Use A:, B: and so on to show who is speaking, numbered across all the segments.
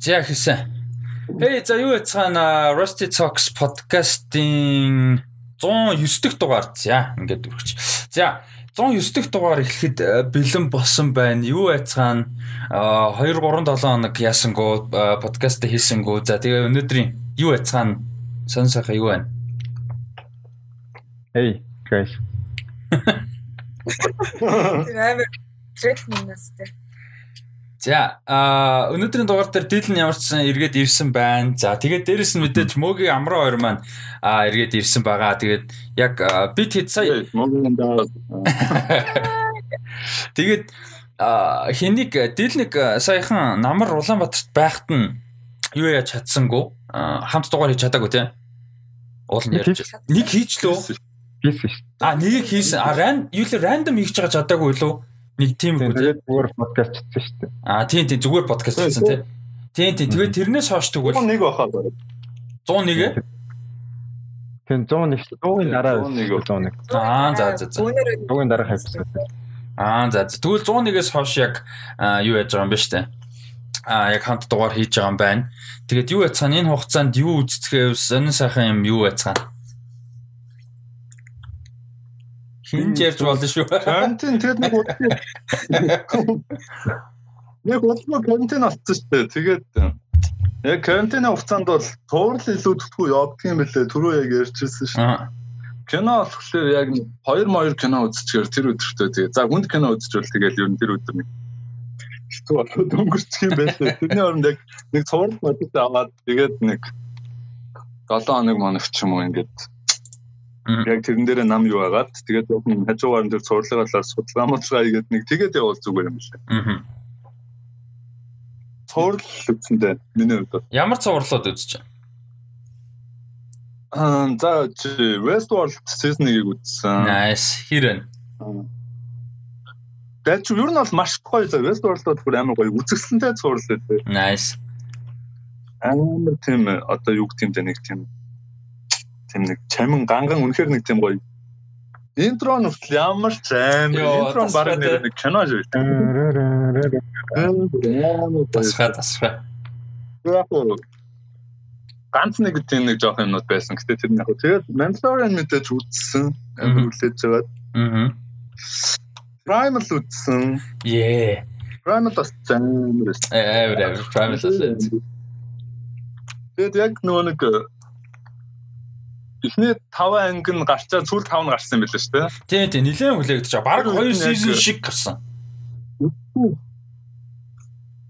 A: За хийсэн. Хей за юу яцгаана Rusty Talks podcast-ийн 109 дэх дугаар за ингээд үргэлж. За 109 дэх дугаар эхлэхэд э, бэлэн болсон байна. Юу яцгаана 2 3 7 хоног яасангуу подкаст хийсэнгүү. За тэгээ өнөөдрийн юу яцгаана сон сайхан юу байна?
B: Hey guys.
C: Тэр амар трейл минастай.
A: За а өнөөдрийн дугаар дээр Дилэн ямар ч сан эргээд ирсэн байна. За тэгээд дээрэс нь мэдээж Могийн амраа хоёр маань а эргээд ирсэн байгаа. Тэгээд яг бит хэд сая. Тэгээд хэнийг Дилнэг саяхан намар Улаанбаатарт байхад нь юу яаж чадсангүй хамт дугаар хийж чадаагүй тийм. Уул нь ярьж. Нэг хийж лөө.
B: Хийсэн шүү.
A: А нэг хийсэн. А ран юу л рандом хийж байгаа чадаагүй лөө. Нэг тийм үү.
B: Тэгээд зүгээр подкаст хийсэн шүү дээ.
A: Аа тийм тийм зүгээр подкаст хийсэн тийм. Тийм тийм. Тэгээд тэрнээс хойш тэгвэл
D: 101 бахаа бараг.
A: 101 ээ?
B: Тийм 101 шүү. 100-ын дараа
D: 101.
B: 101.
A: Аа за за за.
C: Өнөөдөр
B: 100-ын дараах эпизод.
A: Аа за за. Тэгвэл 101-ээс хойш яг юу яаж байгаа юм бэ штэ. Аа яг хамт дугаар хийж байгаа юм байна. Тэгээд юу яцгаана энэ хугацаанд юу үздэхээ сонин сайхан юм юу яцгаана. Хинж ярьж болно шүү.
D: Карантин тэгээд нэг нэг удаа карантин болсон шүү дээ. Тэгээд яг карантины хугацаанд бол туурал илүү төвхөө явдаг юм бэлээ. Түрүү яг ярьчихсан шүү. Кино болохоор яг 2 2 кино үзчихээр тэр өдөртөө тэгээ. За хүнд кино үзчихвэл тэгэл ер нь тэр өдөр нэг хэцүү болоод өнгөрчих юм байлээ. Тэрний оронд яг нэг цуврал модтой аваад тэгээд нэг 7 хоног моног ч юм уу ингээд яг тэрэн дээр нам юу агаад тэгээд хажуугаар нь тэр цувралыгаа судалгаа модлгаа хийгээд нэг тэгээд явуул зүгээр юм шиг.
A: Аа.
D: Цуврал үсэндээ миний хувьд бол.
A: Ямар цувралууд үзэж байна?
D: Аа за Westworld season-ыг үзсэн.
A: Nice. Хэрэн.
D: Тэгээд чи ер нь бол маш гоё за Westworld-д бүр амар гоё үзэсгэлэнтэй цуврал лээ.
A: Nice.
D: Амар тийм одоо юу бэ нэг тийм тийм нэг чамин ганган үнэхээр нэг тийм гоё. Интро нь хүртэл ямар ч
A: Йоо,
D: интро нь бараг нэг кино шиг. Яг уу ганц нэг тийм нэг жоох юмнууд байсан. Гэтэ тэр нь яг тэгээд Mandalorian мэдээж үзсэн. Амар хүлээж байгаа.
A: Аа.
D: Primal үзсэн.
A: Yeah.
D: Primal бас байсан.
A: Эвэр эвэр primal лээ.
D: Тэгээд яг нөгөө нэг эхний 5 анги нь гарчаа сүүл 5 нь гарсан юм билээ шүү дээ.
A: Тийм тийм нилээн хүлээгдэж байгаа. Бараг 2 season шиг гарсан.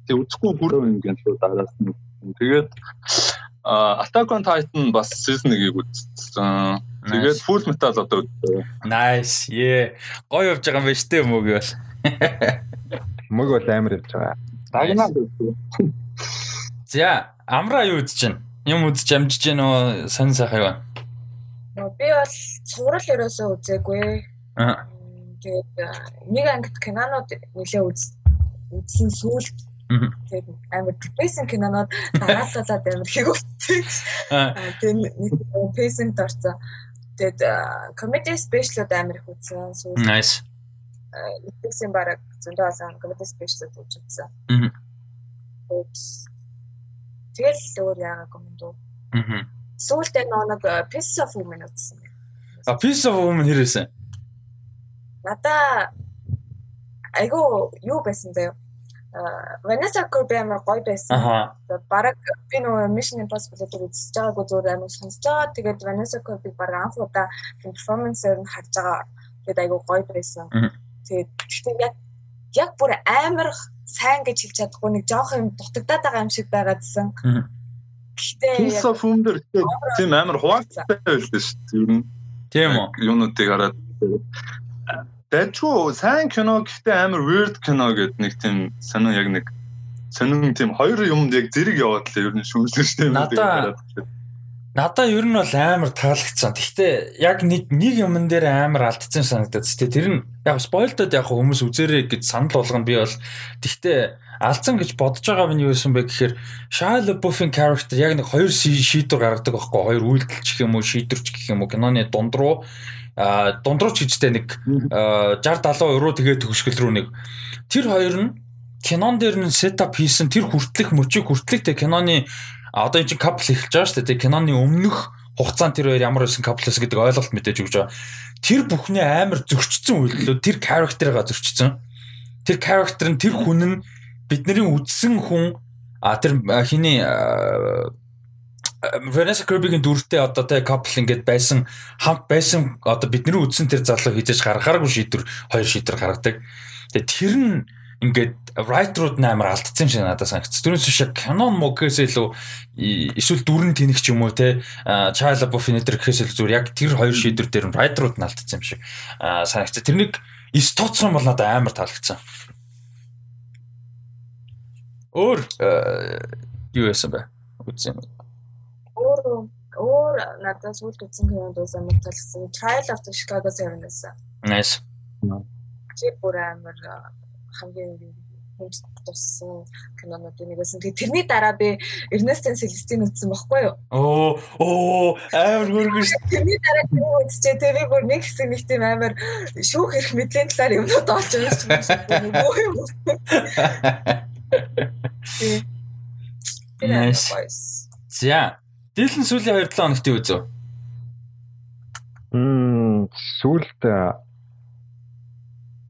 D: Тэг үзэхгүй бүр ингээд л дараас нь. Тэгээд а Attack on Titan бас season 1-ийг үзсэн. Тэгээд Full Metal одоо үзсэн.
A: Nice. Yeah. Гоё явж байгаа юм байна штэ мөг бол.
B: Мөг бол амар явж байгаа.
D: Дагнаа үзсэн.
A: За, амраа юу үзэж байна? Юм үзэж амжиж гэнэ үү? Сан сайхан юу?
C: Би бол цуврал ерөөсөө үзээгүй.
A: Аа.
C: Тэгээд нэг ангит кинонууд нэлээ үз үзсэн сүүлд тэгээд амар депрессин кинонууд дараалалаад амар их үзсэн.
A: Аа.
C: Тэгээд нэг пейсинг дорцсон. Тэгээд комеди спешиалуд амар их үзсэн. Сүүлд
A: Nice.
C: Netflix-ийн бараг зөндөө олон комеди спешиалуд үзсэн. Тэгээд тэгэл өөр яагаагүй юм дөө. Сүүлдээ нэг Piece of Woman үзсэн.
A: А Piece of Woman хэрэгсэн.
C: Надаа айгу юу байсан заяа. А Vanessa Kirby амар гоё байсан. Бараг би нөгөө Mission Impossible-ыг үзэж байгаагүй зүгээр амар сонсож байгаа. Тэгээд Vanessa Kirby бараг анх удаа перформансээр нь харж байгаа. Тэгээд айгу гоё байсан. Тэгээд гэхдээ яг яг бүр амар сайн гэж хэлж чадахгүй нэг жоох юм дутагдаад байгаа юм шиг байгаадсэн. Гэхдээ
D: Piece of Home дээр тийм амар хуваалцтай байлээ шүү дээ.
A: Тийм үү?
D: юунуудыг хараад Дэжгүй сайн кино гэхдээ амар weird кино гэдэг нэг тийм сонин яг нэг сонин тийм хоёр юмд яг зэрэг яваад л ер нь шүүмжлэн шүү дээ.
A: Надаа- Надаа ер нь бол амар таалагдсан. Гэхдээ яг нэг нэг юмн дээр амар алдсан санагдаад. Тэ тэр нь яг спойлдод яг хүмүүс үзээрэй гэж санал болгоно би бол. Гэхдээ алдсан гэж бодож байгаа минь юу байсан бэ гэхээр Shia LaBeouf-ийн character яг нэг хоёр ши- шийдвэр гаргадаг байхгүй хоёр үйлдэл ч гэх юм уу шийдвэрч гэх юм уу киноны дунд руу а дунд руу ч гэжтэй нэг а, 60 70 евро тэгээ төгсгөл рүү нэг тэр хоёр нь кинон дээр нь сетап хийсэн тэр хүртлэх мөчийг хүртлэх те киноны а, одоо энэ чинь капл эхэлж байгаа шүү дээ. киноны өмнөх хугацаанд тэр хоёр ямар байсан капл гэсэн гэдэг ойлголт мэдээж өгч байгаа. Тэр бүхний амар зөрчсөн үйлдэлүүд тэр character-га зөрчсөн. Тэр character нь тэр хүн нь бидний үдсэн хүн а тэр хиний Vanessa Kirby-гийн дүртэй одоо тэ couple ингээд байсан хамт байсан одоо бидний үдсэн тэр залуу хийж гаргахааргүй шийдвэр хоёр шийдвэр гаргадаг. Тэгээ тэр нь ингээд writer-ууд амар алдсан юм шиг надад санагдсан. Тэрнээс шиг canon mo гэхээс илүү эсвэл дүрэн тэнэг ч юм уу те Child of Finiter гэхээс илүү зүгээр яг тэр хоёр шийдвэр дээр writer-ууд нь алдсан юм шиг а, санагдсан. Тэрнийг Стоцсон бол надад амар таалагдсан. Өөр юу яасан бэ? Үзсэн юм.
C: Өөр өөр надад сүүлд үзсэн кинонд байсан амар талсан. Trial of the Chicago 7 гэсэн.
A: Nice.
C: Чи бүр амар хамгийн туссан кинонуудын нэг байсан. Тэгээ тэрний дараа би Ernest Celestine үзсэн баггүй юу?
A: Оо оо амар хөргөн ш.
C: Тэрний дараа кино үзчихээ тэр би бүр нэг хэсэг нэг тийм амар шүүх эрх мэдлийн талаар юмнууд олж байгаа юм шиг. Тэр.
A: За. Дилэн сүүлийн 2-7 хоногт үзв?
B: Мм сүулт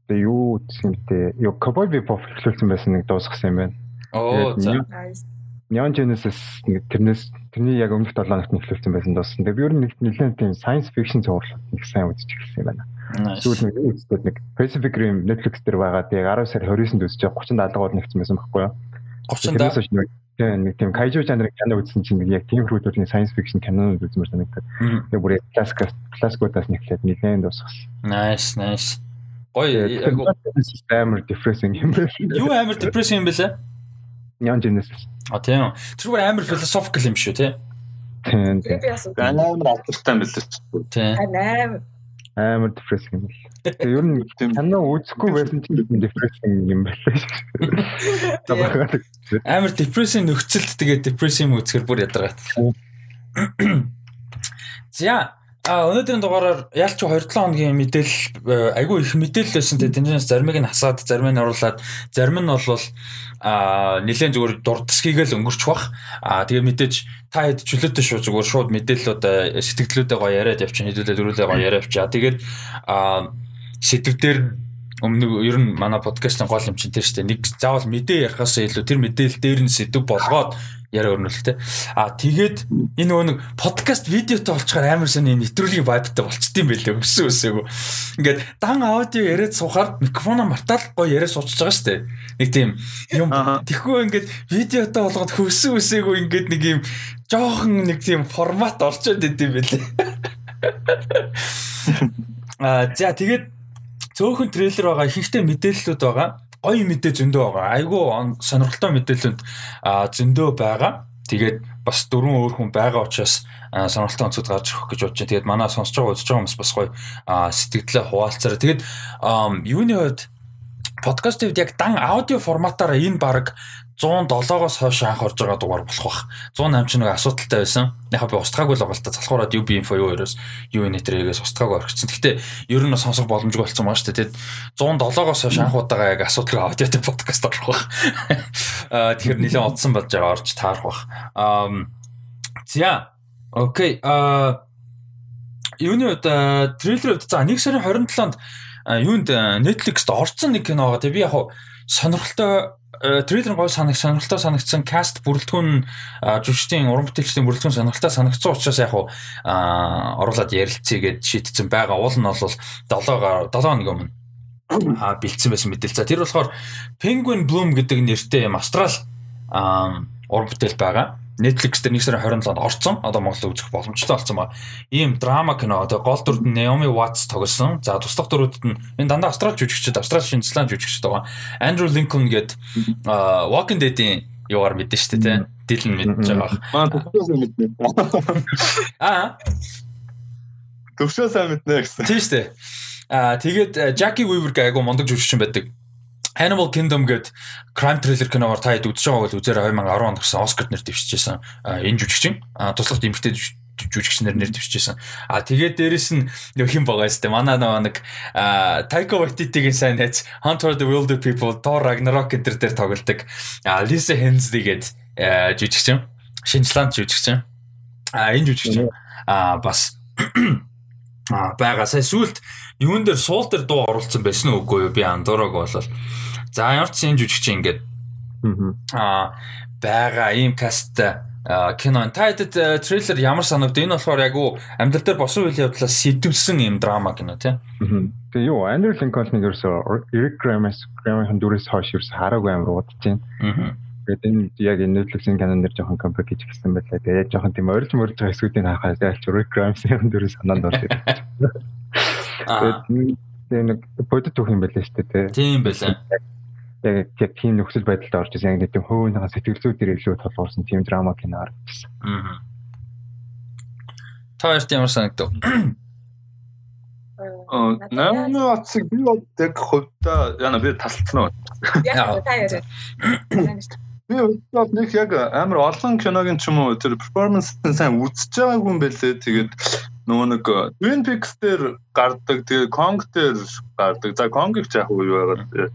B: тэ юу бэ? Юу Cowboy Bebop эхлүүлсэн байсан нэг дуусгасан юм байна.
A: Оо за.
B: Neon- Genesis нэг тэрнээс тэрний яг өмнөх 7 хоногт эхлүүлсэн байсан дууссан. Тэгээд би ер нь нэг нэлээд тийм science fiction цуврал нэг сайн үзэж эхэлсэн юм байна. Сүүл нэг үздэг нэг Pacific Rim Netflix дээр байгаа. Тэгээд 10 сар 29-нд үзэж 30 70-ууд нэгсэн байсан байхгүй юу?
A: 30
B: Тэрнээс
A: да.
B: хойш нэг тийм нэг тийм kaiju жанрын кино үзсэн чинь яг тийм хөрөдлийн science fiction кинонууд үзмэр санагдаад.
A: Мгм.
B: Тэгээд бүр классик классикуудаас нэхлээд нэлээд дуусгасан.
A: Nice, nice. Гоё.
B: Тэгээд
A: айгу-
B: амар depressing юм байна.
A: Юу амар depressing юм бэлээ?
B: Neon Genesis.
A: А тийм. Тэр бүр амар philosophical юм шүү те.
B: Тийм
D: амар алдартай юм билээ ч.
A: Тийм.
C: Амар
B: амар depressing юм байна. Тэгээд ер нь
D: Тийм.
B: кино үзэхгүй байсан ч depressing юм байна. Табагаад
A: Амар depressing нөхцөлд тэгээ depressing үзэхэр бүр ядаргаат. За А өнөөдрийн дугаараар ялч 2-7 хоногийн мэдээлэл э, айгүй их мэдээлэл байсан те. Тэнцэнээс заримыг нь хасаад зарим нь оруулаад зарим нь бол а нэлээд зүгээр дурдсхийгээл өнгөрч бах. А тэгээ мэдээж та хэд чөлөөтэй шүү зүгээр шууд мэдээллүүд э, сэтгэлдлүүдээ гоё яриад явчих хэдүүлээ дөрүүлээ гоё яриад явчих. Тэгээд а сэтгэвдэр өмнө ер нь манай подкастын гол юм чинь тэр шүү дээ нэг заавал мэдээ ярихаас илүү тэр мэдээлэл дээр нь сэдв болгоод яриа өрнүүлэх те. А тэгээд энэ нөгөө нэг подкаст видеотой олчгаар амар сони нэвтрүүлгийн вайбтай болчтой юм байлээ өссөн өсөөгөө. Ингээд дан аудио яриад суухаар микрофоноо мартаал гоё яриа суучж байгаа дээ. Нэг тийм юм тэгэхгүй ингээд видеотой болгоод хөссөн өсөөгөө ингээд нэг юм жоохон нэг тийм формат орчод идэв байлээ. А за тэгээд цөөхөн трейлер байгаа, ихэнхдээ мэдээллүүд байгаа. Гоё мэдээ зөндөө байгаа. Айгүй он- сонирхолтой мэдээлэлд зөндөө байгаа. Тэгээд бас дөрвөн өөр хүн байгаа учраас сонирхолтой онцгой гарч ирэх гэж бодож байна. Тэгээд манай сонсож байгаа үзэж байгаа хүмүүс бас гоё сэтгэлдээ хуваалцаарай. Тэгээд юуны хувьд подкастын хувьд яг дан аудио форматаараа энэ баг 107-оос хойш анх орж байгаа дугаар болох бах. 108 ч нэг асуудалтай байсан. Яг би устгаагүй л байгаа л та залхуураад UB info юу өрөөс юу нэтрээс устгаагүй орчихсон. Гэхдээ ер нь сонсох боломжгүй болсон байгаа шүү дээ. Тэгээд 107-оос хойш анх удаага яг асуудалгүй аудиотой подкаст орох бах. Аа тэгэхээр нэлээд одсон болж байгаа орж таарах бах. Аа за окей аа юуны үед трейлер үед за 1 сарын 27-нд а, юунд а, Netflix-д орсон нэг кино байгаа. Тэгээ би яг хуу сонирхолтой трейлер гой санаг сонирхолтой санагдсан каст бүрэлдэхүүн жүжигчдийн уран бүтээлчдийн бүрэлдэхүүн сонирхолтой санагдсан учраас яг хуу а, оруулаад ярилцъя гэж шийдсэн байгаа. Уул нь бол 7 7 хоног өмнө а бэлдсэн байсан мэдээл. За тэр болохоор Penguin Bloom гэдэг нэртэй юм австрал уран бүтээл байгаа. Netflix дээр 1 сарын 27-нд орсон. Одоо Монголд үзэх боломжтой болсон ба. Ийм драма кино. Одоо гол дүрд нь Naomi Watts тоглосон. За туслах дүрүүдэд нь энэ дандаа австрал жүжигчд, австрал шинжлэх жүжигчд байгаа. Andrew Lincoln гээд Walking Dead-ийн юугаар мэдэн штэ тий. Дилэн мэдж байгаа.
D: Маа төвшөө мэднэ.
A: Аа
D: Төвшөө сайн мэднэ гэсэн.
A: тийм штэ. Аа тэгээд э, Jackie Weaver гайгүй мондөг жүжигчин байдаг. Animal Kingdom гээд crime thriller киногоор та хэд үзэж байгааг л үзээрэй 2010 онд гарсан Оскар нэр дэвшижсэн энэ жүжигчин. Эмэгтэй жүж- жүжигчнэр нэр дэвшижсэн. А тэгээд дээрэс нь юм байгаа юм манай нөгөө нэг Taika Waititi-гийн сайн найз Hunter the Wilder People Thor Ragnarok гэдэг дээр тоглодог. А Lisa Hensley гэдэг жүжигчин. Шинжланд жүжигчин. А энэ жүжигчин а бас а байгаа. Сая сүлд юун дээр суул дээр дуу оруулсан байсан үгүй юу? Би андуураг болол. За ямар ч энэ жүжигчин ингээд аа байгаа ийм касттай кино. Та хэд трейлер ямар санагд? Энэ болохоор яг уу амьдрал дээр босон үйл явдлаас сэтвэлсэн юм драма кино тий.
B: Тэгээ юу Andrew Lincoln-ыг ерөөсөө Eric Grimes Grimes дүрээс хойш ерөөс хараагүй амар удаж байна. Тэгээд энэ яг энэ Netflix-ийн кинон дэр жоохон компак гэж хэлсэн байлаа. Тэгээд жоохон тийм орж мөрж байгаа хэсгүүдийг харахад ялч Eric Grimes-ийн дүрээс санаанд орж ирсэн. Тэгээд нэг бодит түүх юм байлаа шүү дээ.
A: Тийм байлаа
B: яг яг тийм нөхцөл байдалд орж ирсэн. Яг нэг тийм хөвөнийхөө сэтгэл зүй дээр илүү толгуурсан тийм драма кино харагдсан. Аа.
A: Та ярьт ямар санагдав?
D: Аа, намны утсыг би яг хувьдаа яна би тасалцсан уу?
C: Яг та яриа.
D: Би бол нэг яг амар олон киногийн ч юм уу тэр перформанс-ын сайн үзэж байгаагүй юм байлээ. Тэгээд нөгөө нэг э, Twin Peaks дээр гардаг тэгээ Kong дээр гардаг. За Kong-ыг ч яг үгүй байгаа.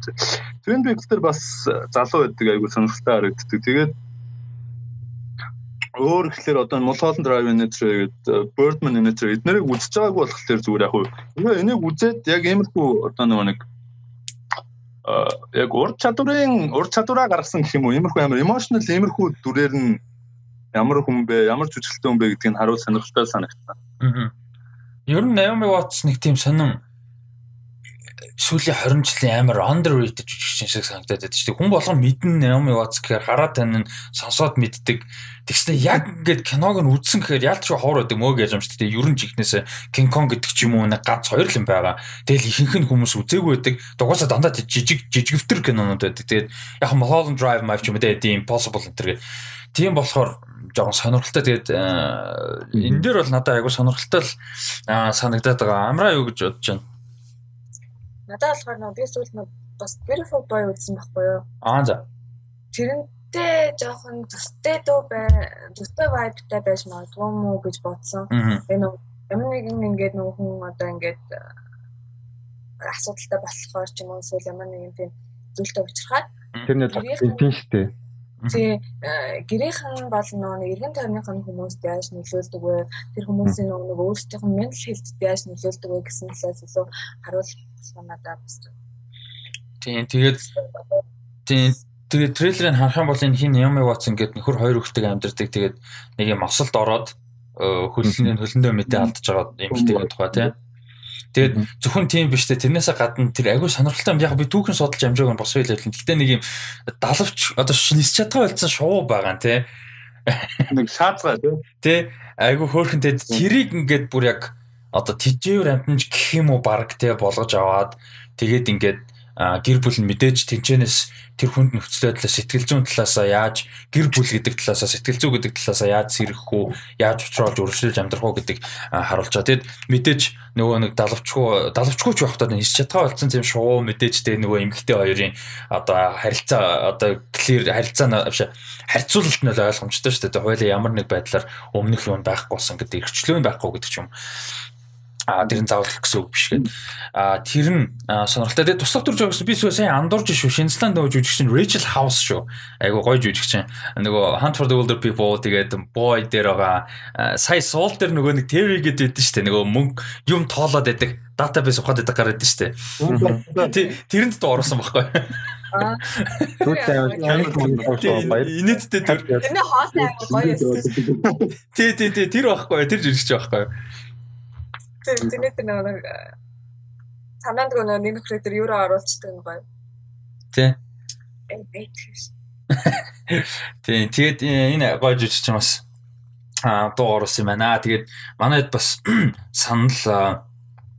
D: Twin Peaks дээр бас э, залуу байдаг айгу сонирхолтой харагддаг. Тэгээд өөр ихлээр одоо Mulholland Drive Inventory гэдэг Birdman Inventory эднэрийг үзэж байгааг болохоор зүгээр яг үгүй энийг үзээд яг иймэрхүү одоо нөгөө нэг а яг ур чадварын ур чадвараа гаргасан гэх юм уу иймэрхүү амар emotional иймэрхүү дүрээр нь ямар хүн бэ, ямар жүжиглэлтэй хүн бэ гэдгийг харуул сонирхолтой санагдсан. Аа.
A: Ер нь Naomi Watts нэг тийм сонин сүүлийн 20 жилийн амар underrated жүжигчин шиг санагдаад байдаг шүү дээ. Хүн болгон мэднэ Naomi Watts гэхээр хараад тань сонсоод мэддэг. Тэгснэ яг ингээд киног нь үзсэн гэхээр ялт шүү хоор байдаг мөө гэж юм шүү дээ. Ер нь жигнэсээ King Kong гэдэг ч юм уу нэг ганц хоёр л юм байгаа. Тэгэл ихэнх нь хүмүүс үзээгүй байдаг. Дугаасаа дандаа жижиг жижигвтер кинонууд байдаг. Тэгээд яг Mulholland Drive Map ч юм уу тийм Impossible энэ тийм болохоор жоохон сонирхолтой. Тэгээд э, энэ дээр бол надад айгүй сонирхолтой л санагдаад байгаа. Амраа юу гэж бодож байна?
C: Надад болохоор нөө би сүүл нөө бас beautiful boy үзсэн байхгүй юу?
A: Аа за.
C: Тэрнтэй жоохон төстэй дөө бай, төстэй vibeтай байж магадгүй мүү гэж бодсон. Энэ нөө ямар нэгэн ингээд нөө хүн одоо ингээд э, асуудалтай болохоор ч юм уу эсвэл ямар нэгэн тийм зүйлтэй уулзрахад
B: тэр нэг тийм шүү дээ
C: Тий гэрийнхэн бол нөгөө эргэн тойрных нь хүмүүст яаж нөлөөлдөг вэ? Тэр хүмүүсийн нөгөө өөрсдийнх нь ментал хэлтэд яаж нөлөөлдөг вэ гэсэн талаас илүү харуулсан надад бас.
A: Тий тэгээд тий тэгээд трейлерыг харах юм бол энэ хин Ями Ватсон гэдэг нөхөр хоёр хүүхдтэй амьдардаг. Тэгээд нэг юм осолд ороод хөлний хөлөндөө мэдээ алдаж байгаа юм хтэйгээ тухай тий. Тэгээд зөвхөн тийм биш те тэрнээсээ гадна тэр агүй сонирхолтой юм яг би түүхэн судалж амжааг нь бос байлаа. Гэхдээ нэг юм далавч одоо нис чадгаа болсон шуу байгаа те.
D: Нэг шаацгаа те.
A: Агүй хөөхөн те тэрийг ингээд бүр яг одоо тижээвэр амтнаж гэх юм уу баг те болгож аваад тэгээд ингээд гэр бүл нь мэдээж тэнцэнээс тэр хүнд нөхцөл байдлаа сэтгэл зүйн талаасаа яаж гэр бүл гэдэг талаасаа сэтгэл зүй гэдэг талаасаа яаж сэрэх үү яаж уучруулж өршөөлж амьдрах уу гэдэг харуулж байгаа. Тэгэд мэдээж нөгөө нэг далавчгүй далавчгүй ч байхдаа нис чадгаа болсон тийм шуу мэдээж тэ нөгөө эмгхтэй хоёрын одоо харилцаа одоо clear харилцаа харьцуулалт нь ойлгомжтой шүү дээ. Хойлоо ямар нэг байдлаар өмнөх юм байхгүй болсон гэдэг эрхчлөө байхгүй гэдэг ч юм а тэр нь заавал гэсэн үг биш гээд а тэр нь сонирхолтой. Тэгээ туслах төр жогс би сайн андуурж шүү. Шинзланд нөгөө жүжигчин Rachel House шүү. Айгу гоё жүжигчин. Нөгөө Hunt for the Wilder People тэгээд Boy дээр байгаа сая суул дээр нөгөө нэг TV гэдэг байдсан шүү дээ. Нөгөө мөнгө юм тоолоод байдаг database ухаад байдаг гараад шүү дээ. Тэрэнд доо орсон байхгүй. Аа. Инээдтэй тэр.
C: Тэрний хоолой аяга гоё юм.
A: Тий, тий, тий, тэр байхгүй. Тэр жиргэж байхгүй.
C: Тэний тэр нэг санаанд нөгөө нэг нөхрөө тэр юуроо оруулцдаг юм гоё.
A: Тий. Тий, тэгээд энэ гоё жижиг чинь бас аа дуу оруулсан юм байна. Тэгээд манайд бас санал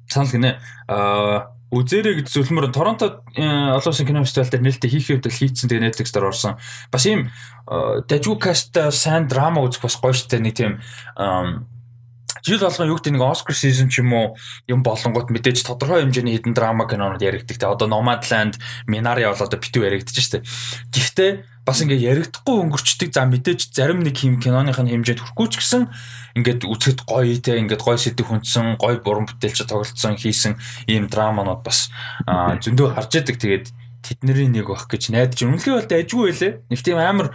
A: санал гинэ аа үзээрэй гэж зөвлөмөр Торонто олон улсын кино фестивал дээр нээлттэй хийх хэвдэл хийцэн тэгээ Netflix дээр орсон. Бас ийм дажгүй каст сайн драма үзэх бас гоё штэ нэг тийм жил болгон юу гэдэг нэг Oscar season ч юм уу юм болонгууд мэдээж тодорхой хэмжээний хідэн драма кинонууд яригддаг. Тэ одоо Nomadland, Minari бол одоо битүү яригдаж штэ. Гэхдээ бас ингээ яригдахгүй өнгөрчдөг. За мэдээж зарим нэг хим киноных нь хэмжээд хүрхгүй ч гэсэн ингээд үзэхэд гоё те ингээд гоё сэдв хүндсэн, гоё буран бүтээлч тоглолцсон хийсэн ийм драманууд бас зөндөө харж яадаг. Тэгээд тэдний нэг байх гэж найдаж үнэлгээ бол дайггүй байлээ. Нэг тийм амар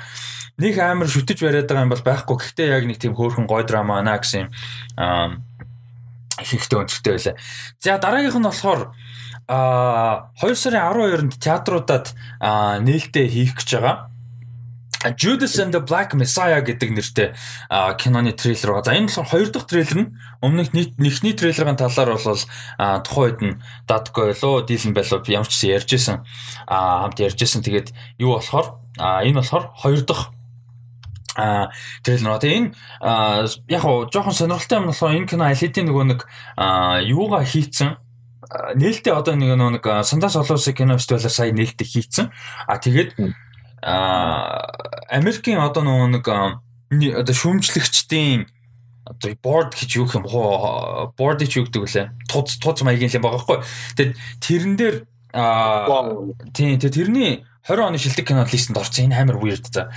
A: нэг амар шүтэж бариад байгаа юм бол байхгүй. Гэхдээ яг нэг тийм хөөрхөн гоё драма байна гэсэн юм ихтэй өнцгтэй байлаа. За дараагийнх нь болохоор а 2 сарын 12-нд театруудад нээлттэй хийх гэж байгаа. Judas and the Black Messiah гэдэг нэртэй киноны трейлер байгаа. За энэ болохоор хоёр дахь трейлер нь өмнөх нэгний трейлерын талаар бол тухайн үед нь Датко лөө Дилэн байлуу ямар ч ярьж исэн хамт ярьж исэн. Тэгээд юу болохоор энэ болохоор хоёр дахь а трейлер нөө энэ яг хоо жоохон сонирхолтой юм болохоор энэ кино алидийн нөгөө нэг юугаа хийцэн нээлттэй одоо нэг нэг Сандас Олосын кино фестивалаар сая нээлттэй хийцэн. А тэгээд Америкийн одоо нэг одоо шүүмжлэгчдийн одоо board гэж юу юм хоо board гэж юу гэдэг вүлээ. Туц туц маягийн юм байгаа байхгүй. Тэгээд тэрэн дээр аа тийм тэрний 20 оны шилдэг кино листэнд орсон. Энэ амар weird за.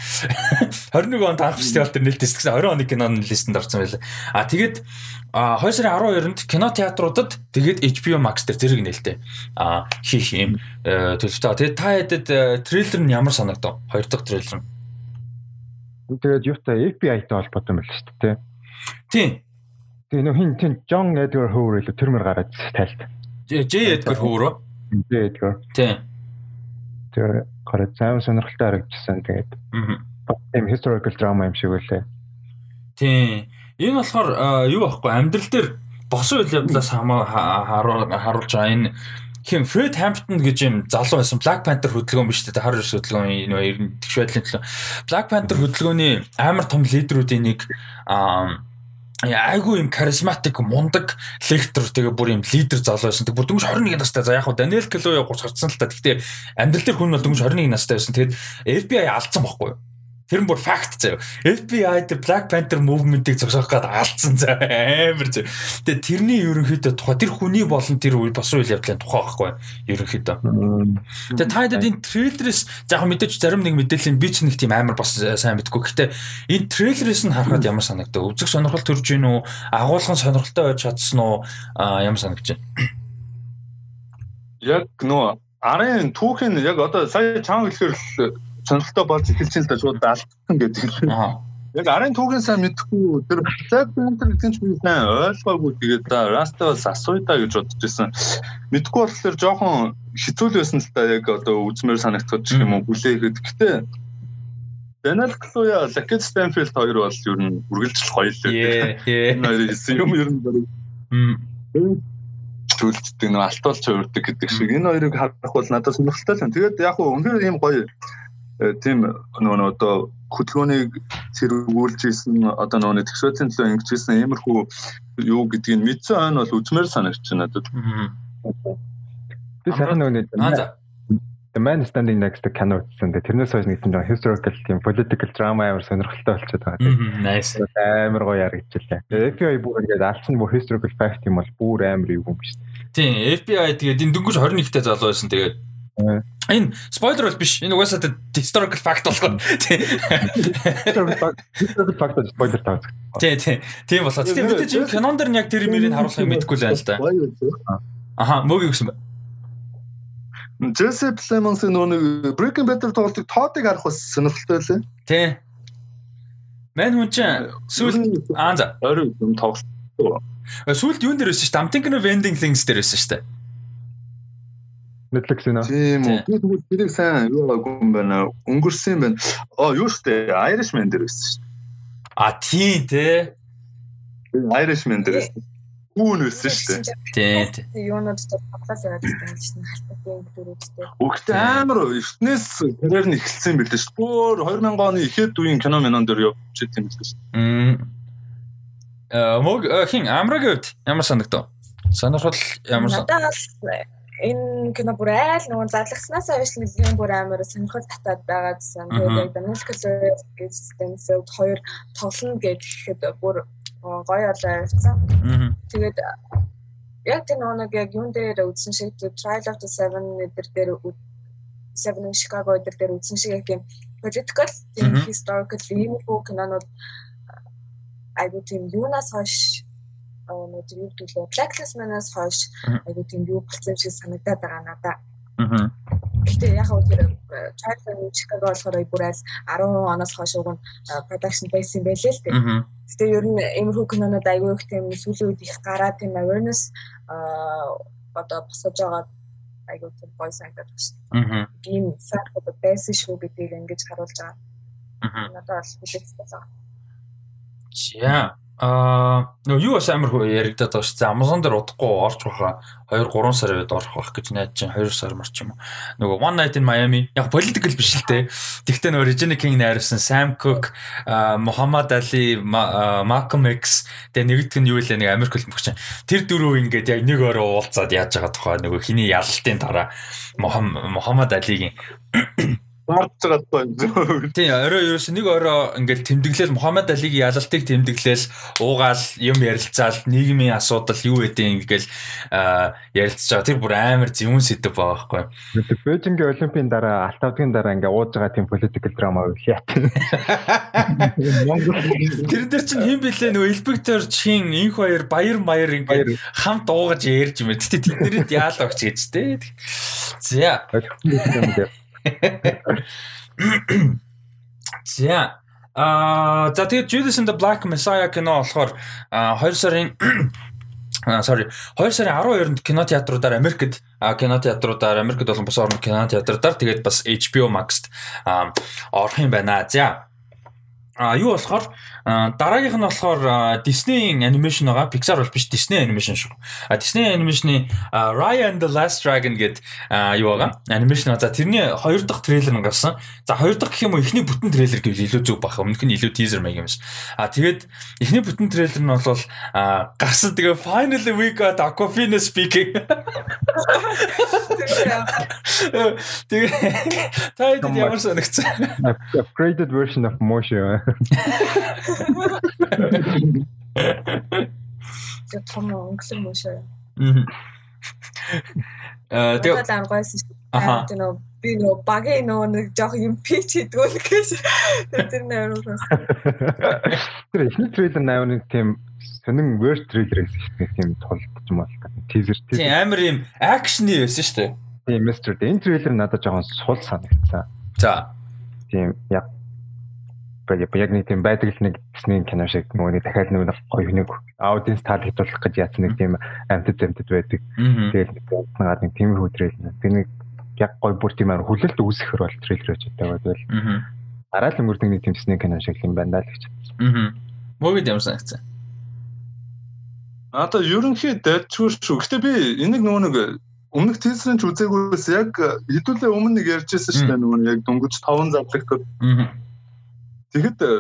A: 21 онд анх фестивал дээр нээлттэйс гэсэн 20 оны киноны листэнд орсон байлаа. А тэгээд 2 сарын 12-нд кино театруудад тэгээд HBO Max дээр зэрэг нээлттэй а хийх юм э, төлөвтэй. Тэгээд та хэдэд э, трейлер нь ямар санагдав? Хоёр дахь трейлер нь.
B: Тэгээд юутай FBI-тай холбоотой юм байна шүү дээ.
A: Тийм.
B: Тэгээ нөх хин тийм John Edgar Hoover илүү тэр мөр гараад тайлт.
A: J Edgar Hoover.
B: J Edgar.
A: Тийм.
B: Тэр гараад сайн сонирхолтой харагдчихсан. Тэгээд тийм historical drama юм шиг үлээ.
A: Тийм. Энэ болохоор юу байхгүй амьдрал дээр босон үйл явдлаас харуулж байгаа энэ хин Фред Хамптон гэж юм залуу байсан Black Panther хөдөлгөөн биш үү? Хар ерс хөдөлгөөн энэ тэгш байдлын төлөө Black Panther хөдөлгөөний амар том лидерүүдийн нэг аа айгүй юм харизматик мундаг лектор тэгээ бүр юм лидер залуу байсан. Тэг бүр дөнгөж 21 настай. За яг хуу Даниэл Калуя 30 гарсан л та. Гэхдээ амьдрал дээр хүн бол дөнгөж 21 настай байсан. Тэгээд FBI алдсан байхгүй юу? Тэр нь бүр факт заяа. FBI тэр Black Panther movement-ийг зогсоох гээд алдсан заа амар заяа. Тэгээ тэрний ерөнхийдөө тухай тэр хүний болон тэр үйл бас үйл явдлын тухай байхгүй ерөнхийдөө. Тэгээ та хэд энэ трейлерээс яг мэдээж зарим нэг мэдээллийн би ч нэг тийм амар бас сайн мэдгүй. Гэхдээ энэ трейлерээс нь харахад ямар санагдав? Үзэх сонирхол төрж гин үү? Агуулгын сонирхолтой байж чадсан уу? Ямар санагдаж байна?
D: Яг нөө арын түүхийн яг одоо сая чаан хэлэхээр сонирхолтой болж эхэлж л да шууд алдсан гэдэг. Яг арын түүхэн сайн мэдхгүй тэр Black Panther гэдэг нь ч би сайн ойлгоогүй тэгээд Rasta-аас асууя да гэж бодож байсан. Мэдхгүй болохоор жоохон хэцүү л байсан л да яг одоо үзмээр санагдах юм уу хүлээхэд. Гэтэ Daniel Kaluuya, Lucky Stanfield хоёр бол ер нь үргэлжлэл гоё л
A: дээ. Энэ
D: хоёрын хийсэн юм ер нь барыг. Зүйлддэг нэг алтуулч хувирдаг гэдэг шиг энэ хоёрыг харах бол надад сонирхолтой л. Тэгээд яг хөө үнээр ийм гоё тийм нөгөө одоо хөдөлгөөнийг зэрэгүүлж исэн одоо нөгөө тэгшөөцийн төлөө ингэж исэн иймэрхүү юу гэдгийг мэдсэн ойн бол үзмээр санагч надад.
B: Би сайн нөгөө The Man Standing Next to кино үзсэн. Тэрнээс хойш нэг тийм historical тийм political drama амар сонирхолтой болчиход байгаа тийм.
A: Nice.
B: Амар гоё. Тэгээ FBI бүр ингээд алдсан бүх historical fact юм бол бүр амар юу юм биш.
A: Тийм, FBI тэгээд энэ дөнгөж 21-тэй залуу байсан. Тэгээд Энэ спойлер бол биш. Энэ угаасаа historical fact болгоо.
B: Historical fact спойлер таа.
A: Тий, тий. Тийм болоо. Тийм мэдээж энэ кинон дэр нь яг тэр юмэрийг харуулахыг мэдэхгүй л байна л да. Аха, мөгийг гэсэн байна.
D: Jesse Plemons нөгөө Breaking Bad-ээр тоглолтыг тоодыг харах бас сонирхолтой байлаа.
A: Тий. Мэн хүн чинь сүүл аа за.
D: Орой юм тоглолт.
A: Сүүлд юун дээр байсан шүү дээ? I'm thinking of ending things дээр байсан шүү дээ.
B: Netflix нэ.
D: Тийм үү. Би тэгвэл тэрийг сайн юу байгаагүй юм байна. Өнгөрсөн юм байна. Оо юу штэ Irishman дээр байсан штэ.
A: А тийм те.
D: Irishman дээр байсан. Хүүн байсан штэ.
A: Тийм тийм.
C: Юунууд ч бодлол яваад байсан чинь халтагийн дөрөвчтэй.
D: Өгтөө амар ертнээс карьер нь эхэлсэн билээ штэ. Бүр 2000 оны ихэд үеийн кино минон дээр явж идэм билээ штэ.
A: Э мог хин амрагт ямар санагдав? Сонирхол ямар
C: санагдав? Энэ кино бүр айл нөгөө зарлагснаас хойш нэгэн бүр амар сонирхол татаад байгаа гэсэн. Тэгээд Daniel Craig гэж Stanfield хоёр тоглоно гэхэд бүр гоё олоо явцсан. Тэгээд яг тэр нөгөө яг юун дээр үзсэн шиг Trial of the Seven эдэр дээр Seven Chicago эдэр дээр үзсэн шиг яг юм political, historical иймэрхүү кинонууд айгуу тийм юунаас хойш нэг юу гэдэг вэ? Blacklist манаас хойш айгуу тийм юу болсон шиг санагдаад байгаа надаа. Аа. Гэтэ яг хөө тэр Charlie Chicago болохоор бүр аль 10 оноос хойш уг нь production base юм байлээ л дээ. Гэтэ ер нь иймэрхүү кинонууд айгүй их тийм сүүлийн үед их гараад тийм awareness аа одоо босож байгаа айгүй тийм гоё санагдаад байна шүү дээ. Тийм факт одоо байсан шүү гэдгийг ингэж харуулж байгаа. Аа. Надад бол хэлэх болоо.
A: За Аа нөгөө юу бас амар хөө яригадаад байгаа шүү. Amazon дээр удахгүй орж баха 2 3 сар үед орох байх гэж найдаж чинь 2 сар марч юм уу. Нөгөө One Night in Miami яг political биш л те. Тэгтээ нөгөө Regina King найруулсан Sam Cooke, Muhammad Ali, Malcolm X тэгээ нэгдүг нь юу вэ нэг Америк хөлбөмбөг чинь. Тэр дөрөв ингээд яг нэг өрөө уулзаад яаж байгаа тухай нөгөө хиний ялалтын дараа Muhammad Ali-гийн
D: Мартж байгаа байхгүй.
A: Тийм, орой ерөөс нэг орой ингээл тэмдэглээл Мухаммад Алигийн ялалтыг тэмдэглээл уугаал юм ярилцаал нийгмийн асуудал юу гэдэг ингээл ярилцж байгаа. Тэр бүр амар зөвүүн сэдв байгаа байхгүй.
B: Бээжингийн Олимпийн дараа алтавдгийн дараа ингээ ууж байгаа тийм drama үйл яат.
A: Тэр дээр чинь хэн блэ нөгөө Элбектор чин инх хоёр баяр маяр ингээ хамт уугаж ярьж юм. Гэтэ тэднэрт яалаа өгч гэж тээ. За. За а за тэгээд Judas and the Black Messiah кино болохоор 2 сарын sorry 2 сарын 12-нд кинотеатруудаар Америкт кинотеатруудаар Америкт болон бус орны кинотеатруудаар тэгээд бас HBO Max-т орох юм байна. За А юу болохоор дараагийнх нь болохоор Disney-ийн анимашн байгаа. Pixar бол биш Disney анимашн шүү. А Disney анимашны Raya and the Last Dragon гэд юу байгаа. Анимашн за тэрний хоёр дахь трейлер нь гарсан. За хоёр дахь гэх юм уу эхний бүтэн трейлер гэвэл илүү зөв бах. Өмнөх нь илүү teaser маяг юм шиг. А тэгээд эхний бүтэн трейлер нь бол гарсан. Тэгээ finally we got Aquafina speaking. Тэгээ таад ямар санагцсан.
B: Upgraded version of Moshe
C: Я том өнгөлөг мөшөө.
A: Аа
C: тэгээ шүү. Аа тийм нөө би нөө багийн нөө нэг жоох юм пич хийдгүүл гэж тэр нэр уус.
B: Тэр ихний трейлер нэг тийм сонин верс трейлер гэсэн шүү дээ. Тийм тулд юм бол тизер
A: тийм амар юм акшны байсан шүү дээ.
B: Тийм мистер энэ трейлер надад жоохон сул санагдсан.
A: За.
B: Тийм яг яг нэг тийм байдаг л нэг Disney кино шиг нөгөө нэг дахиад нэг гоё нэг аудиенс таалагдуулах гэж яатсан нэг тийм амьтад амьтад байдаг. Тэгээд нэг нэг тийм хөдрөл тэр нэг яг гоё бүр тийм амар хүлээлт үүсгэхэр бол трейлер гэж боддог байвал. Араа л өнгөрдөг нэг тийм Disney кино шиг юм байна л гэж.
A: Аа. Мөгөд ямар санагцсан?
D: Одоо ерөнхий дайчгүй шүү. Гэтэ би энийг нөгөө нэг өмнөх тизерын ч үзээгүйс яг хэдүүлээ өмнө нэг ярьжсэн шүү дээ нөгөө яг дөнгөж 5 завлагтад. Аа Тэгэхэд э,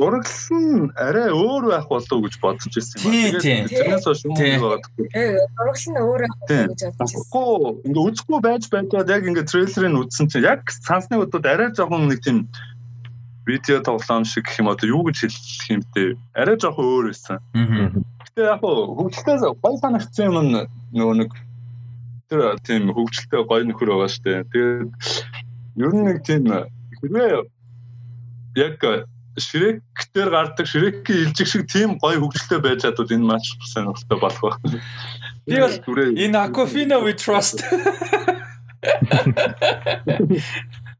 D: ураглал нь арай өөр байх болов уу гэж бодож ирсэн
A: юм байна.
D: Тэрнээс хойш юм бодохгүй.
C: Э ураглал нь өөр байх болов гэж бодож ирсэн.
D: Тэгэхгүй ингээ үзэхгүй байж байгаад яг ингээ трейлерыг үзсэн чинь яг цансны удаад арай жоохон нэг тийм видео тоглоом шиг гэх юм одоо юу гэж хэлэх юм бэ? Арай жоохон өөр байсан. Гэтэ яг хөгжилтээс гой санагдсан юм нөгөө нэг тэр тийм хөгжилтэй гой нөхөр байгаа штэ. Тэгээд ер нь нэг тийм хэрвээ яг Шрек дээр гардаг Шрекийн илжиг шиг тийм гоё хөгжилтэй байж чадвал энэ матч сонирхолтой болох байх.
A: Би бол энэ Aquafina we trust.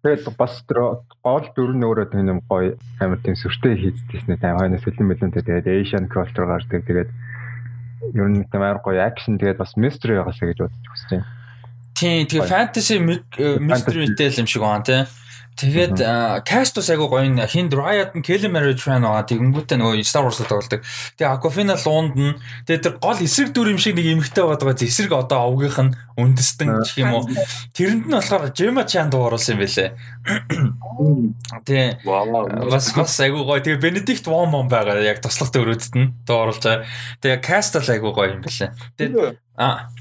B: Тэгээд бас тэр гол дөрөв нь өөрөө тийм гоё амар тийм сүртэй хийдсэн тийм хойноос филм мэлэнтэй тэгээд Asian culture гардаг тэгээд ер нь тийм амар гоё акшн тэгээд бас mystery байгаасаа гэж бодож байна.
A: Тийм тэгээ fantasy mystery-тэй юм шиг байна тийм. Тэгээд Castus айгу гоё хин Riot нь Kelly Mary Tran байгаа. Тэгэнгүүтээ нөгөө Star Wars-д тоглодог. Тэгээ Aquafina Lund нь тэгээ тэр гол эсрэг дүр юм шиг нэг эмхтэй байгаа. Эсрэг одоо овгийнх нь үндэстэн гэх юм уу. Тэрэнд нь болохоор Gemma Chan дууруулсан юм байлээ. Тэгээ бас бас айгу гоё. Тэгээ Benedict Wong байгаа. Яг туслах дөрөвдөд нь дууруулж байгаа. Тэгээ Cast л айгу гоё юм байлээ. Тэгээ а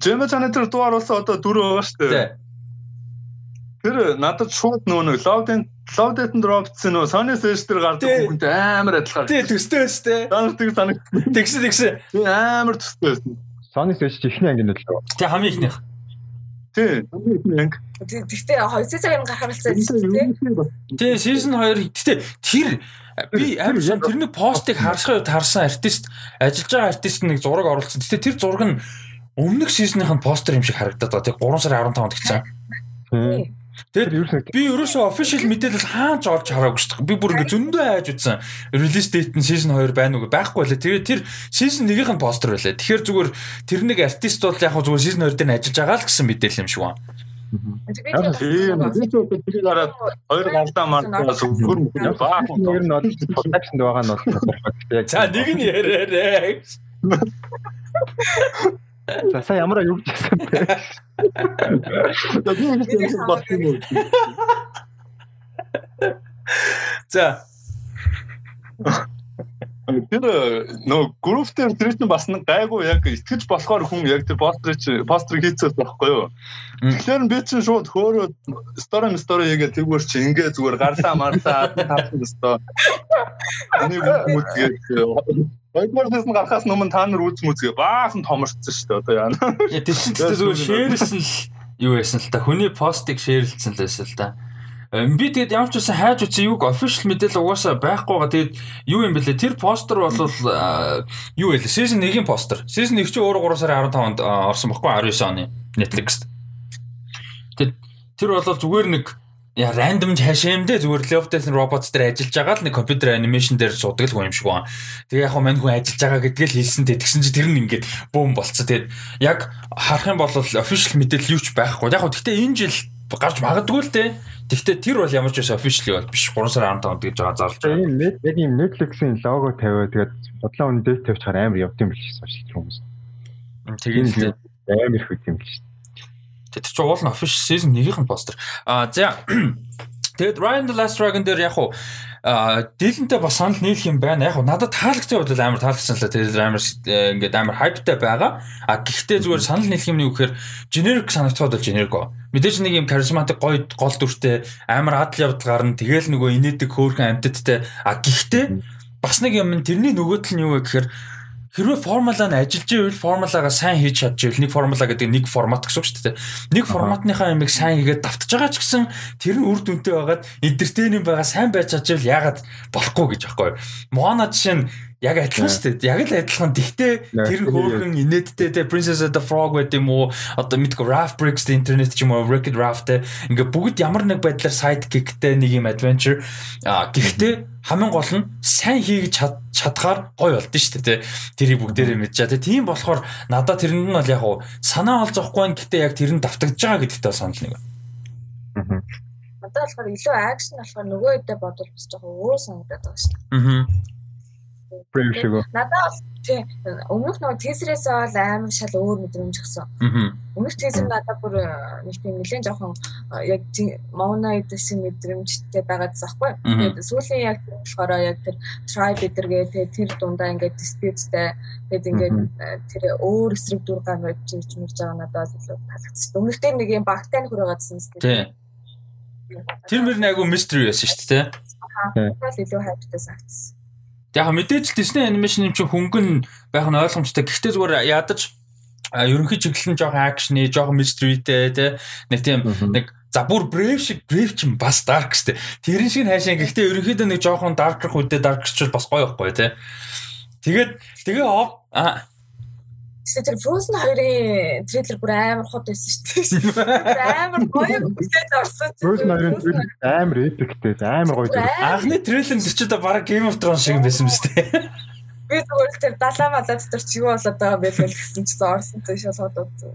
D: Gemma Chan тэр дууруулсан одоо дөрөв байгаа шүү дээ. Тэр надад шууд нөгөө нэг Loudent Loudent Drops нөгөө Sony Stage дээр гардаг бүхэнтэй амар адилхан.
A: Тий төстэй өстэй.
D: Санаг тэг санаг.
A: Тэгсэн тэгсэн.
D: Тий амар төстэй байсан.
B: Sony Stage ихний ангийн л.
A: Тий хамгийн ихнийх.
D: Тий. Анги.
C: Гэхдээ 2 сарын гарахаар болсон
A: тий. Тий, season 2 гэхдээ тэр би амар сан тэрний постыг харсхаа харсан артист ажиллаж байгаа артист нэг зураг оруулсан. Гэхдээ тэр зураг нь өмнөх нь постэр юм шиг харагдаад байгаа. Тэг 3 сарын 15-нд гэсэн. Тэгээд би ерөөсөө official мэдээлэл хаач олж хараагүй шүү дээ. Би бүр ингэ зөндөө хайж үзсэн. Release date нь season 2 байна уу байхгүй лээ. Тэгээд тэр season 1-ийнх нь постэр байлаа. Тэгэхээр зүгээр тэр нэг артист бол яг зүгээр season 2 дээр нь ажиллаж байгаа л гэсэн мэдээлэл юм шиг байна.
D: Тийм би ч одоо тэрийг хараад хоёр галтаа мартаа сүгүр мөхөр баа.
B: Нэр нь бол production байгаа нь бол.
A: За нэг нь яриарай.
B: За сая ямар юу гэсэн бэ?
D: Би ингэж юм болсон юм.
A: За
D: Тэр нөө групптэр тэр чинь бас нэг гайгүй яг итгэж болохоор хүн яг тэр пострыг пострыг хийцээс байхгүй юу. Тэгэхээр би чинь шууд хөөрөө стори стори хийгээ тэгвэр чи ингээ зүгээр гарлаа марлаа тавсан өстой. Энийг хүмүүс тэгээд Хоёрдугаар нь гарахаас өмнө та нар үз мүзгээ баахан томорцсон шүү дээ одоо яана.
A: Тэр чинь зүгээр шеэрлсэн л юу байсан л та. Хүний постыг шеэрлсэн л байсан л та. Би тэгээд ямар ч үсэн хайж үтсэн юуг official мэдээлэл угаасаа байхгүйгаа тэгээд юу юм бэлээ тэр постэр бол юу вэ? Season 1-ийн постэр. Season 1 чи өөр 3 сарын 15-нд орсон байхгүй 19 оны Netflix-т. Тэгээд тэр бол зүгээр нэг яа рандом хашаа юм дээ зүгээр Death Robots дээр ажиллаж байгаа л нэг компьютер анимашн дээр судаг л хүн юм шиг байна. Тэгээ яг хөө мань хүн ажиллаж байгаа гэдгээ л хэлсэн дээ. Тэгсэн чи тэр нь ингээд бүүм болцсон. Тэгээд яг харах юм бол official мэдээлэл юу ч байхгүй. Яг хөө гэхдээ энэ жил гарч магадгүй л дээ. Тэгвэл тэр бол ямар ч байсан official бол биш 3 сарын 15-нд гэж байгаа зарлж байгаа.
B: Энэ яг юм Netflix-ийн лого тавиад тэгээд бодлоо үн дээр тавьчихаар амар явд юм биш social хүмүүс.
A: Тэгээд
B: амар их үт юм биш.
A: Тэр чинь уул нь official season 1-ийн постэр. Аа за Тэгэд Ryan the Last Dragon дээр яг уу дилэнтэй бас санал нийлэх юм байна. Яг надад таалагдсан бол амар таалагдсан л тэр амар э, ингээд амар хайптай байгаа. А гэхдээ зүгээр санал нийлэх юм нь юу гэхээр generic санагдахад бол generic гоо. Мэдээж нэг юм charismatic гоё гол дүртэй амар адал явдгаар нь тэгэл нөгөө инээдэг хөөрхөн амьтадтай. А гэхдээ бас нэг юм тэрний нөгөөдөл нь юу вэ гэхээр Хэрвээ формула нь ажиллаж ивэл формулагаа сайн хийж чадчихвэл нэг формула гэдэг нэг формат гэсэн үг шүү дээ. Нэг форматныхаа ямиг сайн хийгээд давтаж байгаа ч гэсэн тэр нь үр дүнтэй байгаад энтертейнинг байгаа сайн байж чадчихвал яагаад болохгүй гэж аахгүй. Моана жишээ нь яг адилхан шүү дээ. Яг л адилхан. Тэгтээ тэр хөөрхөн инээдтэй те Princess of the Frog гэдэг юм уу? Одоо мэдгүй Raft Bricks интернет ч юм уу, Wreck-It Raft те ингээ бүгд ямар нэг байдлаар sidekick-тэй нэг юм adventure. А гэхдээ хамгийн гол нь сайн хийж чадхаар гоё болд нь шүү дээ тэрийг бүгдээрээ мэдж чаа тийм болохоор надад тэр нь бол яг уу санаа олзохгүй нь гэтээ яг тэр нь давтагдж байгаа гэдэгтэй санал нэг.
C: Аа. Надад болохоор илүү акшн болохоор нөгөө хэдэ бодвол бас жоохон өөр санагдаад байгаа шүү дээ.
A: Аа
B: Brave шиг.
C: Надад тий өмнөх нөгөө тизерээс бол амар шал өөр мэдрэмж өгсөн. Өмнөх тизер надад бүр э, нэг тийм нэлээд жоохон э, яг Mona гэсэн мэдрэмжтэй байгаад заахгүй. Тэгээд сүүлийн яг болохоор яг тэр tribe эдэргээ тэр дундаа ингээд dispute-тэй тэгээд ингээд э, тэр өөр эсрэг дүр гаргаж чимж мэрж байгаа надад илүү таалагдсан. Өмнөх тэр нэг юм багтай нөхөр байгаадсан
A: юм. Тий. Тэр мөр нэг айгу mystery байсан шүү дээ.
C: Аа. Тэгэл илүү хайптай санагдсан.
A: Яг мэдээж Disney animation юм чинь хөнгөн байх нь ойлгомжтой. Гэхдээ зүгээр ядаж ерөнхий чиглэл нь жоохон акшны, жоохон mysteryтэй тий. Нэг тийм нэг за бүр brave шиг brave ч бас dark штэ. Тэрэн шиг хайшаа. Гэхдээ ерөнхийдөө нэг жоохон dark үедээ dark ч бас гоё байхгүй тий. Тэгээд тэгээ аа
C: Гэхдээ тэр Frozen 2-ын трейлер бүр амар хот байсан шүү дээ. Амар гоё хүлээж орсон.
B: Frozen 2-ын амар эпиктэй, амар гоё.
A: Анхны трейлер тэр чинь бараг Game of Thrones шиг байсан мэт дээ.
C: Би зүгээр тэр далаа малаа дотор ч юу болоод байгаа бэ гэсэн чи зорсон тийм шалгаад үзсэн.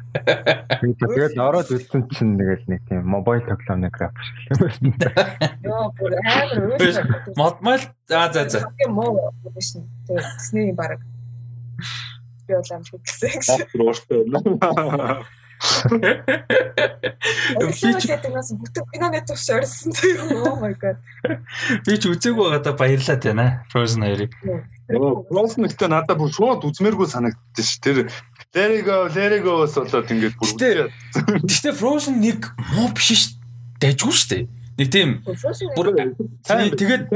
B: Тэгээд ороод үзсэн чинь тэгэл нэг тийм мобайл тоглоомны график шиг юм байна.
C: Йоо бүр амар.
A: Модмал за за за.
C: Моо биш нэ. Би бол амар хөдөлсөн.
D: Ууртай байна.
C: Би ч тэгнээс бүтэн киноны төвш орсон тийм oh my god.
A: Би ч үзээгүй байгаадаа баярлаад байна. Frozen 2-ыг.
D: Оо, Frozen гэхдээ надад бүр шууд үзмээргүй санагдчих ш. Тэр Lerigo, Lerigo-с болоод ингээд бүр
A: үзээ. Гэхдээ Frozen 1 муу биш ш. Дайжгүй ш. Нэг тийм тэгээд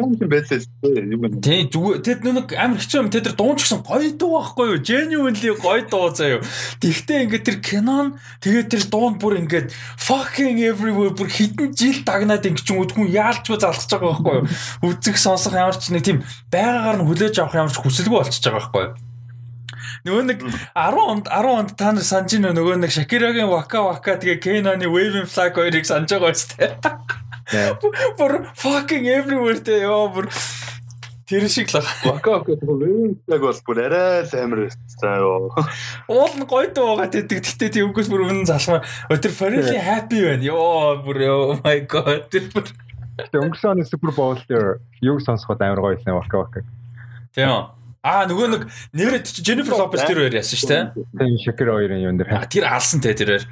A: Тийм зүгээр тэд нэг амар хэцүү юм тэд нар дуунч гэсэн гоё дуу байхгүй юу? Genuinely гоё дуу заяа. Тэгтээ ингээд тэр кинон тэгээд тэр дуунд бүр ингээд fucking everywhere бүр хитэн жил дагнаад ингээд ч үдгүн яалч ба залхаж байгаа байхгүй юу? Үзэг сонсох ямар ч нэг тийм байгаагаар нь хүлээж авах ямар ч хүсэлгүй болчихж байгаа байхгүй юу? Нөгөө нэг 10 онд 10 онд та нар санаж нөгөө нэг Шакирагийн Waka Waka тэгээ Kenan-ы Waving Flag хоёрыг санаж байгаа шүү дээ. Бүр fucking everywhere тэ ёо бүр Тэр шиг л
D: Waving Flag бол бүр арай л амар заа ёо.
A: Уул нь гоё дуу байгаа гэдэг. Гэтэ тиймгээс бүр өмнө залхмаар тэр Fairly happy байна. Ёо бүр oh my god. Тэр бүр
B: өнгөрсөн оны Super Bowl дээр юу сонсоход амар гоё байсан Waka.
A: Тийм. Аа нөгөө нэг нэрээ Jennifer Lopez тэр хоёр яасан шүү дээ.
B: Тийм Shakira хоёрын юм дээр.
A: Тэр алсан те тэрээр.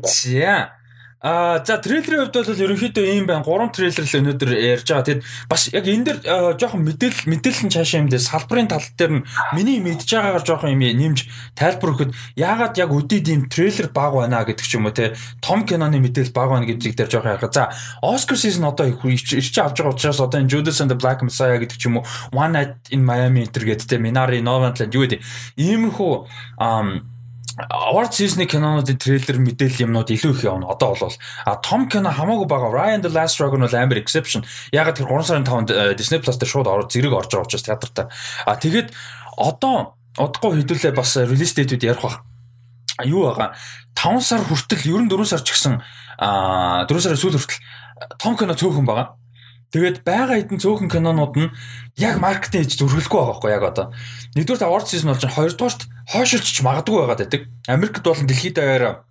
A: За А за трейлерийн хувьд бол ерөнхийдөө ийм байна. Гурван трейлер л өнөөдөр ярьж байгаа. Тэгэд бас яг энэ дэр жоохон мэдээлэл мэдээлэл нь цаашаа юм дээр салбарын тал дээр нь миний мэдж байгаагаар жоохон юм нэмж тайлбар өгөхөд яагаад яг өдөөд ийм трейлер баг байна гэдэг ч юм уу те том киноны мэдээлэл баг байна гэдэг дээр жоохон ярих. За Oscar season одоо ирч авч байгаа учраас одоо энэ Judas and the Black Messiah гэдэг ч юм уу One Night in Miami гэдэг те Minari Nomadland юу гэдэг иймэрхүү award season-ы кинонуудын трейлер мэдээлэл юмнууд илүү их явна. Одоо бол а том кино хамаагүй байгаа. Ryan the Last Dragon бол амар exception. Ягаад тэр 3 сарын 5-нд э, Disney Plus дээр шууд ороод зэрэг орж байгаа учраас театртаа. А тэгээд одоо удахгүй хэдүүлээ бас release date-үүд ярих бах. Юу байгаа? 5 сар хүртэл ер нь 4 сар ч гэсэн а 4 сарын сүүл хүртэл том кино цөөхөн байгаа. Тэгээд байгаа хэдэн цөөхөн кинонууд нь яг маркетинг хийж зөргөлгүй байгаа байхгүй яг одоо. Нэгдүгээр award season болж байгаа. Хоёрдугаарт хойшилч магадгүй байгаад байдаг. Америкт болон дэлхийд даяараа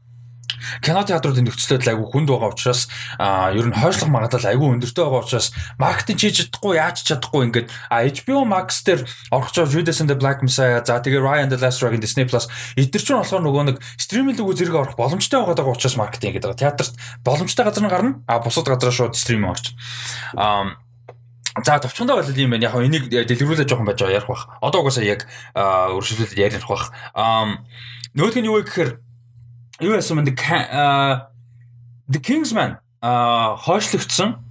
A: кино театруудын нөхцөлөд айгүй хүнд байгаа учраас ер нь хойшлох магадлал айгүй өндөртэй байгаа учраас маркетинг хийж чадахгүй яаж чадахгүй ингээд HBO Max дээр орох жоо Judas and the Black Messiah за тэгээ Ryan the Last Dragon Disney Plus эдгээр ч болохоор нөгөө нэг стриминг лүгөө зэрэг орох боломжтой байгаа учраас маркетинг гэдэг. Театрт боломжтой газар нь гарна а бусад газараа шууд стриминг орч. а За товчондоо бол юм байна. Яг энийг дэлгэрүүлээ жоохон байж байгаа ярих бах. Одоо угаасаа яг өршөлтөд ярих бах. Аа нөгөөх нь юу вэ гэхээр юу яасан бэ? The Kingsman аа хойшлогдсон.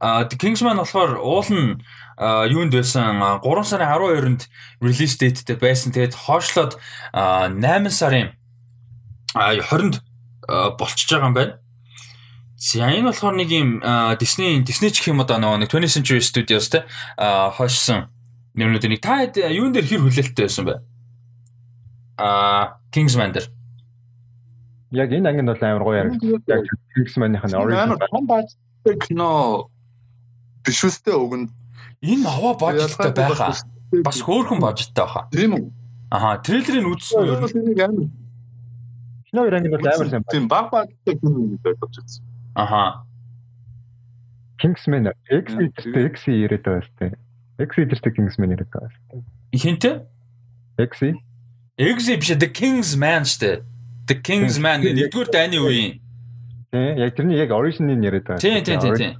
A: Аа The Kingsman болохоор уул нь юунд байсан 3 сарын 12-нд release dateтэй байсан. Тэгээд хойшлоод 8 сарын 20-нд болчихж байгаа юм байна. За энэ болохоор нэг юм Disney Disney ч гэх юм одоо нэг 20th Century Studios те хойшсон нэрнүүд нэг та юун дээр хэр хүлээлттэй байсан бэ? А Kingsman дээр.
B: Яг энэ ангид бол амар гоё яригдсан. Яг Kingsman-ийн
D: original том бажтай кино биш үстэй өгөн.
A: Энэ хава бажтай байхаа. Бас хөөрхөн бажтай байхаа.
D: Тийм үү?
A: Аха, трейлерыг үзсэн
D: юу?
B: Кино ангид бол амар сайн.
D: Тийм баг бажтай кино гэж бодож байсан.
A: Аха.
B: Kingsman X дээр X яриад байгаа сте. X дээр Kingsman яриад байгаа сте.
A: Хинтээ?
B: X
A: X биш The Kingsman сте. The Kingsman гэдэг нэгдүгээр дайны үеийн.
B: Тийм, яг тэрний яг оригиныг яриад байгаа.
A: Тийм, тийм, тийм, тийм.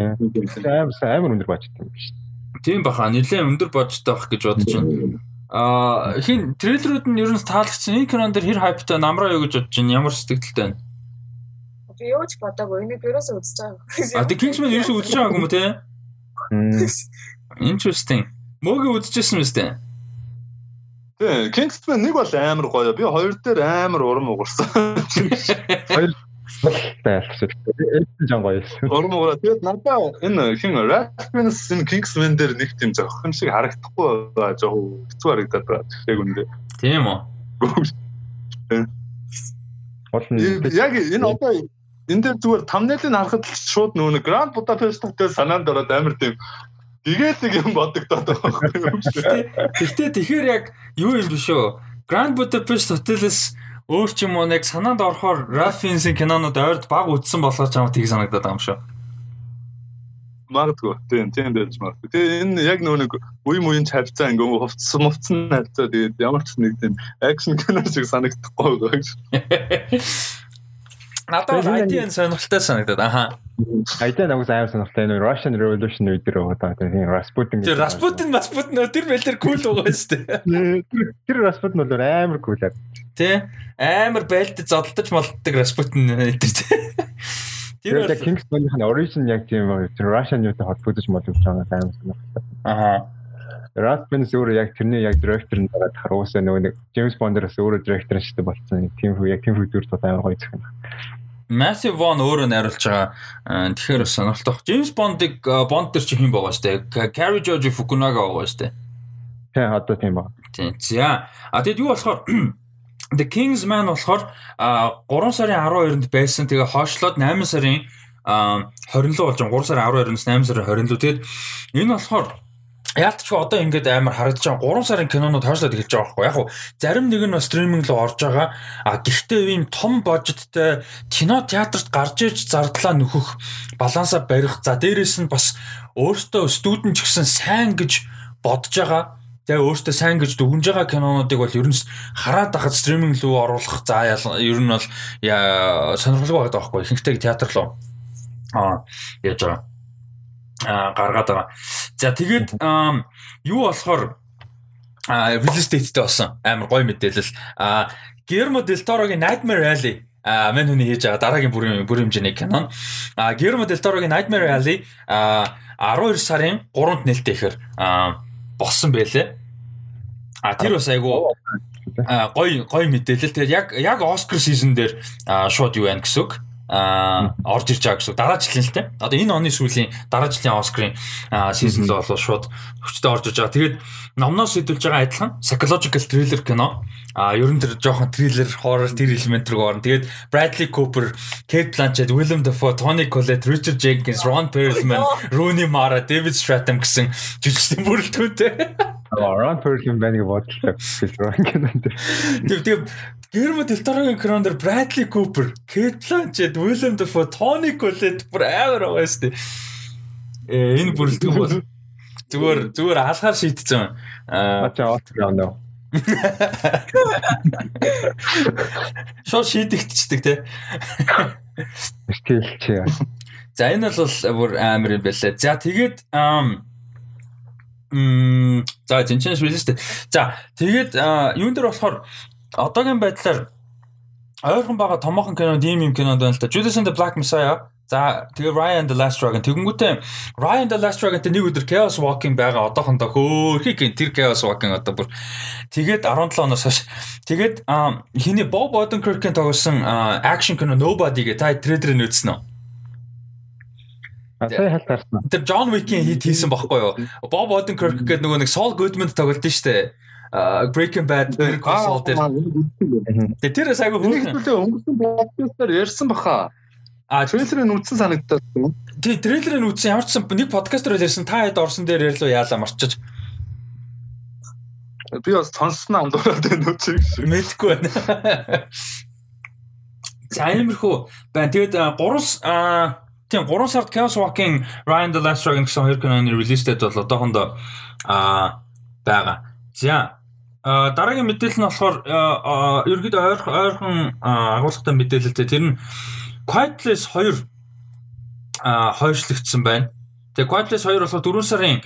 B: Амар амар өндөр бажтай юм биш.
A: Тийм баха, нэлээд өндөр бажтай байх гэж бодож байна. Аа, хин трейлерүүд нь ер нь таалагдсан. Энэ кинон дээр хэр хайптай намраа юу гэж бодож байна? Ямар сэтгэлдэлтэй байна?
C: Би юу ч бодоагүй. Энийг ерөөсөө үзэж байгаа.
A: А The Kingsman ерөөсөө үзэж байгаагүй юм те? Interesting. Мөөгөө үзчихсэн мэт те.
D: Тэг, Kingsman нэг бол амар гоё. Би хоёр дээр амар урам угарсан.
B: Хоёр байлгсан. Элтэн жан гоё.
D: Урам угараа. Тэгээд надаа энэ хин Raspberry энэ Kingsman дээр нэг тийм зохих юм шиг харагдахгүй байгаа. Жоо хэцүү харагдаад байгаа. Яг үндэ.
A: Тийм үү.
D: Яг энэ одоо энэ дээр зүгээр thumbnail-ыг харахад шууд нэг Grand Budapest-тэй санаанд ороод амар тийм тэгээд нэг юм бодогдоод байгаа юм шиг.
A: Гэхдээ тэгэхээр яг юу юм биш үү? Grand Budapest Hotel-с өөр ч юм уу нэг санаанд орохоор Raffins-ийн кинонууд ойрд баг үтсэн болохоор ч юм тийг санагдаад байгаа юм шүү.
D: Магадгүй. Тийм, тийм дэж магадгүй. Тэгээ энэ яг нөө нэг үе мууийн цавцаа ингээ хувцсан мовцсон хавцаа тэгээд ямар ч нэг тийм акшн кино шиг санагдахгүй байгаа юм.
A: Надад бол ID-ийн сонирхолтой санагдаад аа.
B: ID нэг амар сонирхолтой энэ Russian Revolution үед дээр одоо тийм Rasputin
A: Тэр Rasputin Rasputin тэр байлэр кул байгаа шүү
B: дээ. Тэр Rasputin бол амар кул аа.
A: Тэ амар байлд зодтолдож молддог Rasputin тэр.
B: Тэр яг Kingston-ийн origin яг тийм Russian юутай холбогдож молож байгаа юм санагдав.
A: Аа.
B: Raspberry өөрөө яг тэрний яг директор нь байгаа харуулсаа нөгөө нэг James Bond-оос өөрөө директор нь шүү дээ болсон. Тийм хүү яг тийм хүү дүр тоо амар гоё зохино.
A: Massive One өөрөө найруулж байгаа. Тэгэхээр сонирхолтой. James Bond-ыг Bond төр чи хэм байгаа штэ. Carrie George Fukunaga байгаа штэ.
B: Тэ одоо тийм байна.
A: Тийм. За. А тэгэд юу болохоор The King's Man болохоор 3 сарын 12-нд байсан. Тэгээ хоошлоод 8 сарын 20 луу болж 3 сарын 12-ноос 8 сарын 20 луу. Тэгээд энэ болохоор Яалтч одоо ингээд амар харагдаж байгаа. 3 сарын кинонууд хойшлоод эхэлж байгаа байхгүй. Яг хуу зарим нэг нь стриминг руу орж байгаа. А гэхдээ ийм том бажеттай кино театрт гарч иж зардлаа нөхөх балансаа барих за дээрэс нь бас өөртөө студент ч гэсэн сайн гэж бодож байгаа. Тэгээ өөртөө сайн гэж дүгнж байгаа кинонуудыг бол ер нь хараад ахад стриминг руу оруулах за ер нь бол сонирхолтой байгаа байхгүй. Ихэнхдээ театр руу. Аа яаж байгаа гаргаад байгаа. За тэгээд юу болохоор real estate-тэй болсон амар гоё мэдээлэл. Del Toro-гийн Nightmare Alley а мэн хүний хийж байгаа дараагийн бүрийн бүрийн хэмжээний кинон. А del Toro-гийн Nightmare Alley а 12 сарын 3-нд нээлттэй ихээр болсон байлээ. А тэр бас айгу гоё гоё мэдээлэл. Тэгээд яг яг Oscar season дээр шууд юу байна гэсэн үг а орж ирж байгаа гэсэн дараа жилийн л те. Одоо энэ оны сүүлийн дараа жилийн Оскарын сизон л болоо шууд хүчтэй орж иж байгаа. Тэгээд номноос хэдүүлж байгаа адилхан psychological thriller кино. А ерөн тэр жоохон триллер, хоррор тэр элемент рүү орно. Тэгээд Bradley Cooper, Kate Blanchett, Willem Dafoe, Tony Collette, Richard Jenkins, Ron Perlman, Rooney Mara, David Strathairn гэсэн жүжигчдийн бүрэлдэхүүнтэй.
B: Ron Perlman байна гэж бодлоо.
A: Тэр тийм Гэрмэ Делторогийн крон дээр Bradley Cooper, Kate Blanchett, Willem Dafoe, Tony Collette бүр амар байгаа шүү дээ. Э энэ бүрэлдэхүүн бол зүгээр зүгээр алхаар шийдсэн.
B: Аа чаа Оскар оноо.
A: Шоо шийдэгдчихдэг те.
B: Стилчээ.
A: За энэ бол бүр амар юм байлаа. За тэгээд Мм за тэнцэн шүлээстэй. За тэгээд юун дээр болохоор одоогийн байдлаар ойрхон байгаа томоохон кинонд ийм юм кинонд байна л та. Judas and the Black Messiah За тэгээ Ryan the Last Dragon тэгэнгүүтээ Ryan the Last Dragon-тэй нэг өдөр Chaos Walking байгаа одоохондоо хөөхийг тэр Chaos Walking одоо бүр тэгээд 17 оноос хойш тэгээд хиний Bob Odenkirk-ийн тоглосон action кино Nobody гэ та трейлерыг үзсэн үү?
B: Сая халтаарсан.
A: Тэр John Wick-ийн хит хийсэн байхгүй юу? Bob Odenkirk гэдэг нөгөө нэг Saul Goodman тоглолт нь штэ. Breaking Bad консол дээр. Тэр сайгүй
D: хөөрхөн. Өнгөрсөн подкастаар ярьсан баха. А трейлерыг үзсэн санагдаад байна.
A: Тий, трейлерыг үзсэн ямар ч сан нэг подкастер ярьсан та хэд орсон дээр ярьлуу яалаа марчиж.
D: Би бас сонссноо андуураад байна уу чи.
A: Мэдгүй байна. За иймэрхүү байна. Тэгээд 3 а тийм 3 сард Chaos Walking Ryan the Last Dragon гэсэн хоёр киноны релизтэд бол одоохондоо а байгаа. За а дараагийн мэдээлэл нь болохоор ерөөд ойрхон ойрхон агуулгатай мэдээлэлтэй тэр нь Quitless 2 а хойшлогдсон байна. Тэгээ Quitless 2 болохоор 4 сарын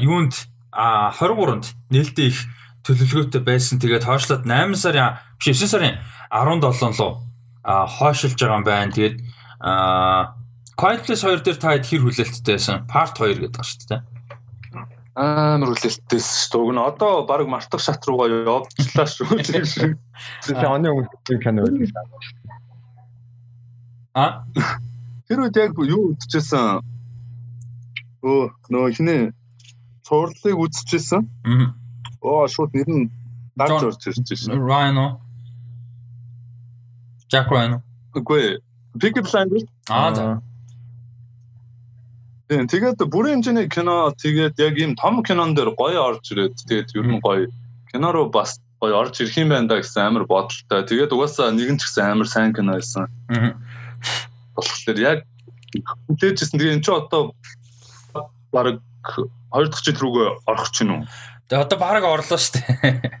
A: юунд а 23-нд нээлттэй их төлөвлөгөөтэй байсан. Тэгээд хойшлоод 8 сарын биш 9 сарын 17 руу хойшилж байгаа юм байна. Тэгээд а Quitless 2 дээр та хэр хүлээлттэй байсан? Part 2 гэдэг байна шүү дээ.
D: Амар хүлээлттэйс шүү дээ. Одоо баг мартах шат руугаа явуулчлаа шүү.
B: Тэгээ оны өмнө кино байдаг шүү.
A: А?
D: Тэр үед яг юу үзчихсэн? Өө нөө хинэ цуурлыг үзчихсэн.
A: Аа.
D: Оо шууд нэр нь дарж орж ирж байсан.
A: Rhino. Jack Rhino.
D: Үгүй. Peaky Blinders.
A: Аа за.
D: Тийм тэгээд бүрэн хэмжээний кино тэгээд яг ийм том кинон дээр гоё орж ирээд тэгээд ер нь гоё кино руу бас гоё орж ирэх юм байна да гэсэн амар бодолтой. Тэгээд угаасаа нэгэн ч гэсэн амар сайн кино байсан.
A: Аа
D: болохоор яг хүлээжсэн. Тэгээ эн чинь одоо баг 2 дахь жил рүүгээ орох чинь үү?
A: Тэгээ одоо баг орлоо шүү дээ.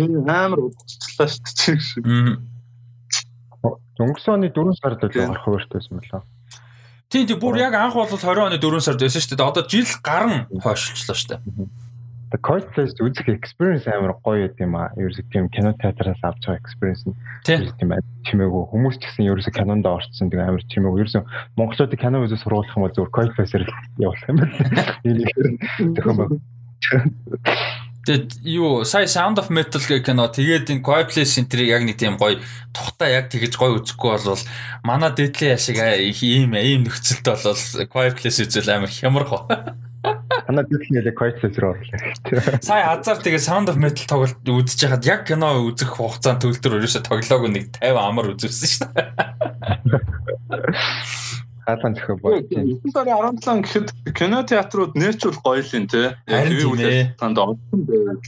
D: Энэ амар удацлаа шүү дээ.
B: Өнгөрсөн оны 4 сард л орох өөртөөс мөлөө.
A: Тийм тийм бүр яг анх бол 20 оны 4 сард байсан шүү дээ. Одоо жил гарan хойшлчлаа шүү дээ.
B: The Coldplay-с үзэх experience амар гоё юм аа. Ерөөсөө тийм кино театраас авч байгаа experience нь тийм чимээгүй хүмүүс ч гэсэн ерөөсөө кинонд орцсон тийм амар чимээгүй. Ерөөсөө монголчуудыг кино үзэж сургуулах юм бол зөвхөн Coldplay-сээр явуулах юм байна. Энэ зөвхөн баг.
A: Тэгээд юу сая Sound of Metal гэх кино тэгээд энэ Coldplay Center-ийг яг нэг тийм гоё тухтай яг тэгэж гоё үзэхгүй бол манай дэдлийн яшиг ийм ийм нөхцөлд бол Coldplay үзэл амар хямрах.
B: Танаа дэдлийн яг Coldplay рүү орлоо.
A: Сая азар тэгээд Sound of Metal тоглолт үзэж хахад яг кино үзэх хугацаанд төлтөр ерөөсө тоглоог нэг 50 амар үзүүлсэн шүү дээ.
B: Хаалган зөхөө бод.
D: Энэ сарын 17 гэхэд кино театрууд нэрчүүл гоё л юм те.
A: TV танд орсон байв.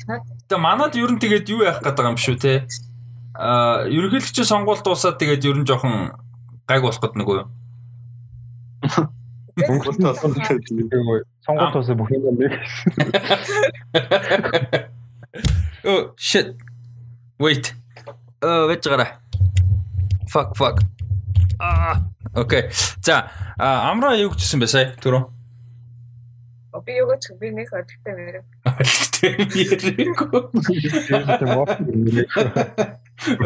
A: Тэгээ манад ер нь тэгээд юу яах гээд байгаа юм шүү те. Аа ерөнхийлөгчийн сонгуульд дуусаад тэгээд ер нь жоохон гайг болох гээд нөгөө.
B: Монголд болсон тэгээд сонгуульд дуусаа бүх юм нэг.
A: Oh shit. Wait. Oh, вэж гараа. Fuck fuck. Аа Окей. За, амраа юу гэжсэн бэ сая түрүү?
C: Би юу гэж би нэг өдөртэй мэрэг.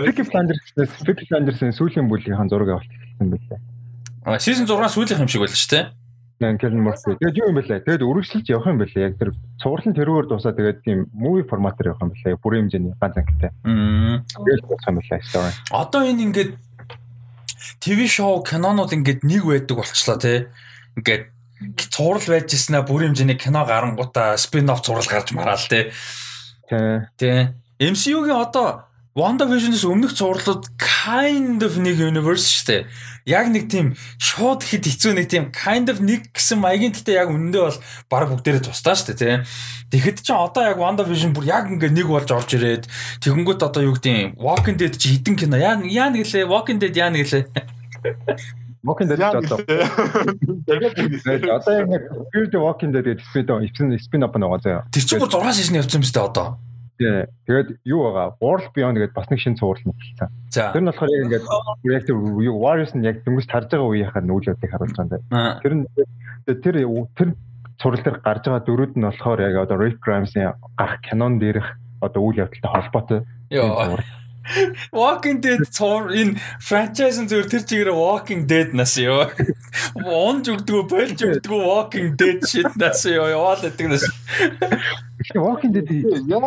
B: Пики Фландерс, Пики Фландерсын сүүлийн бүлгийн зураг авалтсан байлаа.
A: А season 6 сүүлийнх юм шиг байлаа шүү дээ.
B: Нэн Келн Морфи. Тэгээд юу юм бэлээ? Тэгээд үргэлжлүүлж явах юм бэлээ. Яг тэр цувралын тэрүүгээр дуусаа тэгээд тийм movie форматаар явах юм бэлээ. Бүрийн хэмжээний ганц ангитай.
A: Мм.
B: Тэгээд дуусах юм бэлээ story.
A: Одоо энэ ингээд ТV шоу кинонууд ингээд нэг байдаг болчлаа тий. Ингээд цуврал байж гиснэ бүр хэмжээний кино гарангуудаа спин офф цуврал гарч мараал тий. Тий. MCU-гийн одоо WandaVision-с өмнөх цувралууд kind of нэг universe шүү дээ. Яг нэг тийм шууд хэд хэцүү нэг тийм kind of нэг гэсэн маягийн гэхдээ яг үнэндээ бол баг бүгдээрээ тусдаа шүү дээ, тийм. Тэгэхэд ч одоо яг WandaVision бүр яг ингээ нэг болж орж ирээд тэгэнгүүт одоо юу гэдэг Walking Dead чи хитэн кино яа яа нэг лээ Walking Dead яа нэг лээ.
B: Walking Dead одоо. Одоо яг Fear the Walking Dead гэдэг спин спин оп байгаа заяа.
A: Тэр чинь бүр 6 сизон явсан юм шүү дээ одоо.
B: Тий. Тэгээд юу байгаа? World Beyond гэдэг бас нэг шинэ цуврал нэрлэлсэн. Тэр нь болохоор яг ингээд reactor юу Warriors нь яг дөнгөж тарж байгаа үеийнхаа нүүл явдлыг харуулж байгаа юм. Тэр нь тэр тэр цуврал дээр гарч байгаа дөрүүд нь болохоор яг одоо Rick Grimes-ийн гарах кинон дээрх одоо үйл явдалтай холбоотой.
A: Йоо. Walking Dead цоор энэ франчайз нь зөвөр тэр чигээр Walking Dead нас ёо. Онж өгдгөө болж өгдгөө Walking Dead shit нас ёо. Яваал гэдэг нас.
B: Walking Dead
D: яг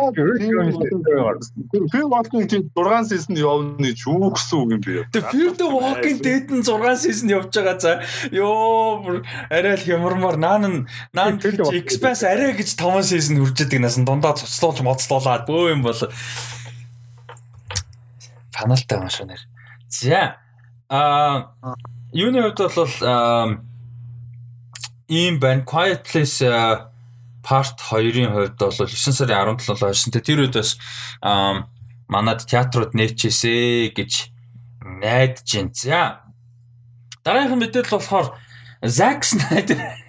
D: тэр Walking Dead 6 season явна ч юу гэсэн үг юм бэ?
A: Тэр Fear the Walking Dead нь 6 season явж байгаа за. Йоо арай л хямармаар наан наан Express арай гэж 5 season хүрчээдэг нас дундаа цуцлуулж моцлуулаад бөө юм бол фаналтай маш нэр. За а юуны хувьд бол ийм байна. Quiet Place part 2-ын хувьд бол 9 сарын 17-нд ойрсон. Тэр үед бас манад театрууд нээчихээсэ гэж найдаж байна. За дараагийн мэдээлэл болохоор Zack Snyder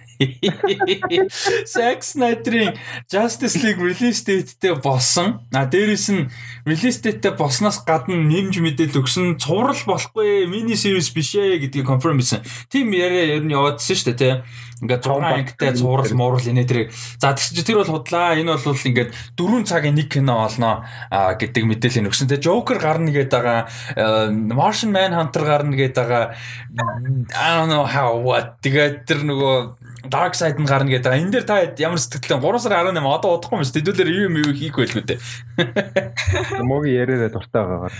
A: Zack Snyder-ийн Justice League release date-тэй болсон. А дээрэс нь release date-тэй болсноос гадна нэмж мэдээлэл өгсөн цуврал болохгүй mini series биш ээ гэдгийг confirm хийсэн. Тим яриа ер нь яваадсэн шүү дээ, тий. Ингээд 6 ангитай цуврал муурал инээ тэрийг. За тэгсэн чинь тэр бол худлаа. Энэ бол ингээд 4 цагийн нэг кино олноо гэдэг мэдээлэл өгсөн. Тэгээ Joker гарна гэдэг байгаа. Martian Manhunter гарна гэдэг байгаа. I don't know how what. Тэгээд тэр нөгөө Dark Side нь гарна гэдэг. Энэ дээр та ямар сэтгэлтэй 3 сарын 18 одоо удахгүй юм шүү. Тэдүүлэр юу юм хийх байлгүй дээ.
B: Моги яриараа дуртай байгаа.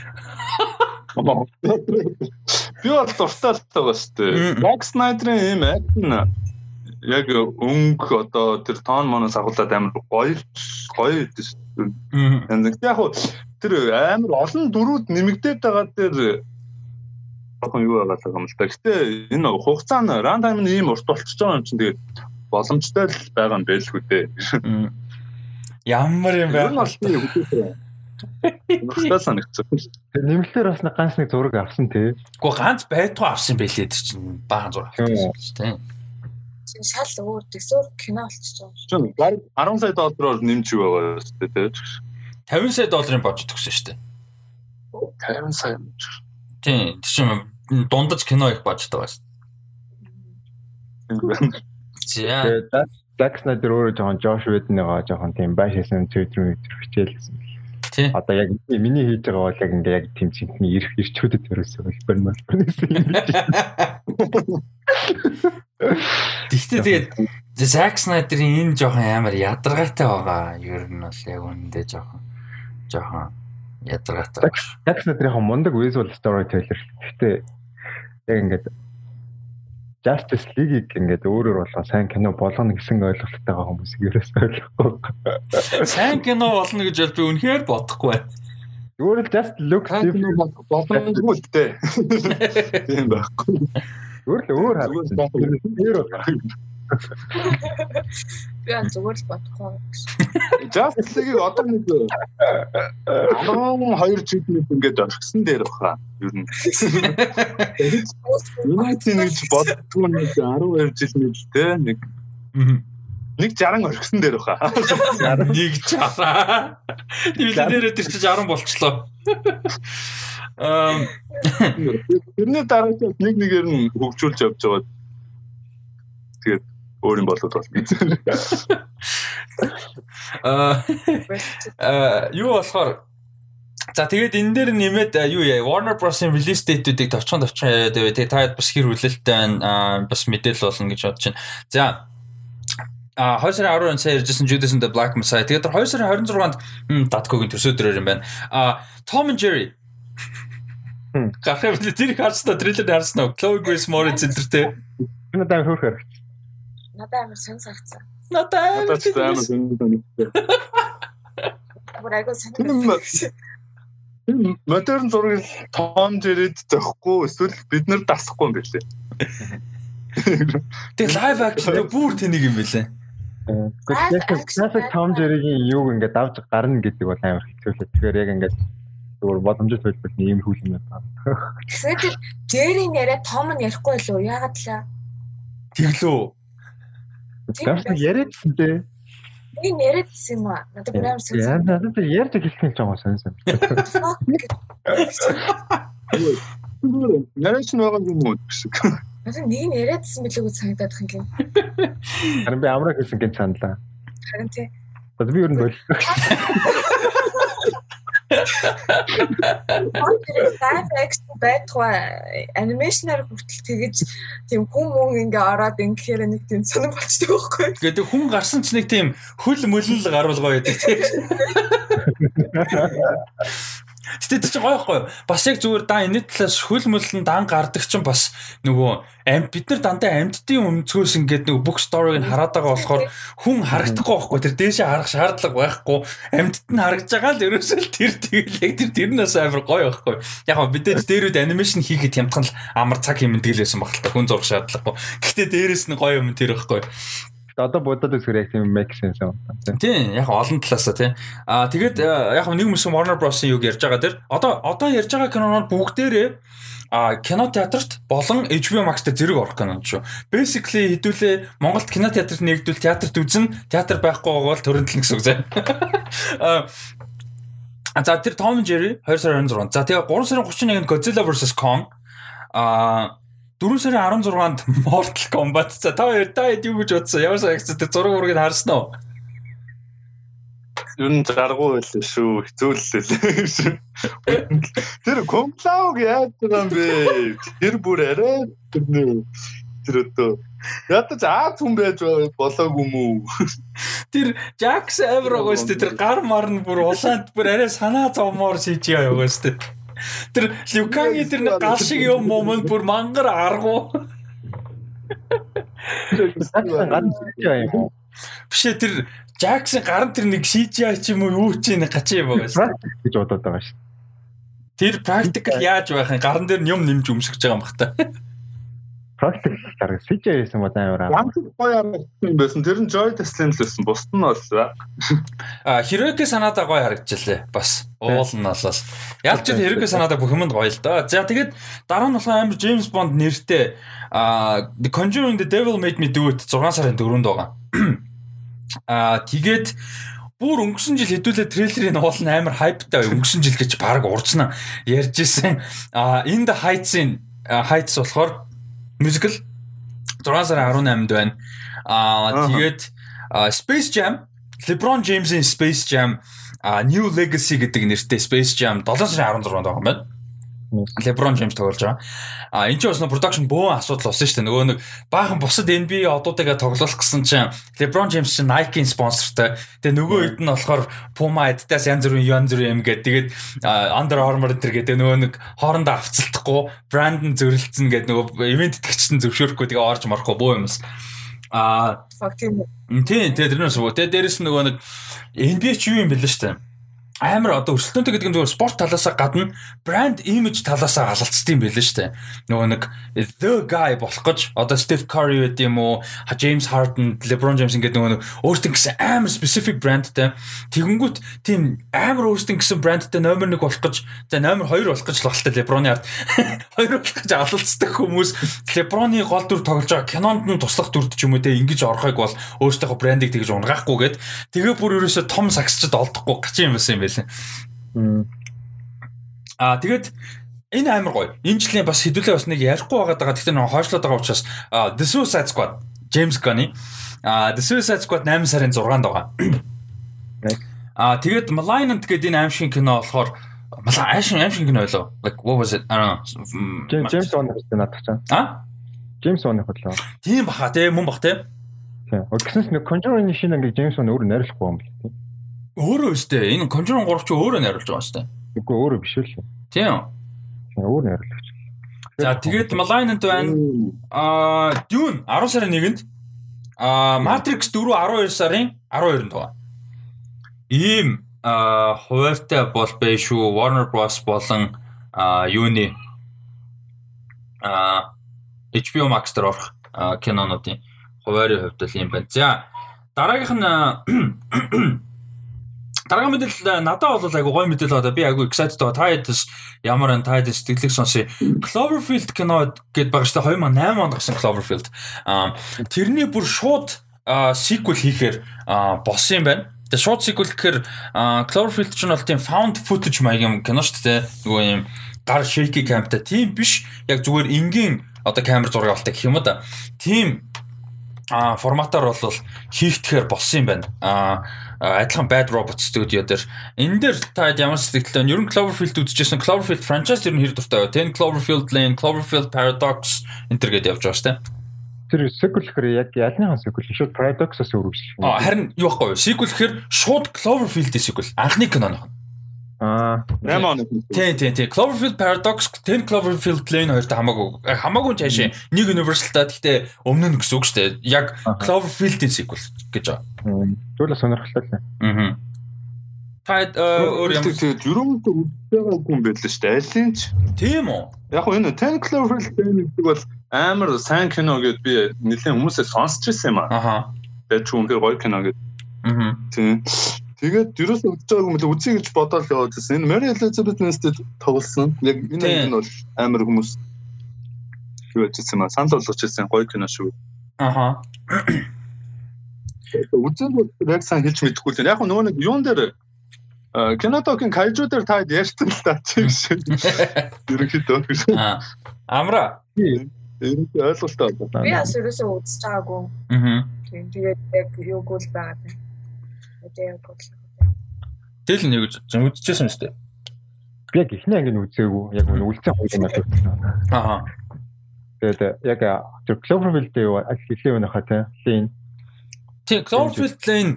D: Би бол дуртай л байгаа шүү дээ. Zack Snyder-ийн юм акшн яг өнгө одоо тэр тоон моноос агуулад амар гоё гоё гэдэг шүү. Яг яг тэр амар олон дөрүүд нэмэгдээд байгаа дээр жоохон юу байгаад байгаа юм л да. Гэтэ энэ хугацаа нь рандом нь ийм урт болчихж байгаа юм чинь тэгээд боломжтой л байгаа юм байлгүй дээ.
A: Ямар юм бэ?
D: Нөхцөл санагдсан.
B: Тэр нэмэлтээр бас нэг ганц нэг зураг авсан тий.
A: Гэхдээ ганц байтугай авсан байлээ тэр чинь баахан зураг авсан шүү дээ.
C: Чинь шал өөр дэсүр кино болчихж байгаа
D: шүү. Чинь баг 10 сая доллараар нэмж байгаа шүү дээ тий.
A: 50 сая долларын божид өгсөн шүү дээ.
D: 50 сая. Тийм
A: тийм дундаж кино их байна шүү.
B: Тэгээд Zack Snyder өөрөө жоохон Josh Whedon-ыг жоохон тийм байш хийсэн Twitter Twitter хичээл гэсэн.
A: Тий.
B: Одоо яг миний хийж байгаа бол яг ингээ яг тийм чинхний ирэх ирчүүдэд ерөөсөө хэлбэр байсан юм.
A: Тэгтээ тэгээд Zack Snyder-ийн энэ жоохон амар ядаргаатай байгаа. Ер нь бол яг үнэндээ жоохон жоохон ядаргаатай.
B: Zack Snyder-ийн мундаг visual storyteller. Гэхдээ яг ингээд Justice League-ийг ингээд өөрөөр болгоо сайн кино болгоно гэсэн ойлголттойгаа хүмүүс ерөөс ойлгохгүй.
A: Сайн кино болно гэж бол би үнэхээр бодохгүй байна.
B: Зүгээр л just look
D: different боломжгүй л дээ. Тийм байхгүй.
B: Зүгээр л өөр харагдсан.
C: Би ан зүгээр л бодохгүй.
D: Justice League-ийг одоо нэг 12 жил нэг ингээд орхисон дээр баха. Ер нь. United нэг боддгоо нэг 12 жил нэг те нэг нэг 60 орхисон дээр баха.
A: Нэг 60. Тэвлэн дээр тэр чи 60 болчлоо.
D: Эм тэрний дараа нэг нэгээр нь хөгжүүлж явж байгаа. Тэгээд өөр юм болоод болно.
A: Аа юу болохоор За тэгээд энэ дээр нэмээд юу яа Warner Bros-ийн release date-үүдийг товчхон товчхон тэгээд та бас хэр хүлээлттэй байна бас мэдээлэл болно гэж бодож байна. За а 2 сарын 10-нд сая ярьжсэн Judas and the Black Messiah. Тэгээд 2 сарын 26-нд Datkog-ийн төсөөдрөөр юм байна. А Tom and Jerry Гахаа тэр харснаа трейлер харснаа Chloe Grace Moretz энтертэй.
B: Энэ дан хөөх хэрэг.
C: Надад амар сонь санагцсан.
A: Надад
D: амар сонь санагцсан.
C: Бүр айгуу сонь.
D: Модерн зургийг Том Жерэд зөхгүй эсвэл бид нар дасахгүй юм билээ.
A: Тэг лайв акшн бүр тэнийг юм билээ.
B: Classic Tom Jerry-гийн юуг ингээд давж гарна гэдэг бол амар хэцүү л. Тэгэхээр яг ингээд зүгээр боломжтой төлбөрт ийм хүл юм байна.
C: Тэгсэн тэр Jerry нэрэ Том нь ярихгүй лөө яагаад лээ?
A: Тэглөө.
B: Тэгсэн яриадсан дээ.
C: Би яриадсан юм аа. Надад бүр амар сонь.
B: Яа, надад ярьж хэлсэн ч юм сонь сонь.
D: Нарийнч байгаа юм уу гэсэн.
C: Надад нэг нь яриадсан билүү гэж санагдаад их юм.
B: Харин би амраа хэлсэн гэж саналаа.
C: Харин тий.
B: Одоо би ер нь бол.
C: Live action байтугай анимашнаар хүртэл тэгэж тийм хүн мөн ингээ ороод ингэхээр нэг тийм сонир болчтой байхгүй.
A: Тэгээд хүн гарсан ч нэг тийм хөл мөлөл гаруулгаа байдаг тийм. Гэтэ чи гоё хгүй. Бас яг зүгээр дан энэ талаас хөл мөлн дан гардаг чинь бас нөгөө амт бид нар дандаа амьдтын өнцгөөс ингээд нөгөө бүх сториг нь хараад байгаа болохоор хүн харагдахгүй байхгүй. Тэр дээшээ харах шаардлага байхгүй. Амьдт нь харагдж байгаа л ерөөсөө тэр тэгэл яг тэр тэрнээс амар гоё байхгүй. Яг гоо мэдээж дээрүүд анимашн хийхэд хямдхан л амар цаг юм дэглээсэн баг л та хүн зурх шаардлагагүй. Гэтэ дээрэс нь гоё юм тэр байхгүй
B: одоо бодоод үзэхээр яг тийм make sense юм байна.
A: Тийм яг олон талаасаа тийм. Аа тэгээд яг нэг хүмүүс Warner Bros-ийн юг ярьж байгаа дэр одоо одоо ярьж байгаа кинонууд бүгдээрээ а кино театрт болон HBO Max-т зэрэг орох кино шүү. Basically хэдүүлээ Монголд кино театрт нэгдвэл театрт үзэн театр байхгүй байгаа бол төрөндлөн гэсэн үг зэ. А за тэр Tom Jerry 2 сарын 26. За тэгээ 3 сарын 31-нд Godzilla vs Kong а 4 сарын 16-нд Mortal Kombat. За та хоёр та хэд юу гэж бодсон? Ямар? Тэр зураг ургийг харсан уу?
D: Юу н заргуу байлаа шүү. Хэцүүллээ шүү. Тэр комплауг яаж байгаа юм бэ? Тэр бүр арай тэр тэр өдөө Ядаж аа хүн байж болоог юм уу?
A: Тэр Jax Avro гоостэй тэр гар марн бүр улаанд бүр арай санаа зовмоор шийж яваа гоостэй. Тэр Люкаги тэр нэг гал шиг юм момент бүр мангар аргу. Биш тэр Жаксын гарын тэр нэг CGI ч юм уу юу ч нэг гачи юм байгаа шүү
B: гэж бодоод байгаа шүү.
A: Тэр practical яаж байх юм гарын дээр юм нэмж өмсөж байгаа юм бах та.
B: Practical дараа CGI байсан бол амар
D: аа. Ганц гоё юм байсан. Тэр нь Joy Tesla л байсан. Бусд нь бол
A: а Hiroki Sanada гоё харагдчихлээ. Бас уул нь болол. Яг ч Hiroki Sanada бүх юмд гоё л доо. За тэгээд дараа нь болохоор амар James Bond нэртэй а The Conjuring the Devil Made Me Do It 6 сарын 4-нд байгаа. А тэгээд бүр өнгөрсөн жил хэдүүлээ трейлерын уул нь амар хайптай өнгөрсөн жил гэж баг уржна ярьж исэн. А In the Heights-ийн Heights болохоор мюзикл 6 сарын 18-нд байна. Аа тэгээд Space Jam. LeBron James-ийн Space Jam. New Legacy гэдэг нэртэй Space Jam. 7 сарын 16-нд байгаа юм байна. LeBron James тоглож байгаа. А энэ ч бас production бөөн асуудал болсон шүү дээ. Нөгөө нэг баахан бусад NBA одуудыгаа тоглох гэсэн чинь LeBron James чинь Nike-ийн спонсортой. Тэгээ нөгөө хэд нь болохоор Puma, Adidas янз бүрийн янз бүрийн юм гээд тэгээд Under Armour энэ гэдэг нөгөө нэг хоорондоо авцалдахгүй брэнд нь зөрөлдсөн гэдэг нөгөө ивент итгэгчтэн зөвшөөрөхгүй тэгээ орж марахгүй бөө юмс. А
C: тийм.
A: Тийм, тэгээ тэрнээс нөгөө тэгээ дээрэс нөгөө нэг NBA ч юу юм бэлээ шүү дээ амар одоо өрсөлдөөнтэй гэдэг нь зүгээр спорт талаас гадна брэнд имиж талаас халалцсан юм байл шүү дээ. Нөгөө нэг the guy болох гэж. Одоо Steph Curry гэдэг юм уу, James Harden, LeBron James гэдэг нөгөө өөртөө гэсэн амар specific brandтэй тэгэнгүүт тийм амар өөртөө гэсэн brandтэй номер 1 болох гэж. За номер 2 болох гэж багтал LeBron-ы ард. 2 болох гэж халалцдаг хүмүүс. LeBron-ы гол дүр тоглож байгаа. Кинонд нь туслах дүрд ч юм уу те ингэж орохыг бол өөртөөхөө брендийг тэгж унгаахгүйгээд тэгээ бүр ерөөсө том сагсчд олдохгүй. Гачин юм байсан юм байлаа. Аа тэгээд энэ амар гоё. Энэ жилийн бас хэдүүлээ бас нэг ярихгүй байгаа. Гэхдээ нэг хойшлоод байгаа учраас The Suicide Squad James Gunn-ы аа The Suicide Squad 8 сарын 6-нд байгаа. Аа тэгээд Malignant гэдэг энэ аимшиг кино болохоор Мала аимшиг аимшиг кино байлоо. Like what was it? I don't
B: know. James Wan гэдэг надад чам.
A: Аа?
B: James Wan хөтлөө.
A: Тийм баха тий мөн бах тий.
B: Тийм. Гэсэнс нэг Conjuring шинэ ингээ James Wan өөрөө найруулахгүй юм тий.
A: Өөрөө өстэй. Энэ Conjuring 3 ч өөрөө найруулж байгаа өстэй.
B: Үгүй өөрөө биш л.
A: Тийм.
B: Өөр найруулагч.
A: За тэгээд Malignant байна. Аа Dune 10 сарын 1-нд аа Matrix 4 12 сарын 12-нд байгаа. Ийм аа хуваартай бол бай шүү. Warner Bros болон аа юуны аа HBO Max дээр орох кинонуудын хуваарийн хувьд л юм байна. За дараагийнх нь Дараагийн мэдээлэл э, надад бол айгу гоё мэдээлэл одоо би айгу excited байгаа. Та хэд ямар ан та хэд сэтгэлэг сонсъё. Cloverfield кино гэдээ байгаа шүү дээ 2008 онд гарсан Cloverfield. Аа тэрний бүр шууд sequel хийхээр болсон юм байна. Тэгээ шууд sequel гэхээр Cloverfield ч нь бол тийм found footage маягийн кино шүү дээ. Нөгөө юм гар shaky camтай тийм биш. Яг зүгээр энгийн одоо камер зураг авалтай гэх юм да. Тийм а форматаар бол хийхтэхэр болсон юм байна. А адилхан Bad Robot Studio дээр энэ дээр та ямар сэтгэлтэй вэ? Ер нь Cloverfield үзчихсэн Cloverfield franchise ер нь хэр дуртай вэ? 10 Cloverfield Lane, Cloverfield Paradox энэ төр гэдээ явж байгаа шүү дээ.
B: Тэр sequel гэхээр яг ялныхан sequel шууд Paradox-аас үгш.
A: Аа харин юу байхгүй юу? Sequel гэхээр шууд Cloverfield-ийн sequel. Анхны киноных.
B: Аа
D: 8 он.
A: Тий, тий, тий. Cloverfield Paradox 10 Cloverfield Lane хоёртой хамаагүй хамаагүй цаашаа нэг Universal-таа гэхдээ өмнө нь гэсэн үг шүү дээ. Яг Cloverfield-ийн sequel гэж байгаа.
B: Зөвлө сонирхолтой л.
A: Аа. Таад өөр
D: юм тэгээд ерөөмд үзээгүй юм байл л шүү дээ. Алин ч.
A: Тийм үү?
D: Яг энэ 10 Cloverfield Lane гэдэг бол амар сайн кино гэд би нэлээд хүмүүсээ сонсч ирсэн юм аа.
A: Аха.
D: Тэгээд ч үнэхээр гоё кино гэд.
A: Аа.
D: Тийм. Тэгээд юуроос үзэж байгааг юм л үзье гэж бодоод яваад байсан. Энэ Mary Elizabeth Winstead тоглосон. Яг энэ нь бол амар хүмүүс юу гэж хэлсэн маа санал болгож хэлсэн гоё кино шүү.
A: Аха.
D: Үзэл бол яг сайн хэлж мэдэхгүй л. Яг нөгөө нэг юун дээр кинотокийн кайжуу дээр таад ярьсан л та чиг шиг. Ерөнхийдөө.
A: Аа. Амра.
D: Энэ ойлголттой
C: байна. Би бас ерөөсөө үзэж байгаагүй.
A: Аа.
C: Тэгээд яг юуг л байгаа юм одоо яг бодлоо.
A: Тэгэл нэг зэн үдчихсэн шүү дээ.
B: Би яг ихний анги нь үзээгүй. Яг үлцэн хоёрын мал үзсэн.
A: Аа.
B: Тэгээд яг тэр Cloverfield дээр хэлээ өнөхөө тий. Лин.
A: Тий Cloverfield Lane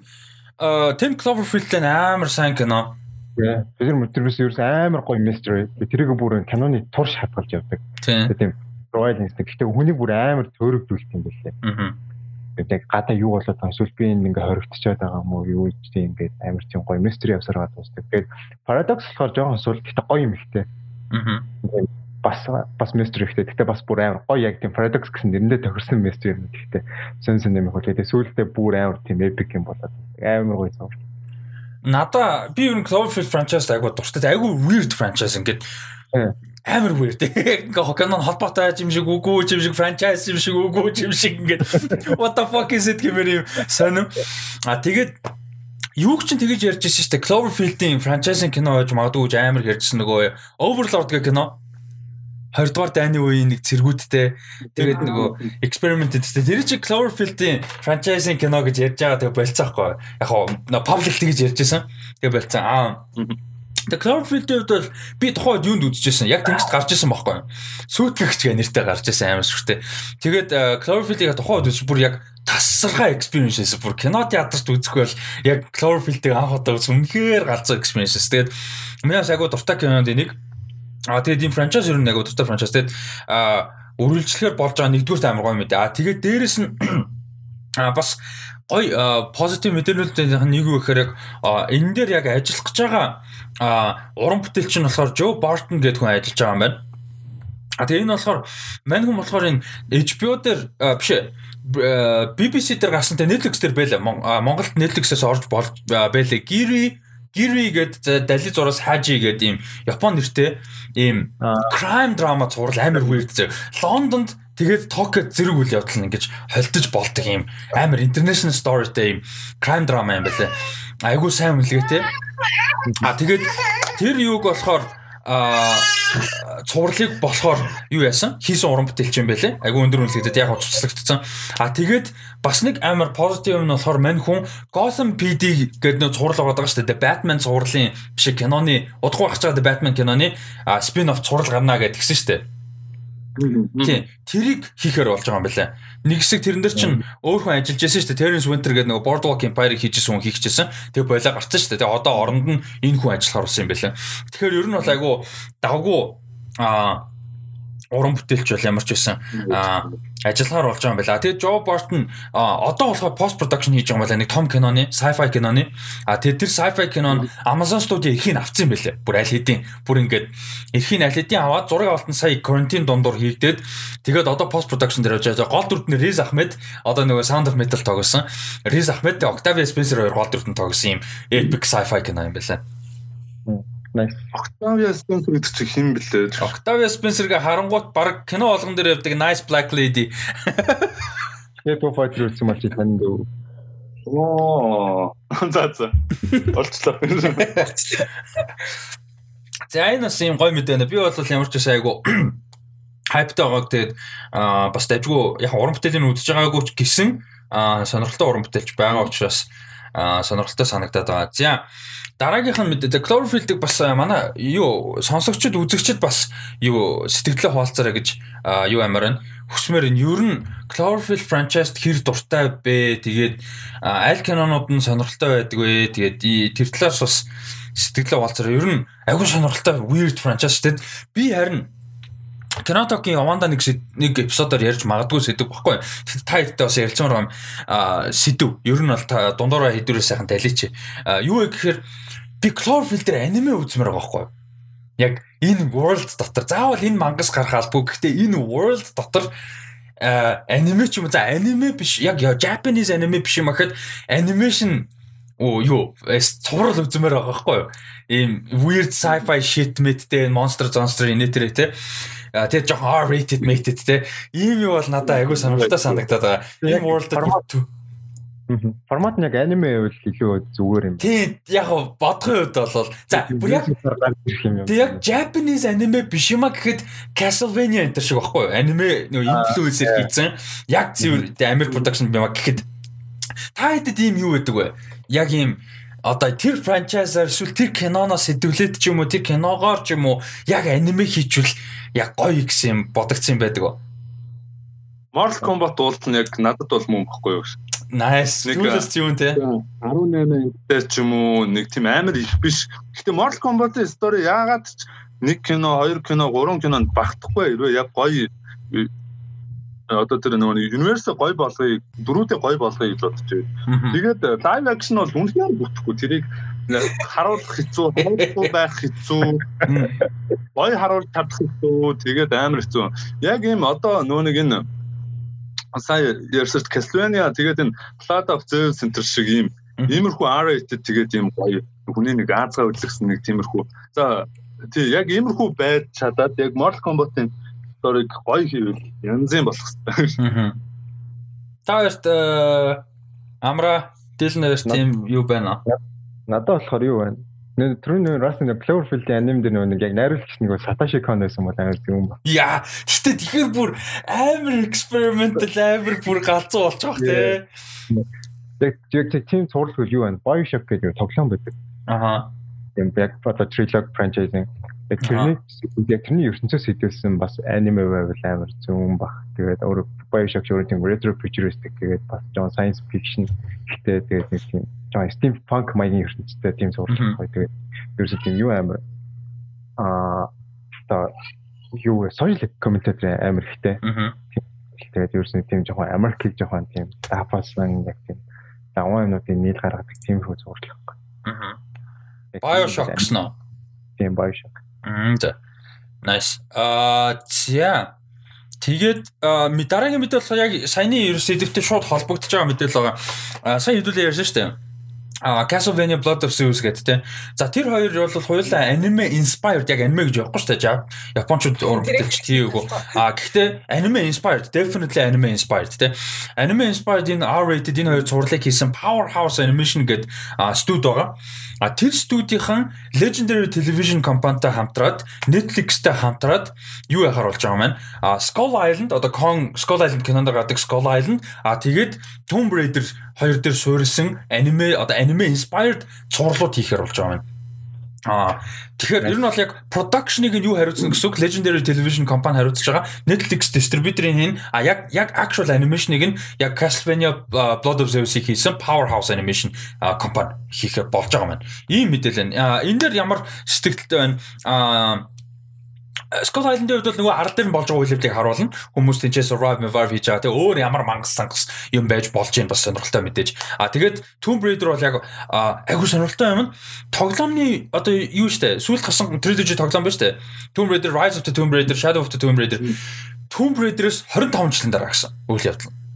A: э Tim Cloverfield Lane амар сайн кино.
B: Тэр мөтрөөс ерөөс амар гоё mystery. Тэрийг бүр киноны турш хадгалж явдаг.
A: Тийм.
B: Royal Instinct. Гэтэ хүнийг бүр амар төөрөгдүүлт юм байлээ.
A: Аа
B: яг гадаа юу болоод байгаа эсвэл би энэ ингээ хоригдчиход байгаа юм уу юу гэж тийм ингээд амар тийм гоё мистери явсараад дуусдаг. Тэгээд парадокс болохоор жоохон сул гэхдээ гоё юм ихтэй.
A: Аа.
B: Бас бас мистери ихтэй. Гэхдээ бас бүр амар гоё яг тийм парадокс гэсэн нэрэндээ тохирсон мистери юм гэхдээ сэн сэн юм хөл тэгээд сүүлдээ бүр амар тийм эпик юм болоод амар гоё зураг.
A: Надаа би ер нь Cloverfield franchise айгуу дуртай. Айгуу weird franchise ингээд амар weird. Ингээ Canon холбоотой юм шиг үгүй юм шиг franchise юм шиг үгүй юм шиг ингээд what the fuck is it гэмээр юм сонирм. А тэгээд юуг чинь тэгэж ярьж байсан шүү дээ. Cloverfield-ийн franchise кино байж магадгүй амар ярьжсэн нөгөө Overlord гэх кино. 20 дугаар дайны үеийн нэг цэргүүдтэй тэгээд нөгөө эксперимент гэдэг. Тэр чинь Cloverfield-ийн франчайзинг кино гэж ярьж байгаа тэгээ болцсоохгүй. Яг нь public гэж ярьж байсан. Тэгээ болцсон. Аа. Тэгээ Cloverfield-ийн хувьд бол би тухайд юунд үзчихсэн. Яг тэнгист гарч исэн байхгүй. Сүйтгэгч гэх нэртэй гарч исэн амар сүртэй. Тэгээд Cloverfield-ийг тухайд үзсэн бүр яг тасархай experience эсэ бүр кино театрт үзэхгүй бол яг Cloverfield-ийг анх удаа үзсэн үнэхээр галзуу experience. Тэгээд миний агуу дуртай кинонд нэг А тэгээд энэ франчайз ер нь яг өдөртэй франчайз тэгээд а үргэлжлэхээр болж байгаа нэгдүгээр амар гоё мэдээ. А тэгээд дээрэс нь бас гоё позитив мэдээлэлүүдийн нэг юу гэхээр яг энэ дээр яг ажиллах гэж байгаа уран бүтээлч нь болохоор Joe Barton гэдэг хүн ажиллаж байгаа юм байна. А тэгээ энэ болохоор мань хүн болохоор энэ HBO дээр биш BBC дээр гарсан тэ Netflix дээр байлаа. Монголд Netflix-ээс орж болж байлаа. Giri Giri гэдэг дали зураас Haji гэдэг ийм Япон нэртэй ийм crime drama зураг амар weird зэ. Лондонд тэгээд Токиод зэрэг үйл явдал нь ингэж холдож болдог ийм амар international storyтэй ийм crime drama юм байна. Айгуу сайн үнэлгээтэй. А тэгээд тэр юуг болохоор а цувралыг болохоор юу яасан? Хийсэн уран бүтээлч юм байлээ. Айгу өндөр үнэлгээтэй яг цуцлагдсан. А тэгээд бас нэг амар позитив юм нь болохоор мань хүн Gotham PD гэдэг нэг цуврал ороод байгаа шүү дээ. Batman цувралын биш киноны удахгүй багч байгаа Batman киноны спин офф цуврал гарна гэж тэгсэн шүү дээ. Тийм. Тэрийг хийхээр болж байгаа юм байна. Нэг хэсэг тэрэн дээр чинь өөр хүн ажиллаж байсан шүү дээ. Terence Winter гэдэг нэг Boardwalk Empire-ыг хийчихсэн хүн хийчихсэн. Тэгээ болоо гарцсан шүү дээ. Тэгээ одоо оронд нь энэ хүн ажиллахаар болсон юм байна. Тэгэхээр ер нь бол айгу давгүй аа уран бүтээлч бол ямар ч байсан ажиллахаар болж байгаа юм байна. Тэгээд Joe Barton одоо болохоор post production хийж байгаа юм байна. Нэг том киноны, sci-fi киноны. А тэгээд тэр sci-fi кинон Amazon Studio эрхийг авцсан юм байлээ. Бүр аль хэдийн бүр ингээд эрхийг аль хэдийн аваад зураг авалтан сая quarantine дундуур хийгдээд тэгээд одоо post production дээр явж байгаа. Гол дүрд нь Riz Ahmed одоо нөгөө Sound of Metal тоглосон. Riz Ahmed Octavia Spencer хоёр гол дүрд нь тоглосон юм epic sci-fi кино юм байлаа.
D: Nice. Octavia Spencer гэдэг чи хэн блээ?
A: Octavia Spencer-гээ харангуут баг кино болгон дээр явдаг Nice Black Lady.
B: Shape of Water үзсэн мал чи танд үү?
D: Оо. За за. Олчлоо.
A: За энэ бас юм гой мэдээ байна. Би бол ямар ч айгу хайптай байгааг тэгээд бас дайггүй яг уран бүтээлийн үзэж байгаагүй ч гэсэн сонирхолтой уран бүтээлч байгаа учраас сонирхолтой санагдаад байгаа. За дараагийнх нь мэдээ Cloverfield-ыг бас манай юу сонсогчд үзэгчд бас юу сэтгэлдээ хуваалцаарай гэж юу амаар байна. Хүсмээр энэ ер нь Cloverfield franchise-д хэр дуртай бэ? Тэгээд аль кинонууд нь сонирхолтой байдаг вэ? Тэгээд тэр талаас бас сэтгэлдээ хуваалцаарай. Ер нь агүй сонирхолтой weird franchise тэгээд би харин Кинотокийн Ованда нэг нэг эпизодоор ярьж магадгүй сэдв баггүй. Та хэдтэй бас байгаа юм. Аа сэдв. Ер нь бол та дундаараа хэдвэрээ сайхан талийч. Юу вэ гэхээр би Cloverfield дээр аниме үзмээр байгаа байхгүй юу? Яг энэ world дотор заавал энэ мангас гарах албагүй. Гэхдээ энэ world дотор аниме ч юм за аниме биш яг Japanese аниме биш юм ахэд animation оо юу цуврал үзмээр байгаа байхгүй юу? Ийм weird sci-fi shit мэдтэй monster monster инээтрээ те тэгээ жоохон R-rated mated те. Ийм юу бол надад айгүй сонирхолтой санагдаад байгаа. Ийм world-д
B: Формат нь яг аниме байвал илүү зүгээр юм.
A: Тийм яг бодохын үед бол за бүр яг тэг яг Japanese аниме биш юма гэхэд Castlevania энэ шиг баггүй аниме нөгөө инфлюенсер хийсэн. Яг зөв Америк production юм гэхэд. Та хэдэд ийм юу байдаг вэ? Яг ийм одоо тэр франчайзаар эсвэл тэр киноноос сэдвлээд ч юм уу тэр киногоор ч юм уу яг аниме хийчвэл яг гоё гэсэн юм бодогдсон байдаг уу?
D: Mortal Kombat уулт нь яг надад бол мөн баггүй юу?
A: Nice. Зүйлс юу те?
D: 18 дээр ч юм уу нэг тийм амар их биш. Гэтэ Mortal Kombat-ийн story яагаад ч нэг кино, хоёр кино, гурван кинонд багтахгүй хэрвээ яг гоё одоо тэр нөгөө universe гоё болгоё, дөрүүдээ гоё болгоё гэж бодож байна. Тэгээд live action бол үнэхээр бүтэхгүй. Тэрийг харуулах хэцүү, харуулахгүй байх хэцүү. Гоё харуулж чадах хэцүү. Тэгээд амар хэцүү. Яг ийм одоо нөгөө нэг энэ сая ярьсаж Castlevania тэгээд энэ Blood of Zeus Center шиг ийм иймэрхүү R-rated тэгээд ийм гоё хүний нэг Азгаа үзлэгсэн нэг тиймэрхүү. За тий яг иймэрхүү байж чадаад яг Mortal Kombat-ын сториг гоё хийвэл янзын болох
A: хэрэгтэй. Та хоёрт э, амра Дилнерс тийм юу байна аа?
B: Надад болохоор юу байна? Нэ нэр бас нэг Cloverfield-ийн аним дээр нэг яг найруулагч нэг Satoshi Kon байсан бол амар зүг юм ба.
A: Яа, гэтээ тэгэхээр бүр амар experimental амар бүр галзуу болчих те.
B: Яг яг тийм цуурлах юу байна? BioShock гэдэг тоглоом байдаг.
A: Аха.
B: Тийм яг фото trilogy franchise-ийн яг тэрний яг тэрний ертөнцөөс хэдүүлсэн бас аниме байвал амар зүүн бах. Тэгээд өөр BioShock өөр тийм retro futuristic тэгээд бас John science fiction гэхдээ тэгээд нэг тийм жоо steampunk маягийн ертөнцтэй тийм зурлах гоё тэгээд ерөөсөө тийм юу амар аа та юу social commentator амар ихтэй. Тэгээд ерөөсөө тийм жоохон Америкийг жоохон тийм дафасан яг тийм даваа юмнуудын нийл гаргадаг тийм хөө зурлах.
A: Аа. BioShock гэсэн үү?
B: Тийм BioShock.
A: За. Nice. Аа за. Тэгээд дараагийн мэдээлэл яг саяны ерөөс эдвтэй шууд холбогдож байгаа мэдээлэл байгаа. Аа сайн хэдүүлээ ярьсан шүү дээ а Castlevania Blood of Zeus гэдэг тийм. За тэр хоёр бол хоёулаа anime inspired яг anime гэж явахгүй шүү дээ. Япончууд урагтэлч тийм үгүй. А гэхдээ anime inspired definitely anime inspired тийм. Anime inspired энэ R-rated энэ хоёр зурлыг хийсэн Powerhouse Animation гэдэг студи байгаа. А тэр студийнхан Legendary Television компанитай хамтраад Netflix-тэй хамтраад юу яхаар болж байгаа юм байна. А Skull Island одоо Kong Skull Island кинонд гардаг Skull Island а тэгээд Tomb Raider хоёр дээр суурилсан аниме одоо аниме inspired цуурлууд хийхээр болж байгаа юм. Аа тэгэхээр ер нь бол яг production-ыг нь юу хариуцсан гэсэн үг Legendary Television компани хариуцж байгаа. Netflix distributor-ийн а яг яг actual animation-ыг нь яг Castlevania Blood of Zeus-ийг хийсэн Powerhouse Animation компани хийхээр болж байгаа юм. Ийм мэдээлэл. Энэ дээр ямар сэтгэлтэй байна? Аа Skull Island-ийн хувьд бол нөгөө арал дээр нь болж байгаа үйлдэлийг харуулна. Хүмүүс тийчээ survive survive хийж байгаа. Тэгээ өөр ямар мангас сангас юм байж болж юм бас сонирхолтой мэдээж. А тэгээд Tomb Raider бол яг айгүй сонирхолтой юм. Тоглоомны одоо юу штэ сүүлд гарсан trilogy тоглоом ба штэ. Tomb Raider Rise of the Tomb Raider, Shadow of the Tomb Raider. Tomb Raider-ээс 25 жилийн дараа гасан үйл явдал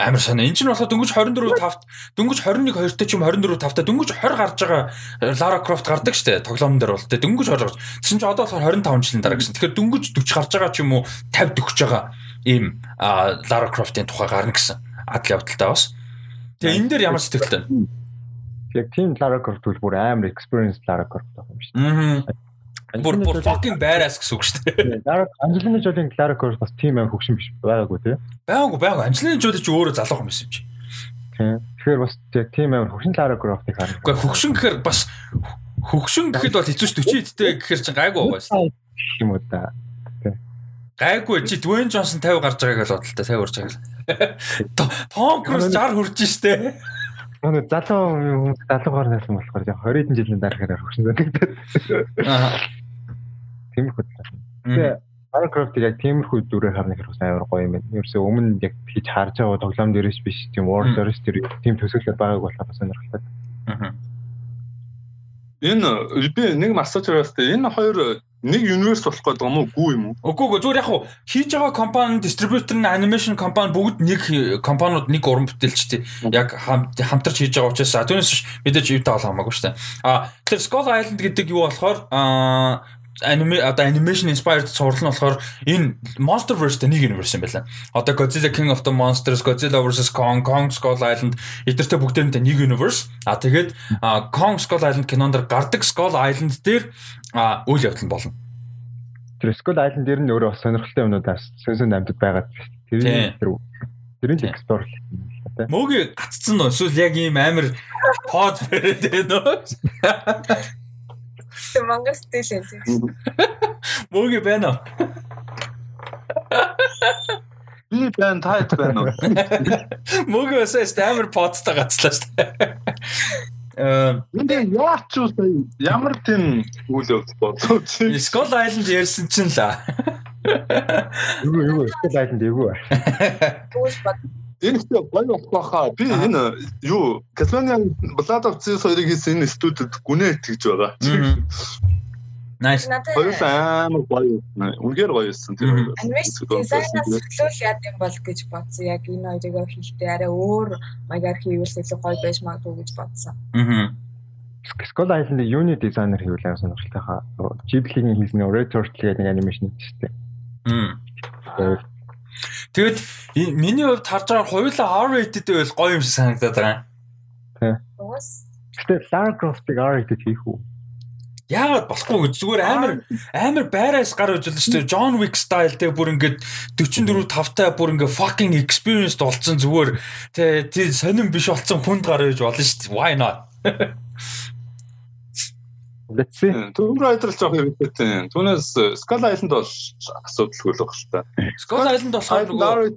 A: амар санаа. Энд чинь болохоор дөнгөж 24 5-т дөнгөж 21 2-т ч юм 24 5-т дөнгөж 20 гарч байгаа Lara Croft гардаг штэ тоглоом дээр бол тэ дөнгөж 20 гарч. Тэсэн чинь одоо болохоор 25 жилийн дараа гэсэн. Тэгэхээр дөнгөж 40 гарч байгаа ч юм уу 50 40 байгаа ийм Lara Croft-ийн тухай гарна гэсэн адал явдалтай бас. Тэгээ энэ дээр ямар сэтгэлтэй вэ?
B: Яг тийм Lara Croft бол бүр амар experience Lara Croft байгаа юм
A: дээ. Аа Бүр бүр fucking badass гэсэн үг шүү
B: дээ. Дараа Анжелина Жолийн Clara Cross бас тийм аим хөгшин биш байгаагүй тий.
A: Байгаагүй байгаагүй. Анжелина Жоли ч өөрөө залуухан байсан юм чи.
B: Тэгэхээр бас тийм аим хөгшин Clara Cross-ыг харна.
A: Гэхдээ хөгшин гэхээр бас хөгшин гэхэд бол хэцүү шүү 40 эдтэй гэхээр чинь гайгүй байгаа шүү.
B: юм уу да.
A: Гайгүй чи Dwayne Johnson 50 гарч байгааг л бодлоо 50 гарч байгааг. Tom Cruise 60 хүрч штэ.
B: Нөгөө залуу хүмүүс 70 гаруй байсан болохоор яг 20 хэдэн жилийн дараагаар хөгшин санагдаад. Аа тиймэрхүү. Тэгээ Minecraft-ыг яг тиймэрхүү дүрээр харна хэрэг амар гоё юм байна. Ерөөсөө өмнө яг хийж харж байгаа тоглоом дээрээс биш тийм War Stories дээр тийм төсөөлөл байгааг болохоор сонирхолтой. Аа.
D: Энэ би нэг массаж байгаастай энэ хоёр нэг universe болох гэдэг юм уу? Гүү юм уу?
A: Үгүй үгүй зүгээр яг хуу хийж байгаа компани, дистрибьютор нь анимашн компани бүгд нэг компаниуд нэг уран бүтээлчтэй яг хамтарч хийж байгаа учраас түүнээс мэдээж юутай бол хамаагүй шүү дээ. А тэгэхээр Skull Island гэдэг юу болохоор аниме одоо animation inspired цуврал нь болохоор энэ Monsterverse-тэй нэг universe юм байна. Одоо Godzilla King of the Monsters, Godzilla vs Kong, Kong Skull Island эдгээртэй бүгдээрээ нэг universe. А тэгээд Kong Skull Island кинонд гардаг Skull Island дээр үйл явдал нь болно.
B: Тэр Skull Island дээр нь өөрөө сонирхолтой юмнуудаас сүнсэн амьтад байгаа. Тэр тэр тэр нь explore
A: тий. Мөгийн гаццсан нөө эсвэл яг ийм амар под бэрээд байна уу?
C: Тэг Монгол стил юм тийм.
A: Мөгийн байна уу?
D: Би бэн тайт байна уу?
A: Мөгийн өсөс амар подтой гацлаа шүү дээ.
D: Э энэ яач юу ямар тийм үйл явдал бодлоо чи.
A: Skull Island ярьсан чинь л.
B: Юу юу Skull Island юу.
C: Түүш бод
D: энэ ихтэй гоё болох байхаа. Би энэ юу of Zeus хоёрыг хийсэн энэ студид гүнээ итгэж байгаа.
A: Nice.
D: Хоёр амар гоё. Үнээр гоё байсан тэр
C: design-аас зөвлөл яд юм бол гэж бодсон. Яг энэ хоёрыг хийхдээ арай өөр маягаар хийвэл илүү гоё байж магадгүй гэж бодсон.
A: Аа.
B: Skull Island-ийн юуны дизайнер хийвэл сонирхолтой хаа. Ghibli-гийн хийсэн Red Turtle гэдэг нэг анимашн шүү дээ.
A: Аа. Тэгэд миний хувьд харж байгаа хоёулаа R-rated байвал гоё юм шиг санагдаад байгаа.
B: Тий. Гэтэ Lara Croft-ыг R-rated хийх үү?
A: Яагаад болохгүй гэж зүгээр амар амар байраас гар үзүүлсэн шүү дээ. John Wick style те бүр ингээд 44 5-тай бүр ингээд fucking experienced болсон зүгээр те тий сонирн биш болсон хүнд гар үйж болно шүү дээ. Why not?
B: Let's see.
D: Tomb Raider л жоох хэрэгтэй. Түүнээс Skull Island бол асуудалгүй л байна л та.
A: Skull Island болохоор
D: нөгөө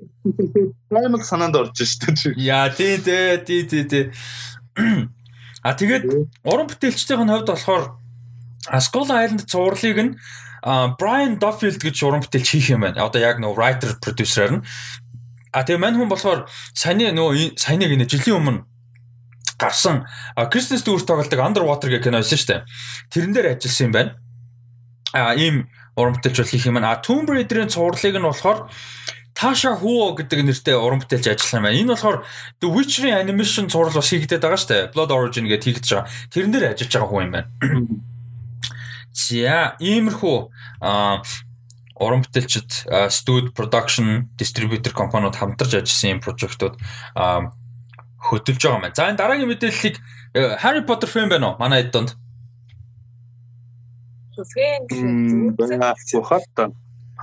D: Primal санаанд орж шүү дээ.
A: Яа тий тий тий тий. А тэгээд уран бүтээлчдийн хувьд болохоор Skull Island зурлыг нь Brian Duffield гэж уран бүтээлч хийх юм байна. Одоо яг нөгөө writer producer нь. А тэгээ мань хүн болохоор саяны нөгөө саяны гинэ жилийн өмнө гарсан Кристен Стюарт тоглодог Underwater гэх кино байсан шүү дээ. Тэрэн дээр ажилласан юм байна. А ийм уран бүтээлч бол хийх юм байна. А Tomb Raider-ийн цувралыг нь болохоор Таша Хуо гэдэг нэртэй уран бүтээлч ажилласан юм байна. Энэ болохоор The Witcher-ийн animation цуврал бас хийгдээд байгаа шүү дээ. Blood Origin гэдэг хийгдэж байгаа. Тэрэн дээр ажиллаж байгаа хүн юм байна. За, иймэрхүү уран бүтээлчд студ production distributor компаниуд хамтарч ажилласан юм прожектууд хөдөлж байгаа юм байна. За энэ дараагийн мэдээллийг Harry Potter fan байна уу? Манай хэд донд?
C: Фэн
D: ухаатаа.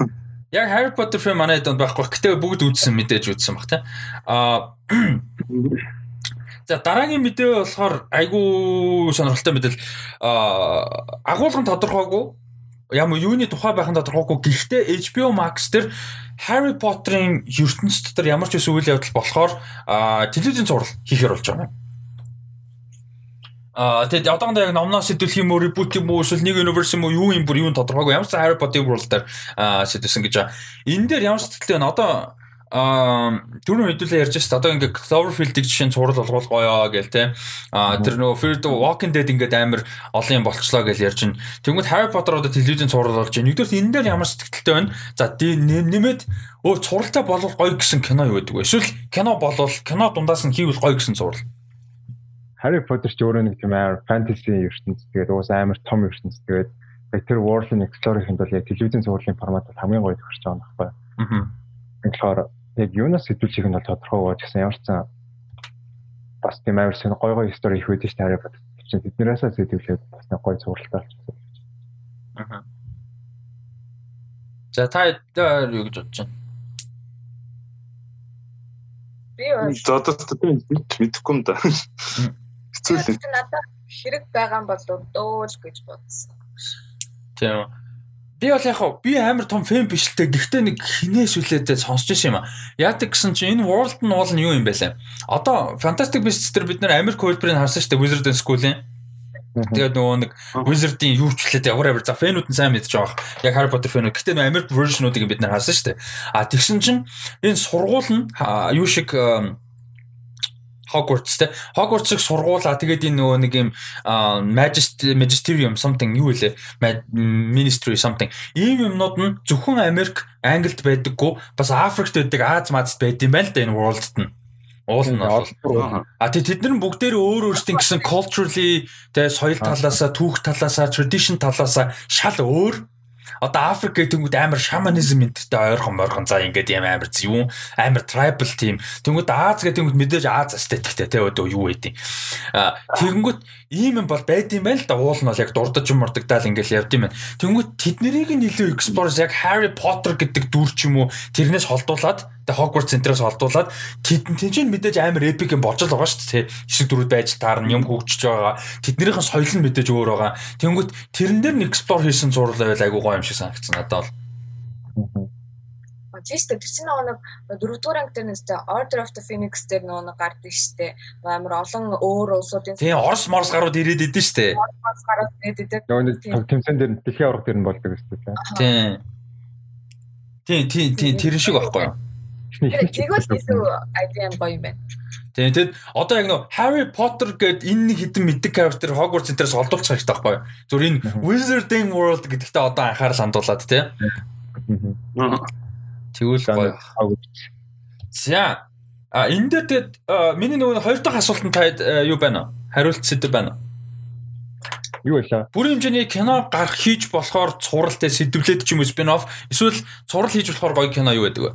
A: Яг Harry Potter fan манай хэд донд байхгүй. Гэтэ бүгд үзсэн мэдээж үзсэн баг тий. Аа За дараагийн мэдээ болохоор айгүй сонирхолтой мэдээлэл аа агуулгын тодорхойгүй ямар юуны тухай байхын тодорхойгүй гэхдээ HBO Max дээр Harry Potter-ын ертөнцийн дотор ямар ч үйл явдал болохоор телевизэн зураг хийхээр болж байгаа юм. Аа тэгээд одоогондоо яг номноос сэдвэх юм уу, reboot юм уу, эсвэл нэг universe юм уу, юу юм бүр юу тодорхойгүй. Ямар ч Harry Potter world дээр сэдвсэн гэж байгаа. Энэ дээр ямар ч сэтгэлтэй байна. Одоо аа түрүүн хэдүүлээ ярьж байсан. Одоо ингээ Cloverfield-ийг жишээ нь цуврал болгоол гоёо гээл те. Аа тэр нөгөө Fear the Walking Dead ингээд амар олон юм болчлоо гэж ярьж байна. Тэгмэд Harry Potter одоо телевизэн цуврал болж байна. Нэгдүгээр энэ дээр ямар сэтгэлтэй байна? За нэмээд өө цувралтай болвол гоё гэсэн кино юу гэдэг вэ? Эсвэл кино болвол кино дундаас нь хийвэл гоё гэсэн цуврал.
B: Harry Potter ч өөрөө нэг тийм амар fantasy ертөнц тэгээд уус амар том ертөнц тэгээд тэр world-ын explore хийхэд бол яг телевизэн цувралын форматад хамгийн гоё төгсөж байгаа юм байна. Аа. Тэгэхээр яг юунаас сэтүүлчих нь бол тодорхой байгаа гэсэн ямар ч сан бас тийм амар сэн гой гой стори их үүдэж таараа бод. Чинь тэднээс сэтүүлээд бас нэг гой цувралтай болчихсон. Аа.
A: За та юу гэж бодож байна?
C: Би бол
D: зодод мэдэхгүй юм да.
C: Хэцүү л. Надад хэрэг байгаа юм бол дөө л гэж бодсон.
A: Тийм Би бол яг хав би амар том фэн биш л те гэхдээ нэг хинээс үлээдээ сонсч байсан юм а. Яадаг гэсэн чинь энэ world нь уул нь юу юм бэ лээ. Одоо Fantastic Beasts дээр бид нэр Америк хөлбөрийг харсан шүү дээ Wizard and School-ийн. Тэгээд нөгөө нэг Wizard-ийн юу ч лээ whatever за фэнүүд нь сайн мэдж байгаа. Яг Harry Potter фэнүүд. Гэхдээ нөгөө Америк version-уудыг бид нэр харсан шүү дээ. А тэгсэн чинь энэ сургууль нь юу шиг Hogwarts те. Hogwarts-ыг сургуулаа. Тэгээд энэ нөгөө нэг юм magisterium something юу вэ? Ministry something. Ийм юмнууд нь зөвхөн Америк Англид байдаггүй бас Африкт байдаг Аз Мазд байд юм байна л да энэ world-д нь. Уул нь бол. А тий тэд нар бүгдээр өөр өөрсдийн гэсэн culturally тэ соёл талаасаа түүх талаасаа tradition талаасаа шал өөр одоо Африк гэх тэнгууд амар шаманизм энтертэй ойрхон морхон за ингээд юм амар юу амар tribal team тэнгууд Аз гэх тэнгууд мэдээж Аз эстетиктэй те одоо юу байдیں۔ А тэнгууд ийм юм бол байд юм байна л да уул нь бол яг дурдж юм мурдагдаал ингээд явд юм байна. Тэнгууд тэднийг нь илүү explore яг Harry Potter гэдэг дүр ч юм уу тэрнээс холдуулаад тэгээ Hogwarts центрээс холдуулаад тэнцэн мэдээж амар epic юм болж л байгаа шүү дээ. Хэсэг дөрүүд байж таарна юм хөгжиж байгаа. Тэднийхэн соёл нь мэдээж өөр байгаа. Тэнгүүт тэрэн дээр нь explore хийсэн зурлал байл айгуу гоё юм шиг санагдсан надад бол.
C: тийш тэр чинь нэг дөрөвдүгээр анги дээр нэстэй Order of the Phoenix дээр нэг гардаг штэ. Амар олон өөр улсуудын
A: Тийм Орос Морс гарууд ирээд идэв штэ.
C: Орос гарууд ирээд идэв.
B: Нөгөө нэг тэмцэн дээр дэлхийн авраг дээр нь болдог штэ.
A: Тийм. Тийм тийм тийм тэр шиг байхгүй юу?
C: Тэгвэл илүү IDM гоё юм байна.
A: Тийм тэгэд одоо яг нөө Harry Potter гэд энэ нэг хитэн мэддэг character Hogwarts центрээс олдуулчих хэрэгтэй байхгүй юу? Зүр энэ Wizarding World гэдэгтээ одоо анхаарал хандуулад тий. Тэгвэл гоё. За а энэ дээр тэгээд миний нөгөө хоёр дахь асуултанд та юу байна вэ? Хариулт сэдв байна уу?
B: Юу байлаа?
A: Бүрийн хэмжээний кино гарах хийж болохоор цувралтай сэдвлээд ч юм уу спин офф эсвэл цуврал хийж болохоор гоё кино юу байдаг вэ?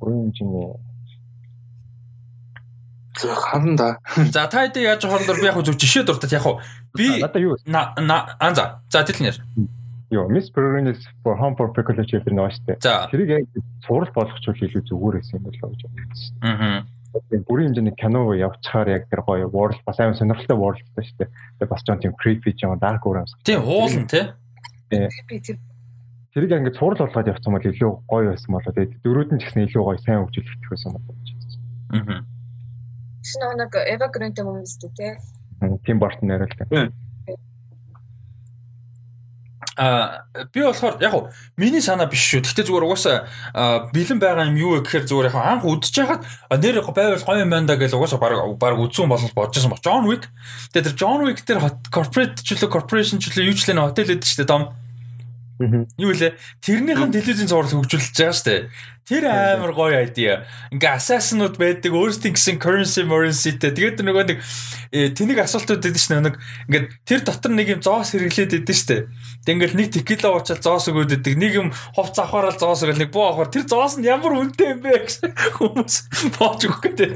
B: Бүрийн хэмжээний
D: харин да.
A: За та хэдий яаж хоорондор би яг зөв жишээ дуртад яг би анза за тэлнэр
B: Йоо, Miss Peregrine's for Home for Peculiar Children нөөштэй. Тэрийг яг сурал болгочихвол илүү зүгээр байсан юм болоо гэж бодсон. Аа. Бүрийн хэмжээний кино явуулчихаар яг тэр гоё world бас амар сонирхолтой world та шүү дээ. Тэгээ бас жоон тийм creepy жоон dark world.
A: Тийм уулан тий.
B: Тэрийг ингээд сурал болгоод явцсан бол илүү гоё байсан болоо. Тэгээ дөрүүд нь ч гэсэн илүү гоё сайн хөгжүүлэгдэх байсан болоо гэж бодсон. Аа.
C: Шинэ нэг Eva Green-тэй юм шүү дээ тий.
B: Тим Бартон нэрэл тий.
A: А би болохоор яг хуу миний санаа биш шүү. Гэхдээ зүгээр угаасаа бэлэн байгаа юм юу гэхээр зүгээр яг анх үдчихэж хахад нэр байвал гоё юм байна да гэж угаасаа баг баг үдсэн болно бодож байсан ба. John Wick. Тэгээд тэр John Wick тэр corporate ч үлээ corporation ч үлээ юу ч лээ хотел гэдэг шүү дээ дом. Юу лээ? Тэрнийхэн телевизийн зураг хөгжүүлж байгаа шүү дээ. Тэр амар гоё idea. Ингээ assassin-ууд байдаг, өөрсдийн гэсэн currency currency-тэй. Тэгээд нөгөө нэг э, тэнийг асуултууд өгдөн шүү дээ. Нэг ингээд тэр дотор нэг юм зоос хэрэглээд өгдөн шүү дээ. Тэг ингээл нэг текила уучаал зоос өгөөд өгдөг. Нэг юм ховц авахаараа зоос өгөл нэг буу авахаар тэр зоос нь ямар үнэтэй юм бэ гэсэн хүмүүс боож өгөх гэдэг.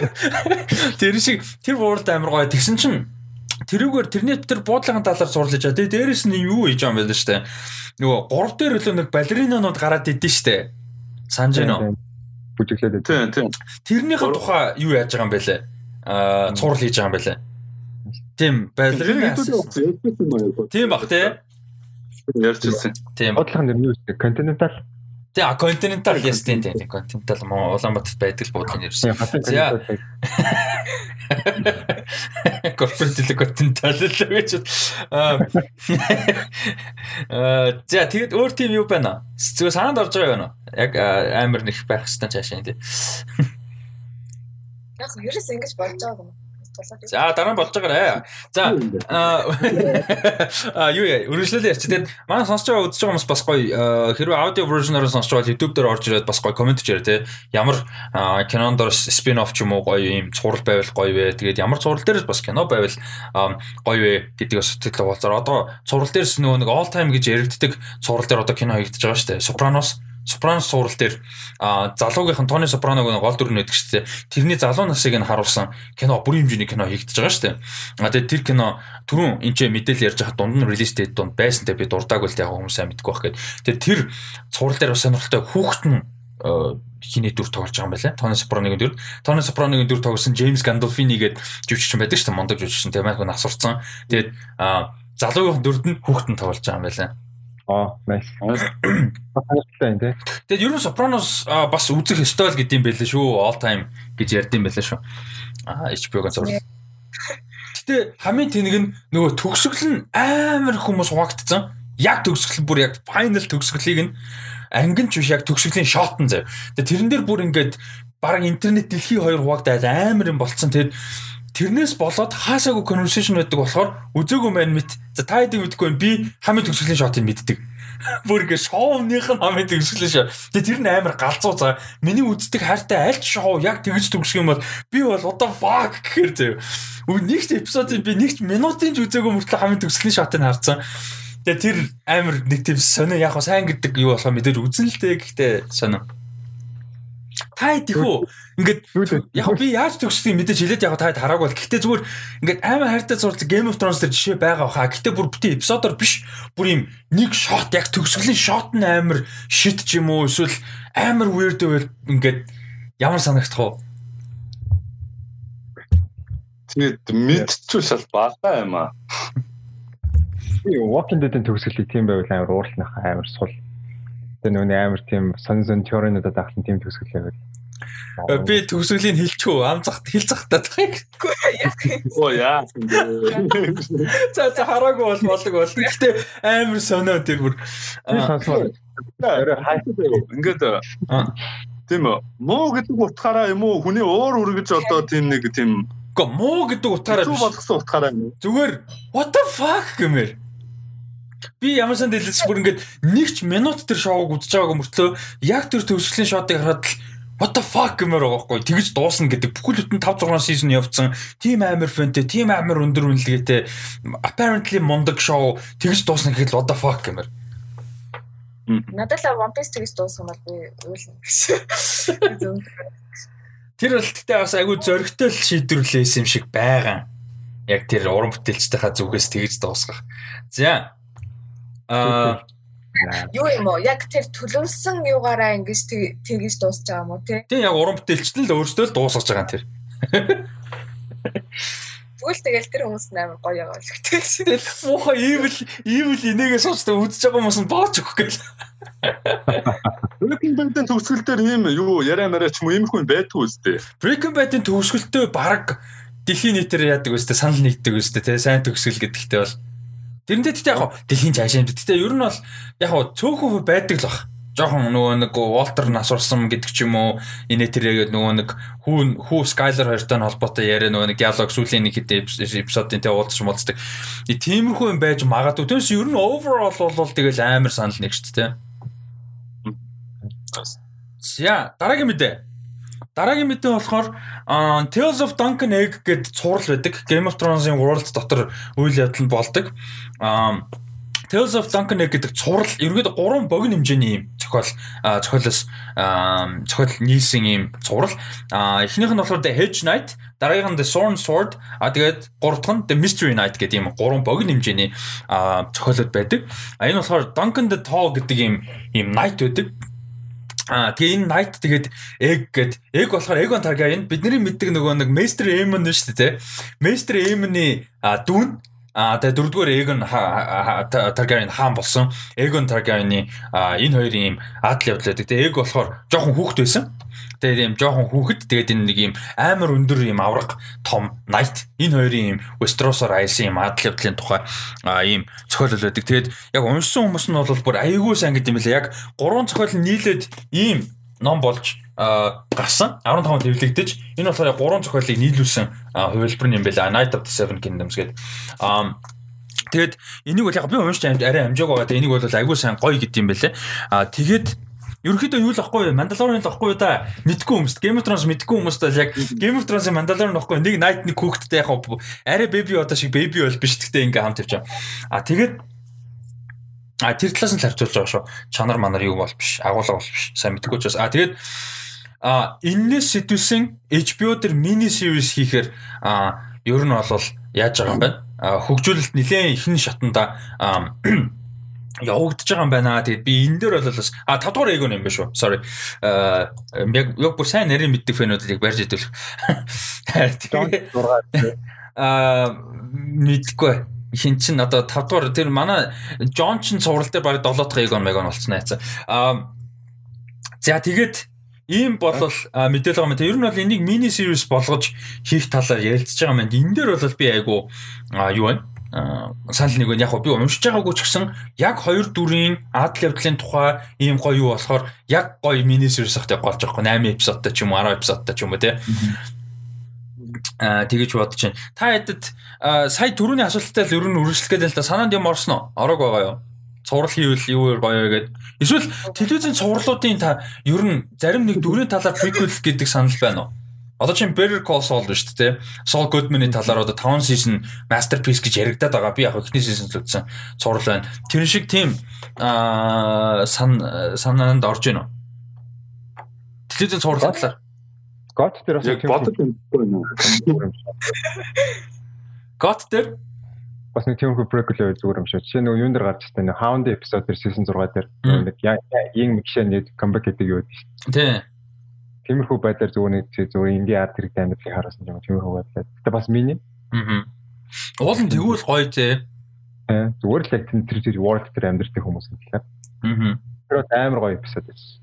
A: Тэр шиг тэр бууралд амар гоё. Тэгсэн чинь тэрүүгээр тэрний тэр буудлын талаар сурлаж байгаа. Тэгээ дээрэс нь юу хийж байгаа юм бэ штэ. Нөгөө гурав дээр хөлөө нэг балеринанууд гараад идэв штэ. Санаж байна уу?
B: Бүжиглээд.
D: Тийм тийм.
A: Тэрнийхэн тухай юу яаж байгаа юм бэ лээ? Аа цуврал хийж байгаа юм бэ лээ? Тийм балерина. Тийм баг тий.
D: Ярьчихсан.
A: Тийм.
B: Буудлын нэр нь юу вэ? Continental
A: Тэ а континентал яс тийм тийм континентал муу Улаанбаатар байдаг буудлын нэрсэн. За. Корпоратив континентал л гэж. Аа. За тэгэд өөр тийм юу байна? Зүгээр санаанд орж байгаа юм уу? Яг амар нэг байх хэвээр цаашаа тийм.
C: Яг ерөөс ингэж болж байгаа юм.
A: За дараа нь болж байгаарэ. За аа юу яа үргэлжлүүлээ ярьчих. Тэгээд манай сонсож байгаа үзэж байгаа хүмүүс бас гоё хэрвээ аудио version-оор сонсож байгаа YouTube дээр орж ирээд бас гоё комент хийрээ те. Ямар кинон дор spin off ч юм уу гоё юм цуврал байвал гоё вэ. Тэгээд ямар цуврал дээрс бас кино байвал гоё вэ гэдгийг бас сэтгэл хаваалцаар. Одоо цуврал дээрс нөгөө нэг all time гэж яригддаг цуврал дээр одоо кино хийгдэж байгаа шүү дээ. Sopranos Сопрано суурал дээр залуугийнхан Тони Сопраног нэг гол дүр нэдэг шүү дээ. Тэрний залуу насыг нь харуулсан кино бүрийн хэмжээний кино хийгдэж байгаа шүү дээ. А тэгээд тэр кино түрүүн энэ ч мэдээлэл ярьж хахад дунд нь релиз дэйт дунд байсан те би дурдааг үл яг хүмүүс сайн мэдгүй байх гээд. Тэгээд тэр суурал дээр бас сонирхолтой хүүхэд нь хиний дүр тоглож байгаа юм байна. Тони Сопраногийн дүр. Тони Сопраногийн дүр тоглосон Джеймс Гандолфини гэдэг жүжигчин байдаг шүү дээ. Мондог жүжигчин тийм байх нь асурцсан. Тэгээд залуугийн дүрд нь хүүхэд нь тоглож байгаа юм байна.
B: Аа, nice.
A: Тэгээд ерөн Sopranos бас үзэх ёстой л гэдэм байлээ шүү. All time гэж ярьдсан байлаа шүү. Аа, HBO-гийн зур. Гэтэ хамгийн тэнэг нь нөгөө төгсгөл нь амар хүмүүс хуваагдсан. Яг төгсгөл бүр яг final төгсгөлийг нь ангин ч биш яг төгсгөлийн шот нь зав. Тэгээд тэрэн дээр бүр ингээд баг интернет дэлхий хоёр хуваагдаад амар юм болцсон. Тэгээд тэрнээс болоод хаасаагүй conversation байдаг болохоор үзээгүй мэн мэд. За та хэдийг мэдгүй би хамгийн төгсгөлийн шотыг мэддэг. Бүр ингэ шоуных нь хамгийн төгсгөлийн шот. Тэгээ тэр нь амар галзуу за. Миний үздэг хайртай аль шоу яг тэгж төгсөх юм бол би бол одоо fuck гэхээр зөө. Нэг ч эпизодыг би нэг ч минутын ч үзээгүй мөртлөө хамгийн төгсгөлийн шотыг харсан. Тэгээ тэр амар нэг тийм сонио яг сайн гэдэг юу болохоо мэдээж үзэн л дээ гэхдээ сонио. Та идэх үү? Ингээд яг би яаж төгсдгийг мэдээж хэлээд яг та хараагүй бол гэхдээ зүгээр ингээд амар хайртай зурц Game of Thrones дээр жишээ байгаа хаа. Гэхдээ бүр бити эпизодоор биш. Бүр юм нэг шот яг төгсгөлийн шот нь амар шит ч юм уу эсвэл амар weird байл ингээд ямар санагдах вэ?
D: Тэгээд мэдчихвэл шал бага юм аа.
B: Walking Dead-ийн төгсгөлийг тийм байвал амар уурлах амар сул. Тэгээ нөгөө амар тийм сонь теоринуудад ахсан тийм төгсгөл байвал
A: Би төгсгөлийн хэлчихв. Ам захт хэл захтаад байгааг.
D: Оо яа.
A: За за хараагүй бол болог бол. Гэтэ амар сонио тэр бүр.
D: Ингээд тийм. Муу гэдэг утгаараа юм уу? Хүний уур үргэж одоо тийм нэг тийм
A: Гэхдээ муу гэдэг утгаараа
D: биш. болгосон утгаараа юм.
A: Зүгээр what the fuck гэмээр. Би ямар сан дэлгэц бүр ингээд нэг ч минут тэр шоуг үзэж байгааг мөртлөө яг тэр төгсгөлийн шотыг хараад л what the fuck гэмээр байгаа байхгүй. Тэгж дуусна гэдэг. Бүхэл бүтэн 5 6 сизон явцсан. Тим амар фэнтэй тим амар өндөр үнэлгээтэй apparently мондог шоу. Тэгж дуусна гэхэд what the fuck гэмээр.
C: Надад л One Piece тэгж дууссан бол би уйлна гэсэн.
A: Тэр бол тэгтээ бас айгүй зөрөгтэй шийдвэрлээс юм шиг байгаа. Яг тэр уран бүтээлчтэйхаа зүгээс тэгж дуусгах. За. Аа
C: юу юм уу? Яг тэр төлөвлөсөн юугаараа ингэж тэгж дуусч байгаа юм уу тий?
A: Тийм яг уран бүтээлчт л өөрсдөө л дуусгаж байгаа юм тэр.
C: Тэгвэл тэгэл тэр хүмүүс амар гоё байгаа л гэдэг шин.
A: Муухай evil evil инээгээ суучдаг үзэж байгаа хүмүүс нь бооч өгөх гээл.
D: Breaking Bad-ын төгсгөл дээр ийм юу яриа мараа ч юм уу иймэрхүү байдгүй үстэй.
A: Breaking Bad-ын төгсгөлтөө баг дэлхийн нийтээр яадаг үстэй санал нэгдэг үстэй те сайн төгсгөл гэдэгтэй бол Тэрнтэй тэгтээ яг дэлхийн цаашаа юм. Тэгтээ ер нь бол яг цөөхөн байдаг л баг жоохон нөгөө нэг Волтер нас урсан гэдэг ч юм уу инээ тэрээгээд нөгөө нэг хүү хүү Skyler хоёртой холбоотой яриа нөгөө нэг диалог сүүлийн нэг хэд эпизодын тэ уулзч муулцдаг. Тиймэрхүү юм байж магадгүй. Тэрс ер нь overall бол тэгэл амар санал нэг шүү дээ. За дараагийн мэдээ. Дараагийн мэдээ болохоор Tales of Duncan Egg гэдэг цуврал байдаг. Game of Thrones-ын World дотор үйл явдал болдог. Tales of Duncan Egg гэдэг цуврал ерөөд 3 богино хэмжээний юм зохиол зохиолоос зохиол нийлсэн юм цуврал. Эхнийх нь болохоор The Hedge Knight, дараагийнх нь The Sworn Sword, а тэгээд гурав дахь нь The Mystery Knight гэдэг юм гурван богино хэмжээний зохиолууд байдаг. А энэ болохоор Duncan the Tall гэдэг юм юм knight байдаг. Аа тэгээ энэ Knight тэгээд Egg гэд Egg болохоор Egon Targaryen бидний мэддэг нөгөө нэг Maester Aemon нь шүү дээ. Maester Aemon-ы дүүн А тэгээ дөрөвдүгээр Эгон Таргариен хаан болсон. Эгон Таргариены энэ хоёрын ийм адал явдал байдаг. Тэгээ Эг болохоор жоохон хүүхэд байсан. Тэгээд ийм жоохон хүүхэд тэгээд энэ нэг ийм амар өндөр ийм авраг том Knight энэ хоёрын ийм Westeros-оор аялсан ийм адал явдлын тухай ийм зохиол байдаг. Тэгээд яг уншсан хүмүүс нь бол бүр айгүй сайн гэдэг юм лээ. Яг гурван зохиол нийлээд ийм ном болж гарсан 15 хэвлэгдэж энэ болохоор гурван зохиолыг нийлүүлсэн хувилбар юм байна. Night of the Seven Kingdoms гэдэг. Аа тэгээд энийг бол яг би уншиж арай амжаагүй байгаа. Энийг бол айгүй сайн гоё гэдэг юм байлээ. Аа тэгээд Ерөнхийдөө юу л ахгүй Мандалорын л ахгүй да мэдгүй хүмүүст Game of Thrones мэдгүй хүмүүст бол яг Game of Thrones-ын Мандалорын ахгүй нэг Night нэг хүүхэдтэй яг арай baby одоо шиг baby бол биш гэхдээ ингээм хамт явж байгаа. А тэгээд А тэр талаас нь харьцуулж байгаа шүү. Чанар манар юу бол биш, агуулга бол биш. Сайн мэдгүй ч бас. А тэгээд а энэс сэтүүлсэн HBO дээр мини series хийхээр а ер нь бол яаж байгаа юм бэ? Хөгжүүлэлт нэлээд ихэнх шатанда явагдаж байгаа юм байна. Тэгээд би энэ дээр бол бас а 5 дугаар эгон юм байна шүү. Sorry. Аа яг яг бүр сайн нарийн мэддэг фэнүүдийг барьж идэл. Аа мэдгүй хин чин одоо 5 дугаар тэр манай Джон чин цуврал дээр баг 7 дахь эгон мегон болцсон айцаа. Аа за тэгээд ийм болол мэдээлэл байгаа юм. Ер нь бол энийг мини series болгож хийх талаар ярилцж байгаа юм. Энэ дээр бол би айгу юу байна? санал нэг нь яг би уншиж байгаагүй ч гэсэн яг хоёр дүрийн адал явдлын тухай ийм гоё юу болохоор яг гоё мини series ахтай голж байгаа 8 эпизодтай ч юм уу 10 эпизодтай ч юм уу тий. Аа тэгэж бодож байна. Та хэдэд сая түрүүний асуулттай л ер нь үргэлжлэх гэдэг л та санаанд юм орсон уу? Ороог байгаа юу? цуврал хийвэл юу гоё гэдэг. Эсвэл телевизийн цувралуудын та ер нь зарим нэг дүрийн талаар prequel гэдэг санал байна уу? Одоо чинь Better Call Saul шүү дээ. Saul Goodman-ы талаар одоо 5 season masterpiece гэж яригадаад байгаа. Би яг эхний season л үзсэн. Цуврал байна. Тэр шиг тийм аа сан санаанд орж байна уу? Телевизийн цуврал талаар.
B: God дээр бас
D: яг бодож байна.
A: God дээр
B: бас нэг тийм prequel зүгээр юм шиг. Жишээ нь юун дээр гарч ирсэн нэг Hound episode дээр season 6 дээр нэг янг мэгшээ нэг comeback гэдэг юу гэдэг шүү
A: дээ.
B: Тиймэрхүү байдлаар зүгээр нэг зүгээр ингийн арт хэрэг амьдлыг харуулсан юм тиймэрхүү байдлаар. Гэтэ бас миний.
A: Аа. Уул нь тэгвэл гоё зэ.
B: Аа. Зүгээр л яг тэр тэр world дээр амьдэрдэг хүмүүс юм тэгэхээр.
A: Аа.
B: Тэр амар гоё episode байсан.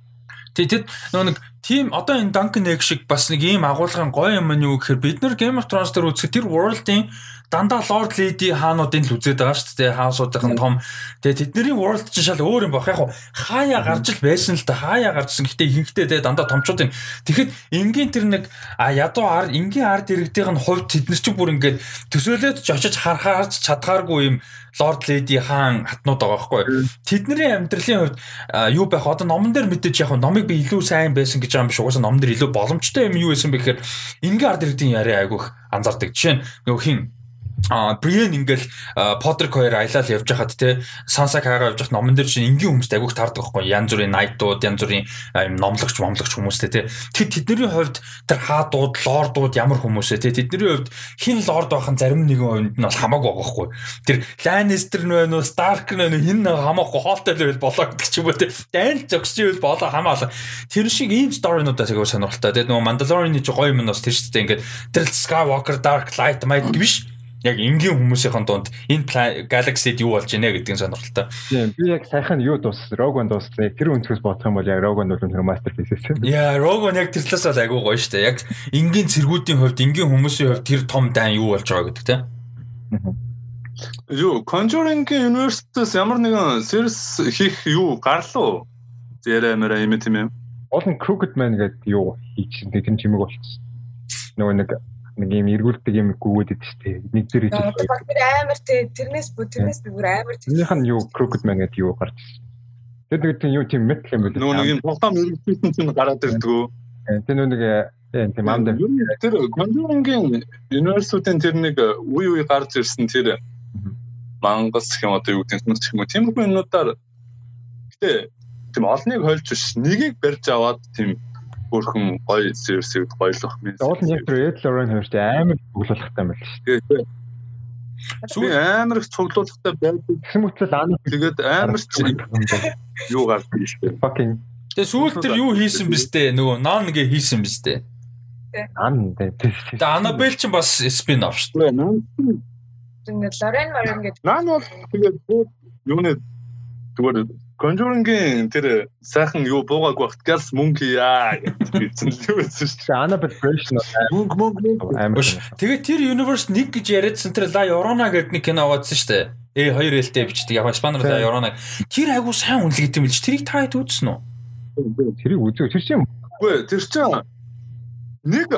A: Тэгээд нөгөө нэг тийм одоо энэ Duncan Egg шиг бас нэг ийм агуулгын гоё юм нь юу гэхээр бид нар Game of Thrones дээр үзэх тэр world-ийн дандаа Lord Lady хаануудын л үзээд байгаа шүү дээ. Хаусуудын том. Тэгээ тэдний world чинь шал өөр юм баг. Яг хаяа гарч л байсан л да. Хаяа гарчсан. Гэтэ ихэнхдээ тэгээ дандаа томчуудын. Тэгэхэд энгийн тэр нэг а ядуу ард энгийн ард иргэдийн хувьд тэднэр чинь бүр ингээд төсөөлөд ч очиж харахаарч чадхааргүй юм Lord Lady хаан хатнууд байгаа байхгүй. Тэдний амьдралын хувьд юу байх одоо номон дээр мэдээж яг номыг би илүү сайн байсан гэж байгаа юм биш. Угаасаа номон дээр илүү боломжтой юм юу байсан бэ гэхээр энгийн ард иргэдийн яриа айгүйх анзаардаг. Жишээ нь нөгөө хин а Бриен ингээл Подрик хоёр аялал явж хахад те Санса Кага явж хахад номон дээр чинь энгийн хүмүүст агиух таардаг байхгүй. Янз бүрийн найтууд янз бүрийн юм номлогч момлогч хүмүүстэй те. Тэр тэдний хувьд тэр хаадууд лордууд ямар хүмүүсээ те. Тэдний хувьд хин лорд байхын зарим нэгэн хувьд нь бол хамаагүй байгаа байхгүй. Тэр Lannister нь байна уу Stark нь байна уу хин хамаагүй хоолтой л байл болоо гэдэг ч юм уу те. Дайн зөксч байл болоо хамаалаа тэр шиг ийм сторинуудаас агиух сонирхолтой те. Нөгөө Mandalorian-ы гоё юм нь бас тэр шүү дээ ингээд тэр Skywalker Dark Light Might биш яг энгийн хүмүүсийн дунд энэ Galaxy-д юу болж байна гэдгийг сонирхолтой.
B: Тийм би яг сайхан юу дуус Rogue One дууссан. Тэр өнцгөөс бодох юм бол яг Rogue One бол үнэхээр masterpiece
A: юм. Яа, Rogue One яг тэр талаас бол айгүй гоё шүү дээ. Яг энгийн цэргүүдийн хувьд, энгийн хүмүүсийн хувьд тэр том дайн юу болж байгаа гэдэг тийм.
D: Юу, Conjuring-ийн universe-с ямар нэгэн series хийх юу гарлуу? Зээрэ мэрэ юм тийм юм.
B: Олон Crooked Man гэдэг юу хийчихсэн тэр чимэг болчихсон. Нөгөө нэг нэг юм эргүүлдэг юм гүгээд идэв дээ. Нэг зэрэг
C: хийж. Тэр амар тий тэрнээс бүр тэрнээс би бүр амар тий.
B: Тэрнийх нь юу Crooked Man гэдэг юу гарч ирсэн. Тэр нэг тийм юу тийм метал юм
D: байна. Нөгөө нэг юм тоглоом эргүүлсэн чинь гараад ирдгүү.
B: Тэр нэг тийм амд
D: тэр Conjuring-ийн Universe-уудын тэр нэг үе үе гарч ирсэн тэр мангас гэх юм одоо юу гэдэг нь юм. Тиймэрхүү юмнуудаар гэтээ тийм олныг хольж биш нэгийг барьж аваад тийм бүрхэн гоё сервисийг гоёлох
B: юм. Уул нь яг тэр Red Lauren хоёрт амар цуглуулгатай юм байна шүү дээ.
D: Сүү амар их цуглуулгатай байдаг.
B: Тэгсэн мэтэл ана
D: тэгээд амар ч юу гардаг шүү дээ.
B: Fucking
A: Тэгээ сүүл тэр юу хийсэн дээ? Нөгөө Nan гээ хийсэн биз дээ.
B: Ан дээ.
A: Тэгээ Annabelle ч бас спин оф шүү дээ.
C: Тэгээд Lauren Lauren гэдэг.
D: Nan бол тэгээд юуны зүгээр Conjuring-ийн тэр сайхан юу буугааг багт галс мөнгө яа гэсэн л байсан шүү
B: дээ. Annabelle version
D: мөнгө мөнгө
B: амар.
A: Тэгээд тэр universe нэг гэж яриадсан тэр La Llorona гэдэг нэг кино аваадсан шүү дээ. Э хоёр ээлтэй бичдэг. Яг Испанаар La Llorona. Тэр айгу сайн үнэлгээд юм билж. Тэрийг та хэд үзсэн үү?
B: Тэрийг үзээ. Тэр чинь
D: Үгүй тэр чинь нэг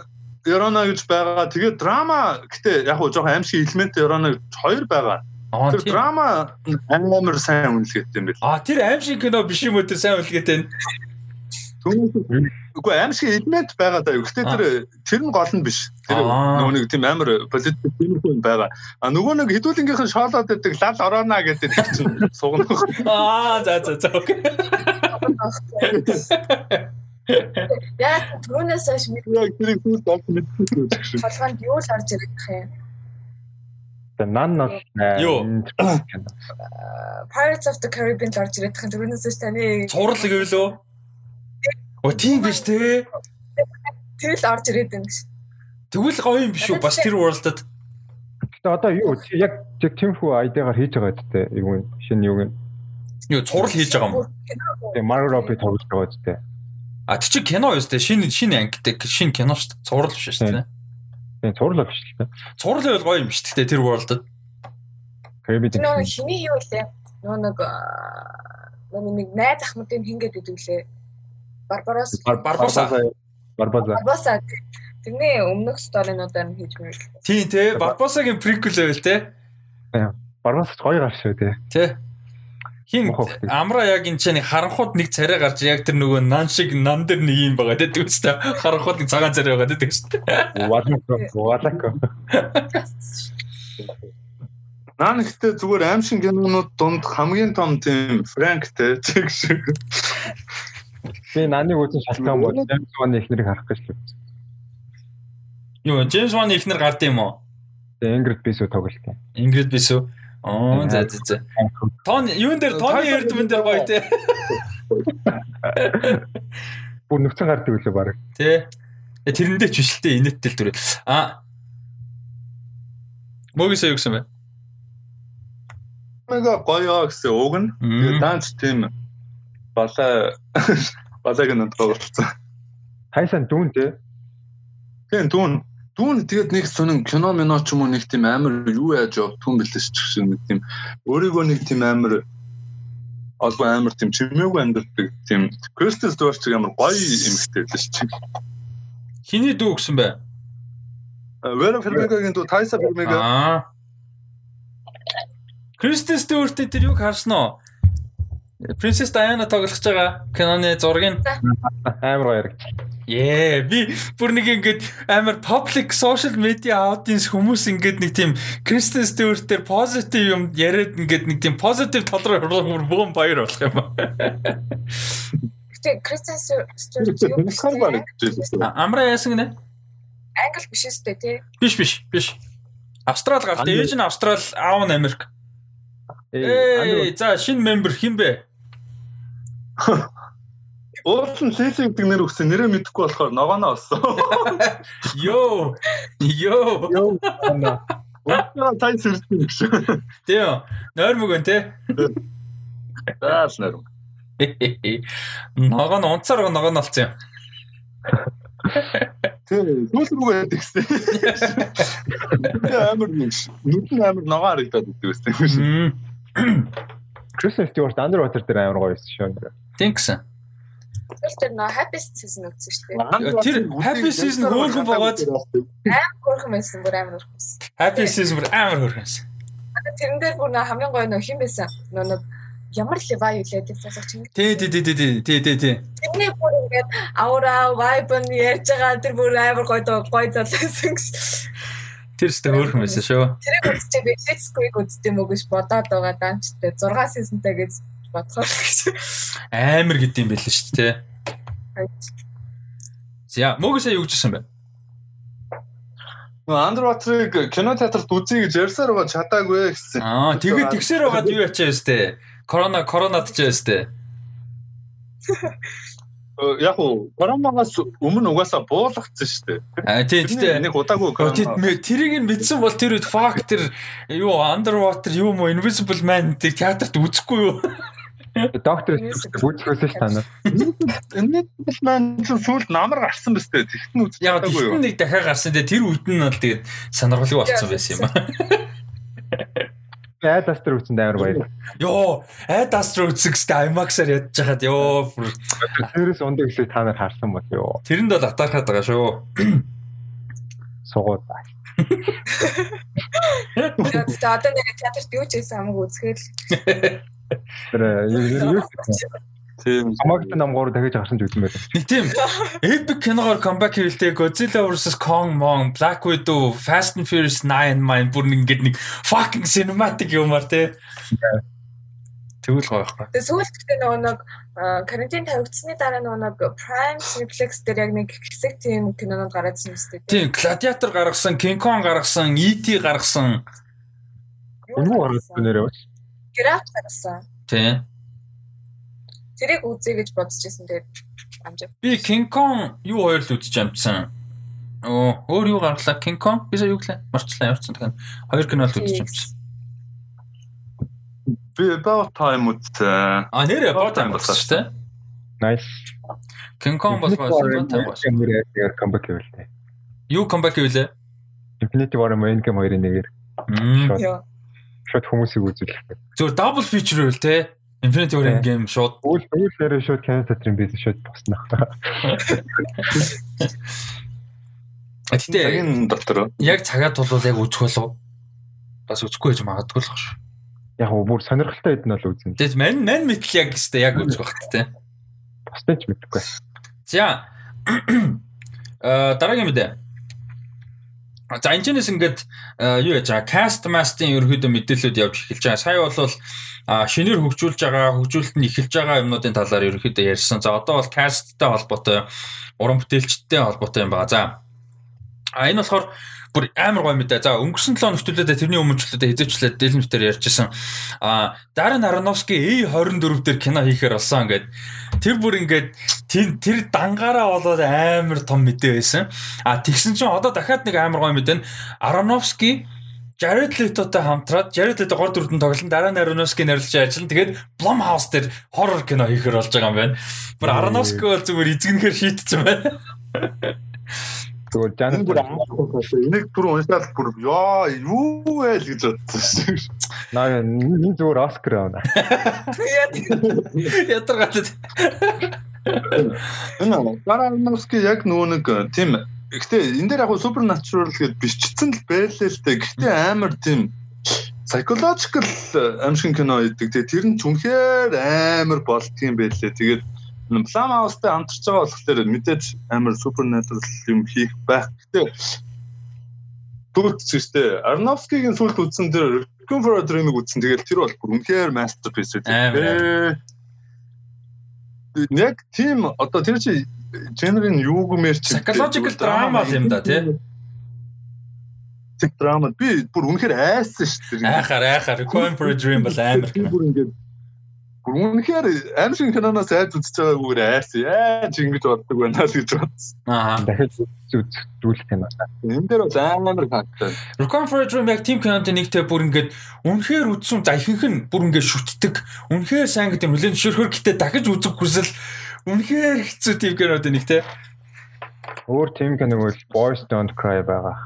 D: Llorona гэж байгаа. Тэгээд драма гэтээ яг хуу жоохон аимшиг элемент Llorona гэж хоёр байгаа. Тэр драма амар сайн үнэлгээтэй юм байна.
A: А тэр аим шиг кино биш юм уу тэр сайн үнэлгээтэй нь?
D: Үгүй аим шиг элемент байгаа даа. Гэхдээ тэр тэр нь гол нь биш. Тэр нөгөө нэг тийм амар политик тиймэрхүү байгаа. А нөгөө нэг хэдүүлэнгийнхэн шоолоод байдаг лал ороона гэдэг тэр чинь сугна.
A: Аа за за за.
C: Яг түүнээс хойш
D: мэд. Яг тэрийг түүс олж мэдчихсэн.
C: Толгойд юу л орж ирэх юм.
B: Тэгээ нан нас
C: Pirates of the Caribbean орж ирэх юм түрүүнээс ч таны
A: цуврал гэвлөө. О тийм биш те.
C: Тэр л орж ирээд байна гэж.
A: Тэгвэл гоё юм биш үү? Бас тэр world-д.
B: Гэтэ одоо юу яг яг тиймхүү айдагаар хийж байгаа гэдэг юу шинэ юу гэн.
A: Юу цуврал хийж байгаа юм уу?
B: Тэгээ Margot Robbie тоглож байгаа гэдэг.
A: А тий чи кино юу сте шинэ шинэ ангитай шинэ кино шүү дээ. Цуврал биш шүү дээ.
B: Тийм цуурлаа биш л дээ.
A: Цуурлал бол гоё юм биш гэхдээ тэр world-д.
B: Kirby
C: Нөө хиний юу лээ? Нөө нэг нөө нэг найз ахмадын хингээд идэвлээ. Барбарос
A: Барбоса.
B: Барбоза.
C: Барбоса. Тэрний өмнөх сторинуудаар нь хийж мэрэл.
A: Тийм те Барбосагийн prequel байл те.
B: Барбос гоё гарч шүү те.
A: Тэ. Хин амра яг энэ чинь харанхууд нэг царай гарч яг тэр нөгөө нан шиг нан дээр нэг юм байгаа гэдэг үстэй харанхууд нэг цагаан царай байгаа гэдэг үстэй.
B: Валако валако.
D: Нан ихтэй зүгээр аимшиг кинонууд дунд хамгийн том тийм Франктэй чиг шиг.
B: Би наныг үзэн шалтгаан бол Джеймс Ван ихнэрийг харах гэж л.
A: Юу Джеймс Ван ихнэр гард юм уу?
B: Ingrid Bisu тоглолт.
A: Ingrid Bisu Оо за за за. Тон юун дээр тооны эрдмэн дээр гоё те.
B: Бүр нүцэн гардаг үлээ баг.
A: Тэ. Тэрэндээ ч инээдтэй л дүр. А. Мөгөөсөө юу гэсэн бэ?
D: Мега гоё гэсэн уг нь. Тэгээд данч тийм балаа балаг нь тоглолцсон.
B: Хайсан дүүн те.
D: Тийм дүүн Түүн тэгээд нэг сонин кино мино ч юм уу нэг тийм амар юу яаж явдгүн бэлээс ч гэсэн нэг тийм өөрийгөө нэг тийм амар албан амар тийм чимээгүй амьддаг тийм Кристал Стюарт амар гоё эмэгтэй л шүү дээ.
A: Хиний дүү гэсэн бэ?
D: Вера Фермегагийн дүү Тайса Фермега. Аа.
A: Кристал Стюарт тэр юу харсан уу? Princess Diana тоглож байгаа киноны зургийг
B: амар баяр.
A: Ээ би бүр нэг ингээд амар public social media audience хүмүүс ингээд нэг тийм Kristen Stewart дээр positive юм яриад ингээд нэг тийм positive тал руу бүгэн баяр болох юм аа.
C: Гэтэ Kristen Stewart юу
A: гэсэн Амра яасан гинэ?
C: Англи биш үстэй тий.
A: Биш биш биш. Австрал гарт ээж нь Австрал аав нь Америк. Ээ за шинэ мембер хин бэ?
D: Уулын Лили гэдэг нэр өгсөн нэрээ мэдэхгүй болохоор ногооноо олсон.
A: Йоо. Йоо.
D: Уулын тай сэрсэн гэж.
A: Тийм. Нойр мөгөн те.
D: Заас нойр.
A: Ногоон унцаар ногоон олцсон юм.
D: Тийм, сүүл рүү байдаг гэсэн. Амар нэг нүд нь амар ногоо харагдаад байдаг гэсэн.
B: Kristen Stewart Underwater дээр амар гоё байсан шүү.
A: Тийм гэсэн.
C: Тэр нөө happy season үзсэн шүү дээ.
A: Тэр happy season хөөрхөн богоод
C: амар хөөрхөн байсан бүр амар хөөрхөн байсан.
A: Happy season бүр амар хөөрхөн байсан.
C: Тэрэн дээр бүр хамгийн гоё нөө хин байсан. Нөө ямар лева юу лээ тэр засах чинь.
A: Тий, тий, тий, тий, тий, тий, тий.
C: Тэрний бүр ингээд аура vibe нь ярьж байгаа тэр бүр амар гоё гоё залуусан гэсэн.
A: Тэр ч хөөрхөн байсан шүү.
C: Тэрийг үзчихээ би Let's Go-г үзтiim үү гэж бодоод байгаа даанчтай 6 seasonтай гэж бодхоор гэж.
A: Амар гэдэм байлээ шүү дээ. За, мөгөөсөө юу гэжсэн бэ?
D: Underwater-ыг кино театрт үзье гэж ярьсаар байгаа чадаагүй гэсэн.
A: Аа, тэгээд тэгсээр байгаад юу ячаа өстэй? Корона коронад ч өстэй.
D: Яг уу коронавигаас өмнө угаасаа буулгацсан шүү дээ.
A: Аа тийм тийм.
D: Нэг удаагүй
A: корона. Тэрийг нь мэдсэн бол тэр үед фактер юу underwater юу мо invisible man театрт үзэхгүй юу?
B: Доктор үзчихсэн ш та нар.
D: Invisible man сүүлд намар гарсан биз дээ. Тэгтэн үзчихсэн.
A: Яг тэгтэн нэг дахиад гарсан. Тэр үед нь бол тэгээд сонирхолтой болсон байсан юм аа.
B: Ad Astra үзсэн амар баяр.
A: Йоо, Astra үзсэн гэстэй IMAX-аар ядж хахад ёо.
B: Тэрээс ундаг гэсэн та нар харсан бол ёо.
A: Тэрэнд бол атаархаад байгаа шүү.
B: Сугууд.
C: Тэгээд одоо нэг театрт юу ч хийсэн хамаагүй үзэхэл.
B: Тэр юу Тийм. Хамаагт намгаар дахиж гарсан ч үзсэн байдаг.
A: Нэг тийм epic киногоор comeback хийлтэй Godzilla vs Kong, Mon, Black Widow, Fast and Furious 9 маань бүр ингээд нэг fucking cinematic юмар те. Тэгвэл гоё байхгүй.
C: Тэгээ сүүлд гэдэг нөгөө нэг карантин тавигдсны дараа нөгөө нэг Prime Cineplex дээр яг нэг хэсэг тийм кинонод гараадсан юм шүү дээ.
A: Тийм, Gladiator гаргасан, King Kong гаргасан, E.T. гаргасан.
B: Юу гаргасан нэрээ бач?
C: Граф гаргасан.
A: Тийм.
C: Тэрийг үзье гэж бодож байсан тэгээд амжаа.
A: Би King Kong юу хоёр л үзэж амжсан. Оо, өөр юу гаргалаа? King Kong бисаа юу гэлээ? Марчлаа явцсан тэгэхээр хоёр кино л үзэж амжсан.
D: Би about time үзсэн.
A: А нэрээ about time болсон шүү дээ.
B: Nice.
A: King Kong бол about time болсон.
B: Нэрээ comeback хийвэлтэй.
A: Юу comeback хийвэлээ?
B: Infinity War Endgame хоёрын нэгээр. Шот хүмүүсийг үзүүлэх.
A: Зөв double feature байл те. Infinity War Endgame шууд
B: үйл үйлээрээ шууд кино театрын бизнес шууд босноо.
A: Гэтэ
D: энэ дотор
A: яг цагаад бол яг үзэх болов бас үзэхгүй гэж магадгүй л шүү.
B: Яг бүр сонирхолтой хэдэн бол үзэн.
A: Тэгээс мань мань мэтэл яг өстэй яг үзэх багт те.
B: Бусдын ч мэдэхгүй.
A: За э дараагийн мэдээ. За энэ ч ингээд юу яаж байгаа cast master-ийн ерөөдөө мэдээлэлүүд явж эхэлж байгаа. Сая бол шинээр хөгжүүлж байгаа, хөгжүүлэлт нь эхэлж байгаа юмнуудын талаар ерөөдөө ярьсан. За одоо бол cast-тай холбоотой, уран бүтээлчтэй холбоотой юм байна. За а энэ болохоор бүр амар гоё мэдээ. За өнгөрсөн 7 хоногтлуудаа тэрний өмнө ч үлдээ хизээчлээ дэлмтээр ярьжсэн. А Дарren Aronofsky A24 дээр кино хийхээр болсон ингээд тэр бүр ингээд тэр тэр дангаараа болоод амар том мэдээ байсан. А тэгсэн чинь одоо дахиад нэг амар гоё мэдээ нь Aronofsky Jared Leto-тай хамтраад Jared Leto гол дүрдэн тоглон дараа нь Aronofsky нэрлэж ажиллана. Тэгээд Blumhouse дээр хоррор кино хийхээр болж байгаа юм байна. Бүр Aronofsky бол зүгээр эзэгнэхээр шийтсэн байна.
B: Зүгээр жанр
D: бүр энийг бүр уншаад бүр ёо юу вэ л гэж бодсон шүү.
B: Наа энэ зүгээр Оскар авна.
A: Ятаргатад.
D: Энэ Барановски яг нөгөө нэг тийм Гэхдээ энэ дээр яг supernatural гэд бичсэн л байлээ л дээ. Гэхдээ амар тийм psychological аимшиг кино гэдэг. Тэгээ тэр нь ч үнэхээр амар болдгийм байлээ. Тэгээд Blumhouse-тай хамтарч байгаа болохоор мэдээж амар supernatural юм хийх байх. Гэтэ шүү дээ. Aronofsky-гийн сүлд үзсэн тэр Requiem for a Dream-ыг үзсэн. Тэгээд тэр бол бүр үнэхээр masterpiece үү. Яг тийм одоо тэр чи нь юу гэмээр чи
A: psychological drama юм да тий.
D: Тэг драма би бүр үнэхээр айсан шүү
A: дээ. Айхаар айхаар Requiem for a Dream бол амар.
D: Бүр ингээд Үнэхээр аим шиг киноноос айж үзэж байгаагүй айс яаж ингэж боддог байна л гэж бодсон.
A: Аа.
B: Дахиж үзүүлэх кино.
D: Энэ дээр бол амар хаттай.
A: Recon for a Dream яг team кинотой нэгтэй бүр ингэж үнэхээр үзсэн за ихэнх нь бүр ингэж шүтдэг. Үнэхээр сайн гэдэг нөлөө зөвшөөрөхөр гэтээ дахиж үзэх хүсэл үнэхээр хэцүү team кинотой нэг те.
B: Өөр team кино бол Boys Don't Cry байгаа.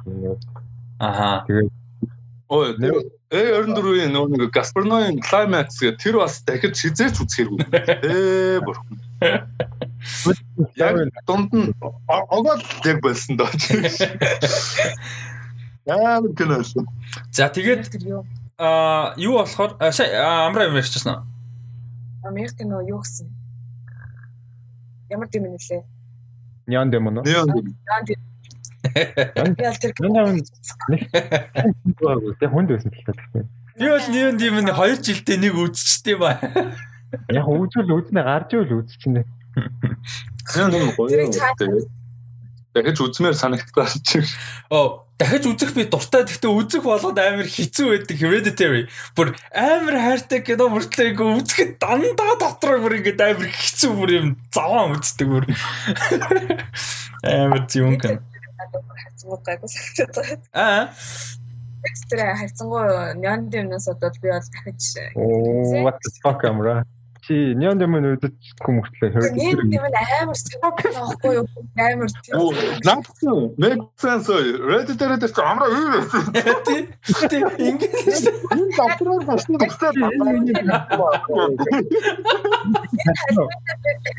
A: Аха.
B: Тэгээд
D: Ой, Э24-ийн нөгөө нэг Gasparnoy Climax гэх тэр бас дахиж хизээч үзэхэргүй. Ээ бурхан. Яг дунд нь огоол яг болсон доо. Аа гэнэс.
A: За тэгээд аа юу болохоор сая амраа юм ярьчихсан уу?
C: Америк нөө юу гэсэн? Ямар юм нэлээ?
B: Нян дэм үү?
D: Нян дэм.
B: Тэг хүнд байсан л та гэхдээ.
A: Би бол нэг юм нэг 2 жилдээ нэг үзчихтэй ба.
B: Яг үзвэл үзнэ гарч ивэл үзчихнэ.
D: Яг гоё. Дахиж үзмээр санагддаг чинь.
A: Оо, дахиж үзэх би дуртай. Гэхдээ үзэх болгоод амар хэцүү байдаг Hereditary. Бүр амар хайртай кино мөртлөө ингээ үзэхэд дандаа дотроо бүр ингээ амар хэцүү бүр юм заван үздэг бүр. Амар тийм кино
C: хайцангуу гайгүй санагдаад.
A: Аа.
C: Тэр хайцангуу нян дэмнээс одоо би бол дахиж
B: what the fuck амра. Чи дэм нь үзэж хүмүүртлээ
C: хэрэг. Дэм нь амар скоп байхгүй юу? Амар тийм.
D: Наадсан. Make sense. Reddit дээр дээр амра юу?
A: Тий. Тий. Ингээд
D: энэ дотроор басна тустай
C: байна.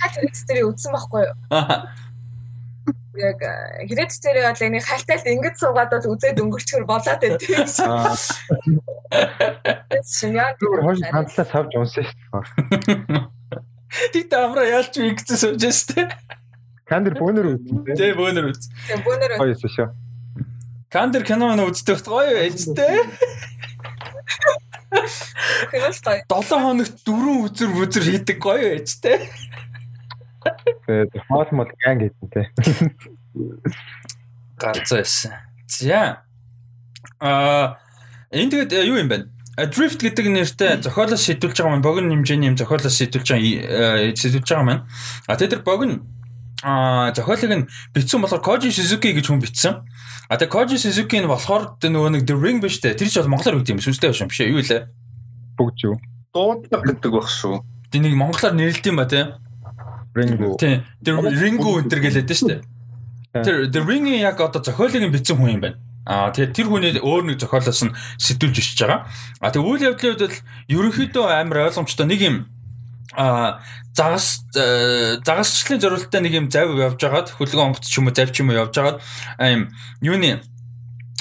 C: Хатэр дээр үзсэн байхгүй юу?
A: Аа
C: яг хэрэд дээр бол энийг халтайлт ингэж суугаад бол үзээд өнгөрчхөр болоод байдгийг. Шинэ
B: хоош хандлаа савж унсан шүү дээ.
A: Тэгтээ амра яалч ингэсэн сууж штэ.
B: Кандер бөөнөр үзсэн.
A: Тэ бөөнөр үз.
C: Тэ бөөнөр.
B: Хоёос шүү.
A: Кандер кино мань үздэг гоё ээжтэй.
C: Хөөстэй.
A: 7 хоногт 4 үзэр үзэр хийдэг гоё ээжтэй.
B: Тэгээд хоол мод ган гэдэг те.
A: Ганцаас. За. Аа энэ тэгээд э, юу юм бэ? Drift гэдэг нэртэй зохиолоос шийдүүлж байгаа маань богино хэмжээний юм зохиолоос шийдүүлж байгаа шийдүүлж байгаа маань. А тэгээд тэр богино а зохиолыг нь бичсэн болохоор Koji Suzuki гэж хүн бичсэн. А тэгээд Koji Suzuki нь болохоор нөгөө нэг The Ring биш үү? Тэр чинь бол монголоор үг юм сүнстэй биш юм биш үү? Юу вэ?
B: Бүгд юу?
D: Дуудлага гэдэг баг шүү.
A: Тэ нэг монголоор нэрлэдэг юм ба тийм.
B: Ringo.
A: Тийм. Тэр Ringo өнтер гэлээд шүү дээ. Тэр The Ring-ийн яг одоо зохиолыг бичсэн хүн юм байна. Аа тэгээд тэр хүний өөр нэг зохиолоос нь сэтүүлж ишиж байгаа. А тэгээд үйл явдлын хувьд бол ерөнхийдөө амар ойлгомжтой нэг юм а загас загасчлалын зорилттой нэг юм зав явж байгаад хөлгөө онгоц ч юм уу зав ч юм уу явж байгаад юм юуны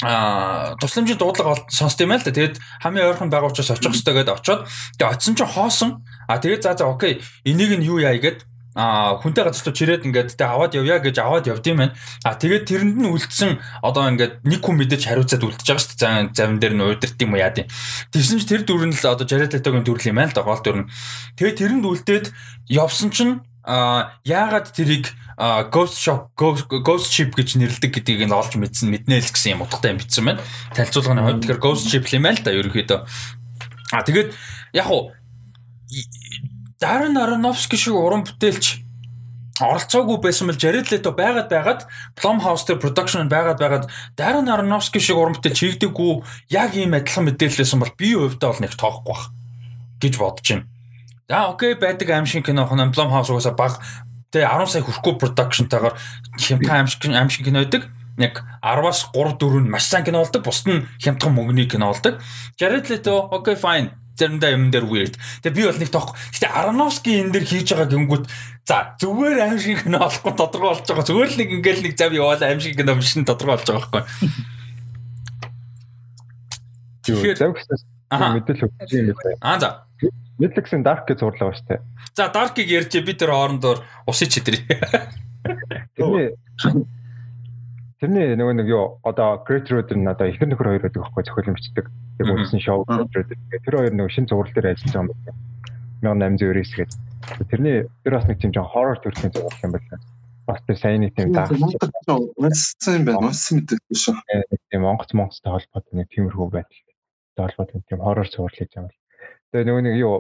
A: а тусламжийн дуудлага сонсд юм л да. Тэгээд хамгийн ойрхон байгаа учраас очих хэрэгтэй гэдээ очоод тэгээд очисон чинь хоосон. А тэгээд за за окей энийг нь юу яа гэд а хүнтэй газар руу чирээд ингээд тэ аваад явъя гэж аваад явд юм байна. А тэгээд тэрэнд нь үлдсэн одоо ингээд нэг хүн мэдээж хариуцаад үлдчихэж байгаа шүү дээ. Завин дээр нь удирд юм уу яа гэв. Тэрсэн ч тэр дүр нь л одоо Jared Leto-гийн дүр юм байна л да гол дүр нь. Тэгээд тэрэнд үлдээд явсан чинь а яагаад тэрийг ghost shop ghost ship гэж нэрлэдэг гэдгийг нь олж мэдсэн мэднэ л гэсэн юм утгатай юм бичсэн байна. Танилцуулгын хувьд тэгэхээр ghost ship юм байна л да ерөөхдөө. А тэгээд яг уу Darren Aronofsky шиг уран бүтээлч оролцоогүй байсан бол Jared Leto байгаад байгаад Blumhouse дээр production байгаад байгаад Darren Aronofsky шиг уран бүтээл чигдэггүй яг ийм адилхан мэдээлэлсэн бол би хувьдаа бол нэг тоохгүй бах гэж бодож байна. За окей байдаг аимшиг кино хон Blumhouse угаасаа баг тэгээ 10 сая хүрхгүй production-тайгаар хямдхан аимшиг аимшиг кино байдаг. Яг 10-аас 3 4 нь маш сайн кино болдог. Бусд нь хямдхан мөнгөний кино болдог. Jared Leto окей fine заримдаа юм дээр weird. Тэгээ би бол нэг тоохгүй. Гэтэ Ароновский энэ дээр хийж байгаа гингүүд за зүгээр аим шиг кино олохгүй тодорхой болж байгаа. Зүгээр л нэг ингээл нэг зав яваал аим шиг кино биш нь тодорхой болж байгаа байхгүй.
B: Тэгэхээр зав гэсэн мэдээлэл өгч юм байна.
A: Аа за.
B: Netflix-ийн Dark гэж зурлаа ба штэ.
A: За Dark-ыг ярьж би тэр хоорондоор усыг чидрээ.
B: Тэрний Тэрний нөгөө нэг юу одоо Great Road нь одоо ихэр нөхөр хоёр байдаг аахгүй зохиол бичдэг. Тэг үзсэн шоу Great Road. Тэр хоёр нөгөө шинэ зураг дээр ажиллаж байгаа юм байна. 1899 гэдэг. Тэрний тэр бас нэг тийм жоо хоррор төрлийн зураг юм байна. Бас тэр сайн нэг тийм даа.
D: Унцсан юм байна. Унцсан мэдээгүй шүү.
B: Тийм Монгол Монголтой холбоотой нэг тиймэрхүү байдал. Холбоотой тийм хоррор зураг хийж байгаа юм. Тэгээ нөгөө нэг юу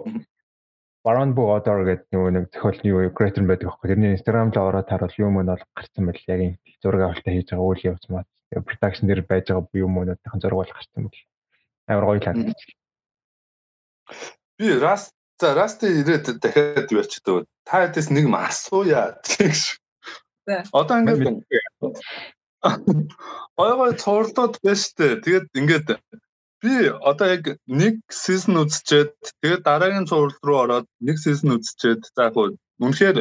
B: Baron Bodor гэдэг нөгөө нэг зохиолны юу creator байдаг аахгүй. Тэрний Instagram дээр ороод харуул юм нь бол гарсан байл. Яг юм зураг авалтаа хийж байгаа үйл явц маа. Production дээр байж байгаа юм уунуудын зураг бол гарсан байл. Амар гоё харагдаж.
D: Би Rust за Rust ирээд дахиад юу ячдаг. Та хэдээс нэг юм асууя гэж. Одоо ингээд гой гой цуурлууд байж тээ. Тэгээд ингээд би одоо яг нэг сизон үзчихэд тэгээд дараагийн зураг руу ороод нэг сизон үзчихэд за яг үнэхээр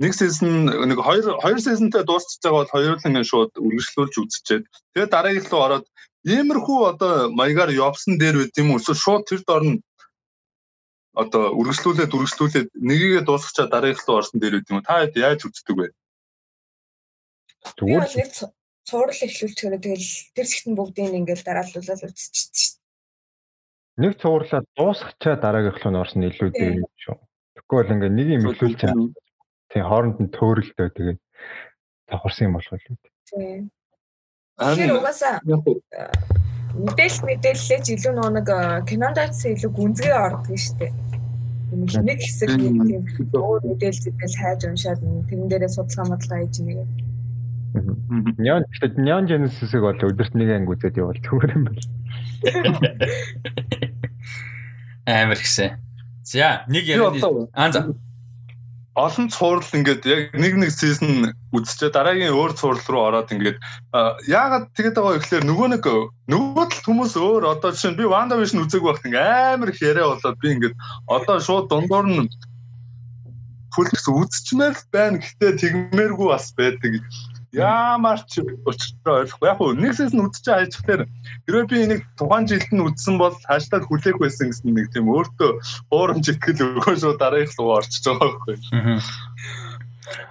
D: нэг сизон нэг хоёр хоёр сизонтэй дуусчихж байгаа бол хоёулаа ингэ шууд үргэлжлүүлж үзчихэд тэгээд дараагийнх руу ороод иймэрхүү одоо маягаар явсан дээр үт юм уу эсвэл шууд тэр дор нь одоо үргэлжлүүлээд үргэлжлүүлээд нэгийгээ дуусгачаа дараагийнх руу орсон дээр үт юм уу та хэд яаж үздэг вэ?
C: Тэгвэл цуврал эхлүүлчихээрээ тэгэл тэр зэгтэн бүгдийг ингээл дараалуулаад үзчихсэн шүү дээ.
B: Нэг цувралаа дуусгачаа дараагийнх нь орсон илүү дээ юм шүү. Тэгэхгүй бол ингээ нэг юм эхлүүлж Тэг хооронд нь төөрөлдөө тэгээд давхарсан юм болох үү. Тийм. Тэр угаасаа мэдээлэл мэдээллээж илүү нэг кинондаас илүү гүнзгий ордог шүү дээ. Нэг хэсэг тийм өөр мэдээлэл зэтэл хайж уншаад тэрэн дээрээ судалгаа модлоо хийж нэгээд Нян гэхдээ Нян Genesis-ийг бол өдөрт нэг анги үзээд явал зүгээр юм байна.
A: Амар гисэн. За, нэг ярианы аа за
D: олон цуврал ингээд яг нэг нэг сизон үзчихээ дараагийн өөр цуврал руу ороод ингээд яагаад тэгээд байгаа ихлээр нөгөө нэг нөгөө талд хүмүүс өөр одоо жишээ нь би Wanda Vision үзег байхад ингээд амар их яриа болоод би ингээд одоо шууд дундуур нь фүлкс үзчихмээр байна. Гэхдээ тэгмээргүй бас байдаг Ямар ч учиртай ойлгохгүй. Яг нь нэг сесн үдчихэж тэгэхээр хэрвээ би нэг тухайн жилд нь үдсэн бол хаштаг хүлээх байсан гэсэн нэг тийм өөртөө уурамж итгэл өгөө шүү дараагийнх руу орчиж байгаа байхгүй.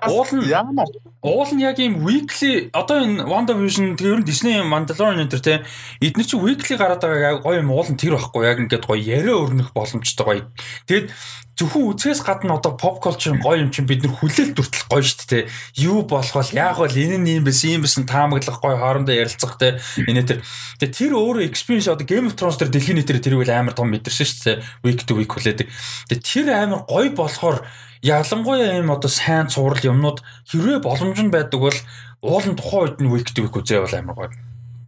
A: Уул нь ямар уул нь яг ийм weekly одоо энэ WandaVision тэр ер нь Disney Mandalorian энэ төр те эдгээр чи weekly гараад байгаа гоё юм уул нь тэр байхгүй яг ингээд гоё яриа өрнөх боломжтой гоё. Тэгэд зөвхөн үзээс гадна одоо pop culture гоё юм чинь бид нар хүлээлт хүртэл гоё шүү дээ. Юу болох вэ? Яг бол энэ нь юм байсан, юм байсан таамаглах гоё хоорондоо ярилцах те. Энэ тэр. Тэгээ тэр өөрөө experience одоо Game of Thrones тэр дэлхийн нийтээр тэрийг амар том мэдэрсэн шүү дээ. Week to week хүлээдэг. Тэгээ тэр амар гоё болохоор ялангуяа ийм одоо сайн цуврал юмнууд хэрвээ боломж нь байдаг бол уулын тухайн үед нь to week үзээ бол амар гоё.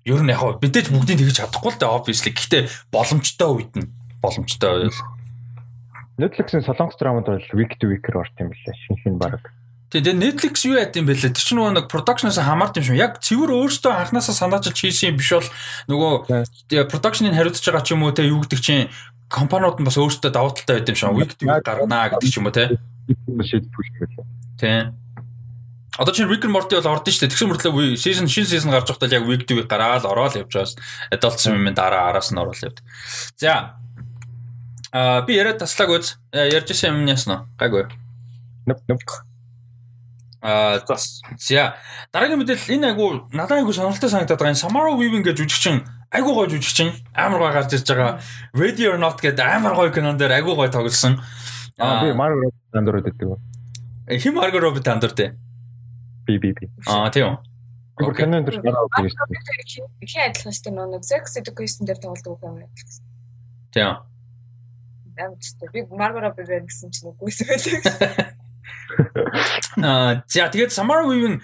A: Ер нь яг мэдээж бүгдийг тэгж чадахгүй л дээ obviously. Гэхдээ боломжтой үед нь боломжтой байл.
B: Netflix-ийн солонгос драмад бол week to week-ээр орт юм билээ. Шинэ шинэ баг.
A: Тэгээ Netflix юу яд юм бэ лээ? Тэр чинь нөгөө нэг production-аас хамаард юм шүү. Яг цэвэр өөртөө анханасаа санаачилж хийсэн юм биш бол нөгөө production-ыг хариуцж байгаа ч юм уу те юу гэдэг чинь компаниуд нь бас өөртөө давуу талтай байд юм шиг week to week гарганаа гэдэг ч юм уу те.
B: Шийдвэр хэлээ.
A: Тийм. Одоо чинь Rick and Morty бол ордон шүү дээ. Тэгсэн мөртлөө season шинэ season гарч байхдаа яг week to week гараал ороод явж байгаас Adult Swim-ийн дараа араас нь оруулаад явд. За Аа би яриад таслаг үз. Ярьжсэн юм яснаа. Гайгүй.
B: Нүп нүп.
A: Аа за дараагийн мэдээлэл энэ айгу надад айгу сонирхолтой санагдаад байгаа. Samara Weaving гэж жүжигчин айгу гоё жүжигчин амар гоё гарч ирж байгаа. Ready or Not гэдэг амар гоё кинон дээр айгу гоё тоглосон.
B: Аа би Margot Robbie андур өгдөг.
A: Хим Margot Robbie андур дээ.
B: Би би би.
A: Аа тийм.
B: Гэр кинон дээр гараад байгаа
C: юм. Хин адилхан шүү дээ нэг Sex Education дээр тоглодог юм байна.
A: Тийм
C: амттай. Би Robbie байна гэсэн чинь үгүйсэн байлаа.
A: Аа за тэгээд Samara Weaving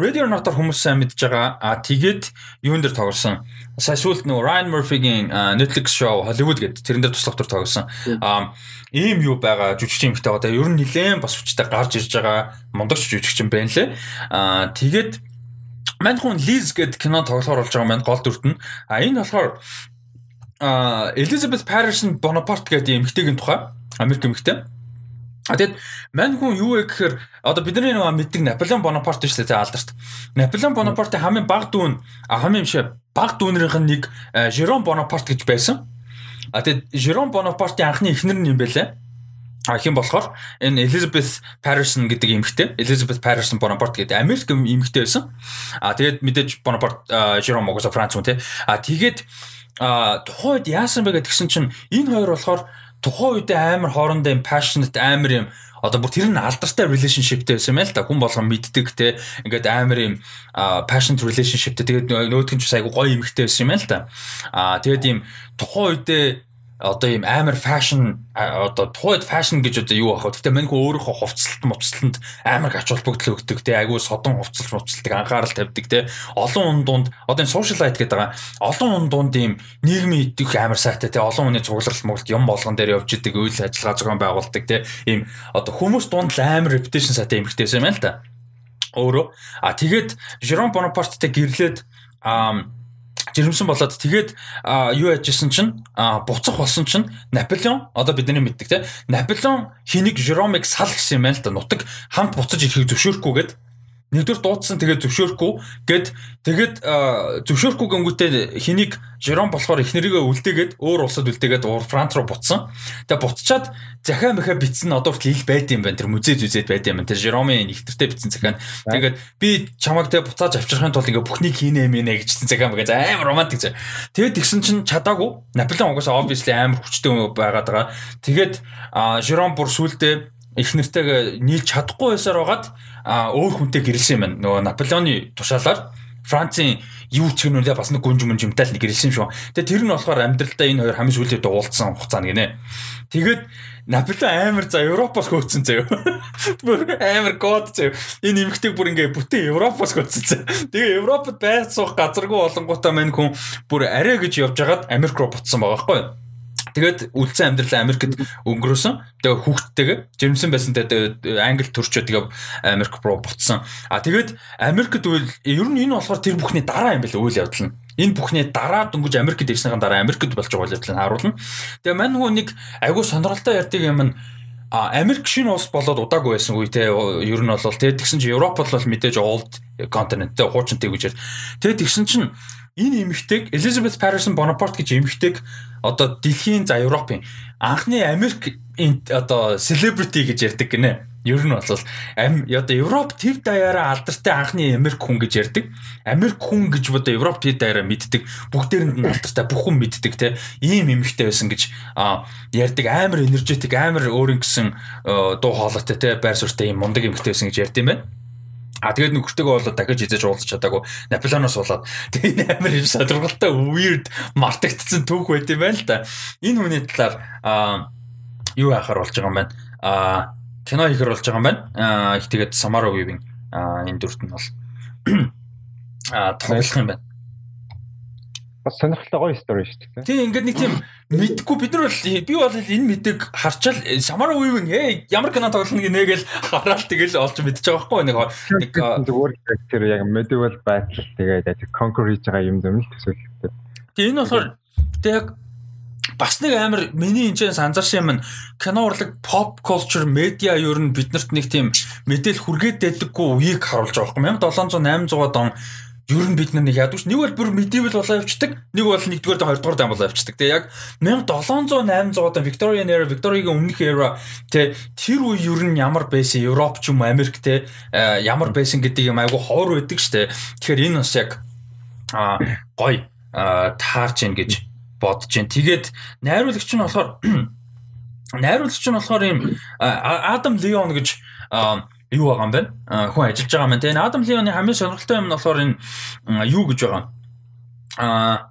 A: Radio Not-ор хүмүүс сайн мэдж байгаа. А тэгээд юун дээр тоглосон. Сая сүүлд нөгөө Ryan Murphy-гийн Netflix show Hollywood гэдэг тэрэн дээр туслах төр тоглосон. Аа ийм юу байгаа жүжигчин юмхтэй одоо ер нь нилээн бас хүчтэй гарч ирж байгаа мондогч жүжигчин байна лээ. Аа тэгээд мань хүн Liz гэдэг кино тоглохоор болж байгаа мань гол дүрт нь. А энэ болохоор Elizabeth Patterson Bonaparte гэдэг эмэгтэйгийн тухай Америк эмэгтэй. А тэгэд мань хүн юу вэ гэхээр одоо бидний нэг мэддэг Наполеон Бонапарт шүү дээ алдарт. Наполеон Бонапарт хамгийн баг дүүн хамгийн биш баг дүүнэрийнх нь нэг Жером Бонапарт гэж байсан. А тэгээд Jerome Bonaparte анхны эхнэр нь юм байлаа. А хэм болохоор энэ Elizabeth Patterson гэдэг эмэгтэй Elizabeth Patterson Bonaparte гэдэг Америк эмэгтэй байсан. А тэгээд мэдээж Bonaparte Jerome угаасаа Франц хүн те. А тэгээд тухайн үед яасан бэ гэдгсэн чинь энэ хоёр болохоор тухайн үед амар хоорондоо юм passionate амар юм. Одоо бүр тэр нь алдартай relationshipтэй байсан юм л та. Хүн болгон мэддэг те. Ингээд амар юм passionate relationshipтэй тэгээд нөгөөдг нь ч айгу гоё эмэгтэй байсан юм л та. А тэгээд ийм тухайн үедээ одоо ийм амар фэшн одоо тухайд фэшн гэж одоо юу ах вэ? Гэтэ мань хөө өөрийнхөө хувцалт мовцлонд амар ач холбогдол өгдөг те. Айгүй содон хувцалж мовцлдаг анхаарал тавьдаг те. Олон хүн дунд одоо энэ light гэдэг байгаа. Олон хүн дунд ийм нийгмийн идэх амар сайтай те. Олон хүний цугларал мөглөлт юм болгон дээр явж идэг үйл ажиллагаа зохион байгуулдаг те. Ийм одоо хүмүүс дунд амар reputation сайтай эмхтэйсэн юм л та. Өөрөө. А тэгээд Jerome Bonaparte-тэй гэрлээд аа жирэмсэн болоод тэгээд юу яжсэн чинь? Буцах болсон чинь Наполеон одоо бидний мэддэг те. Наполеон хэнийг Жеромыг сал гэсэн юм байна л да нутаг хамт буцаж ирэхийг зөвшөөрөхгүйгээд нэгдүгээр дуудсан тэгээд зөвшөөрөхгүй гэд тэгээд зөвшөөрөхгүй гингүүтээ хэнийг Жером болохоор эхнэрийгээ үлдээгээд өөр улсад үлдээгээд уур Франц руу буцсан. Тэгээд буцчаад захаа мэхэ битсэн одоо хүртэл ил байд юм байна. Тэр музей зүзээд байд юм байна. Тэр Жеромын нэгтэртэй битсэн захаа. Тэгээд би чамаг тэгээд буцааж авчрахын тулд ингээ бүхнийг хийнэ мэнэ гэжсэн захаа мэгэ амар романтик зэ. Тэгээд тэгсэн чинь чадаагүй. Наполеон угаасаа obviously амар хүчтэй байгаад байгаа. Тэгээд Жером бүр сүулдэ их нэртэйг нийлж чадахгүй байсаар байгаад өөр хүнтэй гэрэлсэн юм байна. Нөгөө Наполеоны тушаалаар Францын юу ч гэнэ бас нэг гүнж мөн жимтай л нэг гэрэлсэн шүү. Тэгээ тэр нь болохоор амьдралдаа энэ хоёр хамгийн сүүлд уулзсан хугацаа гинэ. Тэгээд Наполеон амар за Европоос хөөцсөн заяа. Бүр амар гоод заяа. Энэ эмхтэйг бүр ингээ бүтэн Европоос хөөцсөн заяа. Тэгээ Европод байц суух газаргүй болонгуудаа мань хүн бүр арай гэж явж хагаад Америк руу буцсан байгаа байхгүй юу? Тэгээд үлдсэн амьдралаа Америкт өнгөрөөсөн. Тэгээд хүүхдтэйгээ жирэмсэн байсан тэгээд Англи төрчөө тэгээд Америк руу буцсан. А тэгээд Америкт үйл ер нь энэ болохоор тэр бүхний дараа юм байл үйл явдал нь. Энэ бүхний дараа дөнгөж Америкт ирснийхэн дараа Америкт болж байгаа үйл явдлыг харуулна. Тэгээ мань хүн нэг айгүй сонирхолтой ярьдаг юм нь А Америк шинэ улс болоод удаагүй байсан үе те ер нь бол те тэгсэн чинь Европ бол мэдээж old continent те хуучинтэй гэж. Тэгээ тэгсэн чинь энэ эмэгтэйг Elizabeth Patterson Bonaparte гэж эмэгтэйг одоо дэлхийн за Европын анхны Америк одоо celebrity гэж ярьдаг гинэ. Ер нь бол ам одоо Европ төв даяараа алдартай анхны Америк хүн гэж ярьдаг. Америк хүн гэж одоо Европ төв даяараа мэддэг. Бүгдээрэнд нь алдартай бүх хүн мэддэг те. Ийм эмэгтэй байсан гэж ярьдаг. Амар энержетик, амар өөрийн гэсэн дуу хоолойтой те байр суурьтай ийм мундаг эмэгтэй байсан гэж ярьд юм байна. А тэгээд нөхөртэйгөө болоод дахиж хизээж уулзах чадаагүй. Наполеоноос болоод тэгээд амар юм сонирхолтой weird мартагдсан түүх байт юм байна л да. Энэ хүний талаар аа юу яхаар болж байгаа юм байна. Аа кино хийхэр болж байгаа юм байна. Аа их тэгээд Samara Weaving аа энэ дүрт нь бол аа тоглох юм байна
B: бас сонирхолтой гоё стори шүү дээ.
A: Тийм ингээд нэг тийм мэдхгүй бид нар бол би бол энэ мэдээг харчаал Самара Уивэн ээ ямар кино тоглоно гинэ гэл хараад тэгэл олж мэдчихэж байгаа байхгүй нэг
B: нэг зүгээр character яг medieval battle тэгээд яг conquer хийж байгаа юм зөв л төсөөлөлтэй.
A: Тийм энэ болохоор тэг бас нэг амар миний энэ санзарсан юм кино урлаг pop culture media ер нь биднэрт нэг тийм мэдээл хүргээд дэдэггүй үеийг харуулж байгаа байхгүй 1700 800 он ер нь бид нэг ядууш нэг бол бүр medieval болоо явцдаг нэг бол нэгдүгээр дэ хоёрдугаар дан болоо явцдаг тэгээ яг 1700 800 одоо Victorian era Victoriaгийн өмнөх era тэ тэр үе ер нь ямар байсан? Европ ч юм уу Америк тэ э, ямар байсан гэдэг юм айгу ховор байдаг штэ тэгэхээр энэ бас яг гой таарч ийн гэж бодож байна. Тэгээд найруулагч нь болохоор найруулагч нь болохоор юм Адам Леон гэж юу байгаа юм бэ? Хүн ажиллаж байгаа юм тийм. Адам Леоны хамгийн сонирхолтой юм нь болохоор энэ юу гэж байгаа. Аа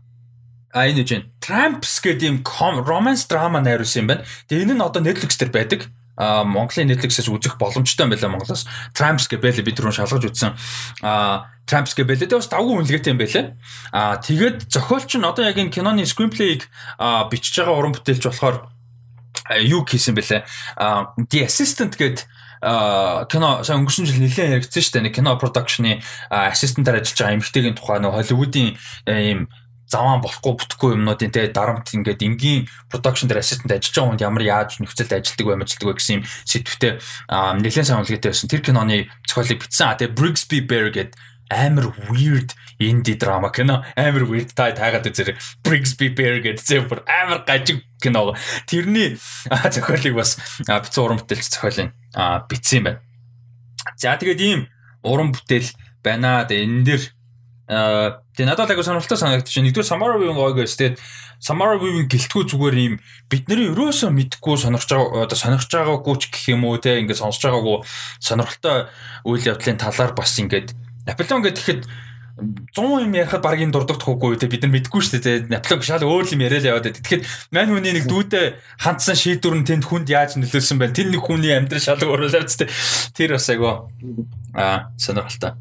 A: а энэ чинь Tramps гэдэг юм romance drama найруулсан юм байна. Тэгээ энэ нь одоо Netflix дээр байдаг. А Монголын Netflix-ээс үзэх боломжтой юм байна Монголоос. Tramps байлаа бид түрүүн шалгаж үзсэн. А Tramps байлаа. Тэгээ бас давгүй үнэлгээтэй юм байлаа. А тэгээд зохиолч нь одоо яг энэ киноны screenplay-г бичиж байгаа уран бүтээлч болохоор юу хийсэн бэлээ. The Assistant гэдэг кино сайн өнгөрсөн жил нэлээд яригдсан шүү дээ. Нэг кино продакшны ассистентаар ажиллаж байгаа эмэгтэйгийн тухай нэг Холливуудын ийм заваан болохгүй бүтэхгүй юмнуудын те дарамт ингээд энгийн продакшн дээр ассистент ажиллаж байгаа хүнд ямар яаж нөхцөлд ажилтдаг вэ мэжилдэг вэ гэсэн юм сэдвүүтэй нэлээд сайн үнэлгээтэй байсан. Тэр киноны зохиолыг бичсэн. А тэгээ Brigsby Bear гэдэг амар weird indie drama кино амар weird та таагаад үзэр Brigsby Bear гэдэг зэвэр амар гажиг кино. Тэрний зохиолыг бас бицэн уран бүтээлч зохиолын бичсэн байна. За тэгээд ийм уран бүтээл байна. Тэгээд энэ дэр тэгээ надад агай сонирхолтой санагдчих. Нэгдүгээр Samara Weaving гэс. Тэгээд Samara Weaving гэлтгүү зүгээр ийм бидний өрөөсөө мэдхгүй сонирхож байгаа одоо сонирхож байгаагүй ч гэх юм уу те ингээд сонсож байгаагүй сонирхолтой үйл явдлын талаар бас ингээд Наполеон гэхэд 100 юм ярихад багийн дурддаггүй те бид нар мэдгүй шүү дээ. Наполеон шал өөр юм яриад яваад байдаг. Тэгэхэд мань хүний нэг дүүдээ хандсан шийдвэр нь тэнд хүнд яаж нөлөөлсөн байна? Тэр нэг хүний амьдрал шал өөр л авц те. Тэр бас айгу аа сонирхолтой.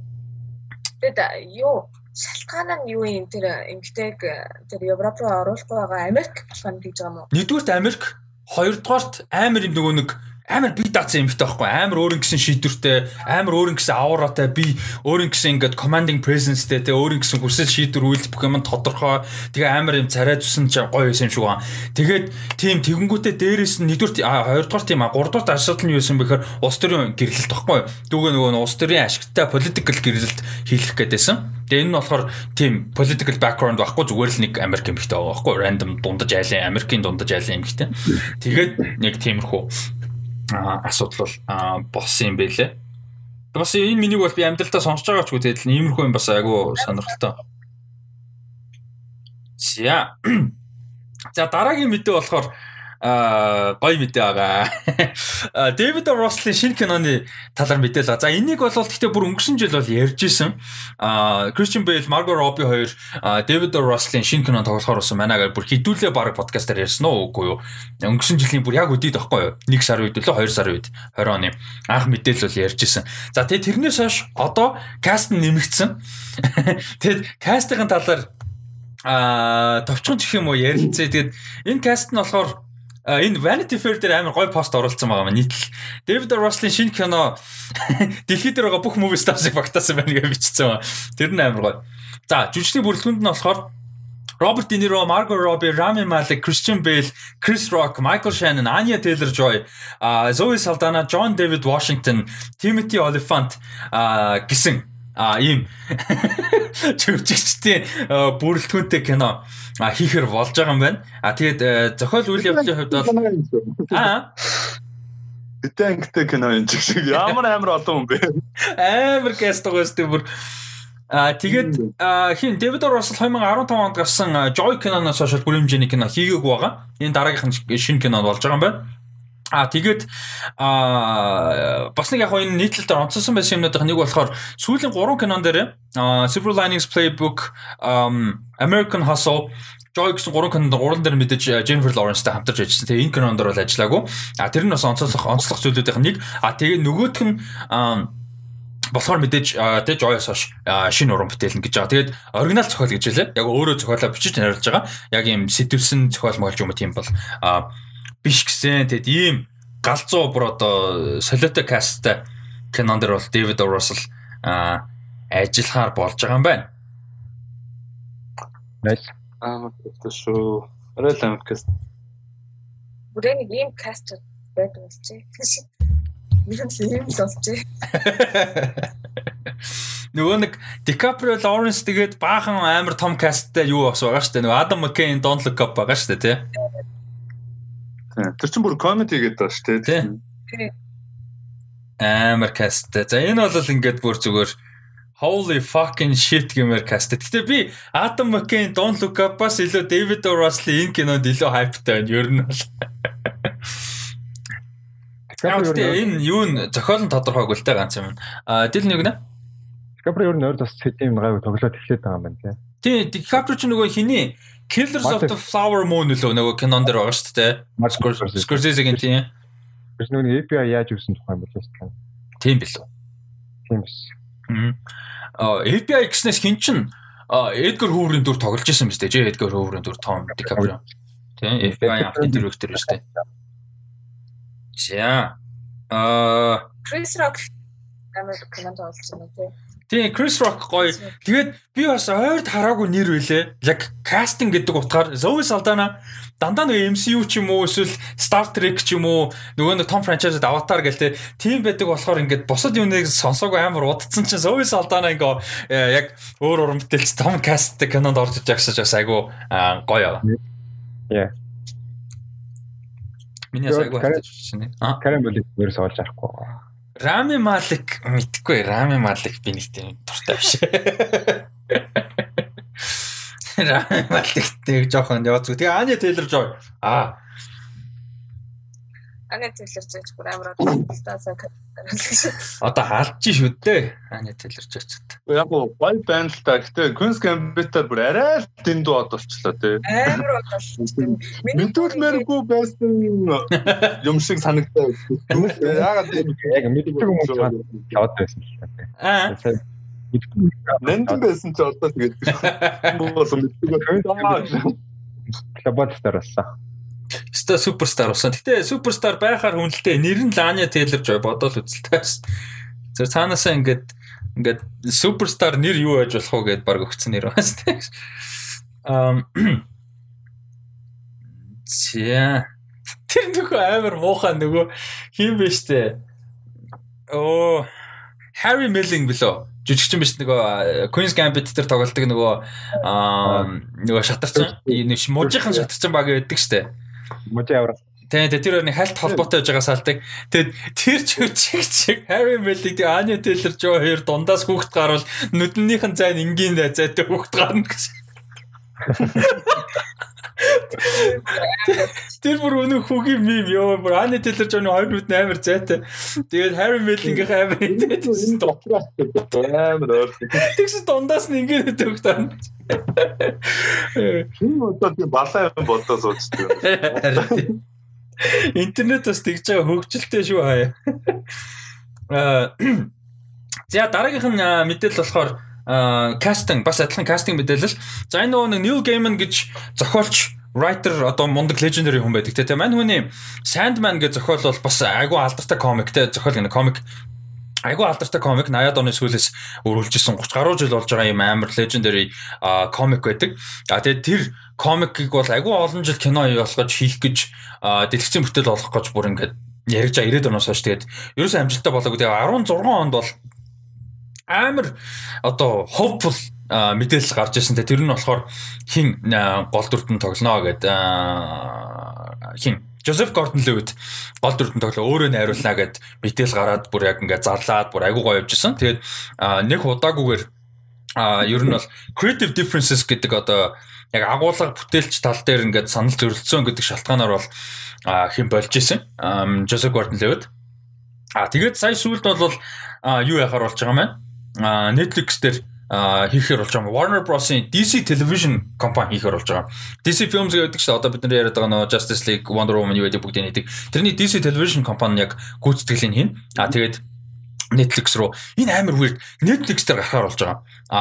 C: Тэгээд юу шалтгаан нь юу юм тэр эмгтэйг тэр Европ руу оруулахгүй байгаа Америк болох юм гэж байгаа юм уу?
A: Нэгдүгürt Америк, хоёрдугаарт амар юм нөгөө нэг амар би даацсан юмтай байхгүй. Амар өөрийн гэсэн шийдвэртэй амар өөрийн гэсэн ауратай би өөрийн гэсэн ингээд commanding presenceтэй те өөрийн гэсэн хүсэл шийдвэр үйлдэл бүх юм тодорхой. Тэгээ амар юм царай зүсэн ч гоё юм шиг байна тэгээд тийм тэгэнгүүтээ дээрээс нь нэгдүгээр хоёрдугаар тийм а гуравдугаар асуудал нь юу юм бэхээр улс төрийн гэрлэлт байхгүй. Дүүгээ нөгөө улс төрийн ашигтай political гэрлэлт хийх гээдсэн Тэгээ энэ нь болохоор тийм political background байхгүй зүгээр л нэг Америк эмэгтэй байгаа байхгүй. Random дундаж айлын Америкийн дундаж айлын эмэгтэй. Тэгээд нэг тиймэрхүү асуудал бол болсон юм байлээ. Бас энэ миний бол би амьдралтаа сонсож байгаа ч үгүй тэгэл иймэрхүү юм бас айгүй сонирхолтой. За. За дараагийн мэдээ болохоор аа гоё мэдээ байгаа. Дэвид Росслын шинэ киноны талаар мэдээлээ. За энийг бол гэхдээ бүр өнгөрсөн жил бол ярьж исэн. Аа Кристиан Бейл, Марго Робби хоёр Дэвид Росслын шинэ кино тоглохоор болсон манайгаар бүр хідүүлээ баг подкастаар ярьсан уу үгүй юу? Өнгөрсөн жилийн бүр яг үдээд байхгүй юу? 1 сарын үед лөө 2 сарын үед 20 оны анх мэдээлэл бол ярьж исэн. За тэгээ тэрнээс хойш одоо каст нэмэгдсэн. Тэгэд кастын талаар а товчхон гэх юм уу ярилцээ. Тэгээд энэ каст нь болохоор энэ Vanity Fair дээр амар гоё пост оруулсан байгаа маа нийтлэл. David Russell-ийн шинэ кино дэлхийд дээр байгаа бүх movie stars-ыг багтаасан байна гэж бичсэн ба. Тэр нь амар гоё. За, жүжигчний бүрэлдэхүүнд нь болохоор Роберт Де Ниро, Марго Робби, Рами Малек, Кристиан Бейл, Крис Рок, Майкл Шаннон, Anya Taylor-Joy, Zoe Saldana, John David Washington, Timothy Olyphant гэсэн а ийм жүжигчдийн бүрэлдэхүүнтэй кино хийхэр болж байгаа юм байна. А тэгээд зохиол үйл явдлын хувьд бол аа
D: Битэнктэй кино юм шиг ямар амар олон хүн бэ?
A: Амар каст байгаа шүү дээ бүр А тэгээд хин Дэвид Россел 2015 онд гарсан Joy киноноос хойш бүр хэмжээний кино хийгээгүй байгаа. Энэ дараагийнх нь шинэ кино болж байгаа юм байна. А тэгээд а бас нэг яг энэ нийтлэлээр онцлсон байсан юмнуудын нэг болохоор сүүлийн 3 кинон дээр Silver Linings Playbook, American Hustle Joy гэсэн гурван кинонд гурван дээр мэдээж Jennifer Lawrence-тай хамтарч ажилласан. Тэгээ энэ кинонд бол ажиллаагүй. А тэр нь бас онцлох онцлох зүйлүүдийн нэг. А тэгээ нөгөөх нь болохоор мэдээж тэг Joy-оос хойш шинэ уран бүтээл гэж байгаа. Тэгээд оригинал зохиол гэж хэлээ. Яг өөрөө зохиолоо бичиж хариулж байгаа. Яг юм сэтвсэн зохиол моолж юм тийм бол биш гэсэн. Тэгэд ийм галзуу бүр одоо солиотой касттай кинон дэр бол Дэвид Руссell а ажиллахаар болж байгаа юм байна.
B: Nice.
D: Аа шүү. Орой л каст.
C: Бүрээ нэг ийм каст байдаг. Мөн л ийм л болчих.
A: Нөгөө нэг Дикаприо Лоренс тэгээд баахан амар том касттай юу бас байгаа шүү дээ. Нөгөө Адам Маккейн Look Up байгаа шүү дээ, тий.
D: Тэр чинь бүр comedy гэдэг байна шүү дээ.
A: Амар каст. За энэ бол ингээд бүр зүгээр holy fucking shit гэмээр каст. Гэтэ би Adam McKay Don't Look Up бас илүү David O. Russell энэ кинонд илүү хайптай байна. Ер нь бол. Яг энэ юу н зохиол нь тодорхойгүй л дээ ганц юм. А дил нэг нэ.
B: Дикаприо ер нь өөр бас сэтэм гайв тоглоод эхлэх байгаа юм байна
A: тий. Тий, Дикаприо ч нөгөө хиний Killers of the Flower Moon лөө нөгөө кинон дээр байгаа шүү дээ. Scorsese-гийн тийм.
B: Биш нөгөө API яаж үүсэн тухай юм бол шүү дээ.
A: Тийм билүү.
B: Тийм биш.
A: Аа API гэснээс хин чин Эдгар Хүүрийн дүр тоглож исэн биз дээ. Жэ Эдгар Хүүрийн дүр Том Дикаприо. Тийм FBI автын директор шүү дээ. За. Аа
C: Крис Рок амар кинонд олж байна тий.
A: Тийм Chris Rock гоё. Тэгээд би бас ойрд хараагүй нэр үлээ. Яг кастинг гэдэг утгаар Zoe Saldana дандаа нэг MCU ч юм уу эсвэл Star Trek ч юм уу нөгөө нэг том франчайзд Avatar гэлтэй тийм байдаг болохоор ингээд бусад юмныг сонсоогүй амар удацсан чинь Zoe Saldana ингээ э, яг өөр уран бүтээлч том касттэй кинонд орж иж байгсаж бас айгу гоё.
B: Yeah.
A: Миний айгу хайж байна.
B: Аа. Карен болик ерөөс олж арахгүй.
A: Рами Малик мэдхгүй Рами Малик би нэг тийм дуртай биш. Рами Малик тэг жоохон яваад зү. Тэгээ Аня Тейлор Жой. Аа.
C: Аня Тейлор Жой бүр амар таасаа
A: Одоо хаалж шүү дээ. Аня Тейлор Жой ч
D: гэдэг. Яг гоо гой байна л та. Гэтэ Queen's Gambit-аар бүр арай л дэндүү од болчлоо тий.
C: Амар од болчихсон.
D: Мэдүүлмээргүй байсан юм шиг санагдаа.
B: Яагаад яг мэддэг юм уу яваад байсан л
A: Аа.
B: та.
D: Нэнтэн байсан ч одоо тэгээд боос мэддэг.
B: Старсан.
A: Ста суперстар болсон. Гэтэ суперстар байхаар хүнэлтэй нэр нь Ланя Тейлор Жой бодоол үзэлтэй байсан. Тэр цаанаасаа ингээд ингээд суперстар нэр юу байж болох вэ гэд баг өгцөн нэр байна тийм. Ам Зя. Тэр нөгөө амар муухай нөгөө хин биш үү? Оо Harry Melling билүү? жүжигчин биш нөгөө Queen's Gambit дээр тоглолдог нөгөө аа нөгөө шатарчин мужийнхан шатарчин баг байдаг штэ.
B: Мужи аврал.
A: Тэгээ тэгээ тэр нэг хальт холбоотой байж байгаа салдаг. Тэгээд тэр жүжигч Harry Melling тэгээ Anya Taylor-Joy хоёр дундаас хүүхд гарвал нүднийхэн зайн энгийн зайтай хүүхд гарна гэсэн. Тэр бүр өнөө хүүгийн мим ёо бүр Ани Тейлор Джоны хоёр нүд амар зайтай. Тэгээд Harry Melling-ийн амар
D: хэлээд дотроо амар өөр.
A: Тэгс дундаас нь ингээд төгтөн.
D: Хин одоо тийм балаа юм бодоо суучдаг.
A: Интернет бас тэгж байгаа хөгжилтэй шүү хаяа. Аа За дараагийнх нь мэдээлэл болохоор кастинг бас адилхан кастинг мэдээлэл. За энэ нөгөө нэг Neil Gaiman гэж зохиолч writer одоо мундаг legendary хүн байдаг тийм мань хүний Sandman гэж зохиол бол бас айгүй алдартай комик те зохиол гэнэ комик айгүй алдартай комик 80-аад оны сүүлээс өрүүлжсэн 30 гаруй жил болж байгаа юм амар legendary комик байдаг. А тэгээд тэр комикийг бол айгүй олон жил кино болгож хийх гэж дэлгэцийн бүтээл болгох гэж бүр ингээд ярьж байгаа 90-ад оноос хойш тэгээд ерөөсөө амжилттай болоогүй. Тэгээд 16 онд бол амар одоо hopeful мэдээлэл гарч ирсэн. Тэр нь болохоор хин гол дүртэн тоглоно гэд хин Жозеф Гордон Левит гол дүртэн тоглоо өөрөө найруулна гэд мэдээлэл гараад бүр яг ингээд зарлаад бүр айгуу гоё явжсэн. Тэгээд нэг удаагүйгээр а ер нь бол creative differences гэдэг одоо яг агуулга бүтээлч тал дээр ингээд санал зөрөлдсөн гэдэг шалтгаанаар бол хэн болж исэн. Жозеф Гордон Левит. А тэгээд сая сүүлд бол юу яхаар болж байгаа юм байна. Netflix дээр хийхээр болж байгаа. Warner Bros-ийн DC Television компани хийхээр болж байгаа. DC Films гэдэг чинь одоо бид нар яриад байгаа нөө Justice League, Wonder Woman юу гэдэг бүгдийг нийдэг. Тэрний DC Television компани яг гүйцэтгэлийг хийн. А тэгээд Netflix руу энэ амар weird Netflix дээр гарахаар болж байгаа. А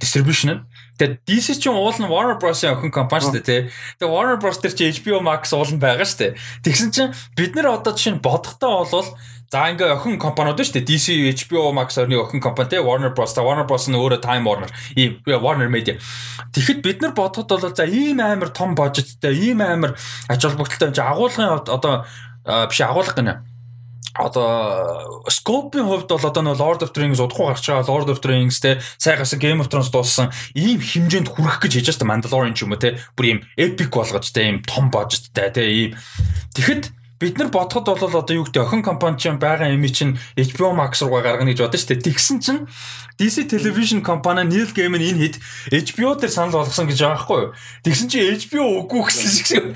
A: distribution нь Тэгээд DC чинь уул нь Warner Bros-ийн охин компани шүү дээ тий. Тэгээд Warner Bros дээр чи HBO Max уул нь байгаа шүү дээ. Тэгсэн чинь бид нар одоо жишээ нь бодохтой болвол За ингээ охин компаниуд шүү дээ. DC, HBO Max орны охин компани те Warner Bros. Warner Bros. нь өөрөө Time Warner, ийм. Warner Media. Тэгэхэд бид нар бодоход бол за ийм амар том бажеттай, ийм амар ач холбогдолтой юм чи агуулгын одоо биш агуулга гэнэ. Одоо скопын хувьд бол одоо нөө Lord of the Rings удахгүй гарч байгаа. Lord of the Rings те сайн гасан Game of Thrones дууссан. Ийм хэмжээнд хүрэх гэж хийж байгаа Mandalorian ч юм уу те. Бүр ийм epic болгож те ийм том бажеттай те ийм. Тэгэхэд бид нар бодоход бол одоо юу гэдэг охин компани чинь байгаа юм чинь HBO Max руугаа гаргана гэж бодсон шүү дээ. Тэгсэн чинь DC Television компани Neil Gaiman энэ хэд HBO дээр санал болгосон гэж байгаа байхгүй юу? Тэгсэн чинь HBO үгүй гэсэн шиг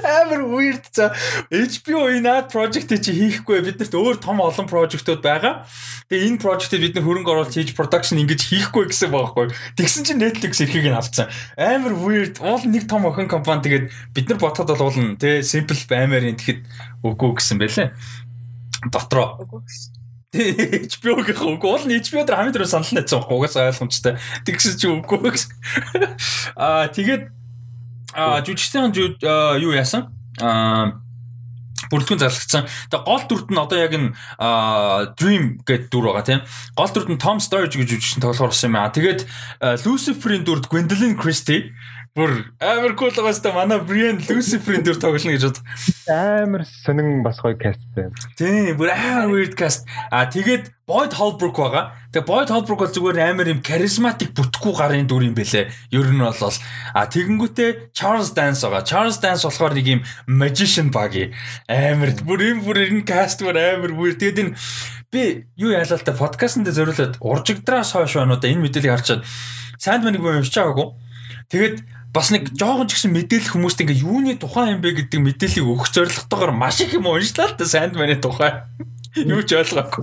A: амар weird за HBO энэ ad project чи хийхгүй биднэрт өөр том олон project-ууд байгаа. Тэгээ энэ project-ийг бид нар хөрөнгө оруулалт хийж production ингэж хийхгүй гэсэн байхгүй юу? Тэгсэн чинь Netflix эрхийг нь авцсан. Амар weird. Уул нэг том охин компани тэгээд бид нар бодоход бол уулна тий simple баймаар юм тэгэхэд үгүй гэсэн байлээ. Дотроо. HBO-гийн үг уул нь HBO дээр хамгийн түрүү санал найцсан байхгүй угаасаа ойлгомжтой. Тэгсэн чи үгүй. Аа тэгээд аа жүжигчдийн юу яасан? Аа бүрэлдэхүүн зарлагдсан. Тэгээ гол дүрд нь одоо яг энэ Dream гэдэг дүр байгаа тийм. Гол дүрд нь Tom Sturridge гэж үжигчэн тоглохоор болсон юм аа. Тэгээд Lucifer-ийн дүрд Gwendolyn Christie Бүр амар кул байгаа сте манай Brian Lucifer-ийн дүр тоглоно гэж бод.
B: Амар сонин бас гоё каст байна.
A: Тийм, бүр амар weird cast. А тэгээд Boyd Holbrook байгаа. Тэгээ Boyd Holbrook бол зүгээр амар юм charismatic бүтггүй гарын дүр юм бэлээ. Ер нь бол а тэгэнгүүтээ Charles Dance байгаа. Charles Dance болохоор нэг юм magician багий. Амар бүр юм бүр энэ cast бүр амар weird. Тэгээд энэ би юу яалаа та подкастн дээр зориулаад уржигдраас хойш байна уу да энэ мэдээллийг харчаад Sandman-ыг боо уншиж байгаагүй. Тэгээд бас нэг жоохон ч гэсэн мэдээлэл хүмүүст ингээ юуны тухайн юм бэ гэдэг мэдээллийг өгөх зорилготойгоор маш их юм уншлаа л та Sandman-ы тухай. Юу ч ойлгоогүй.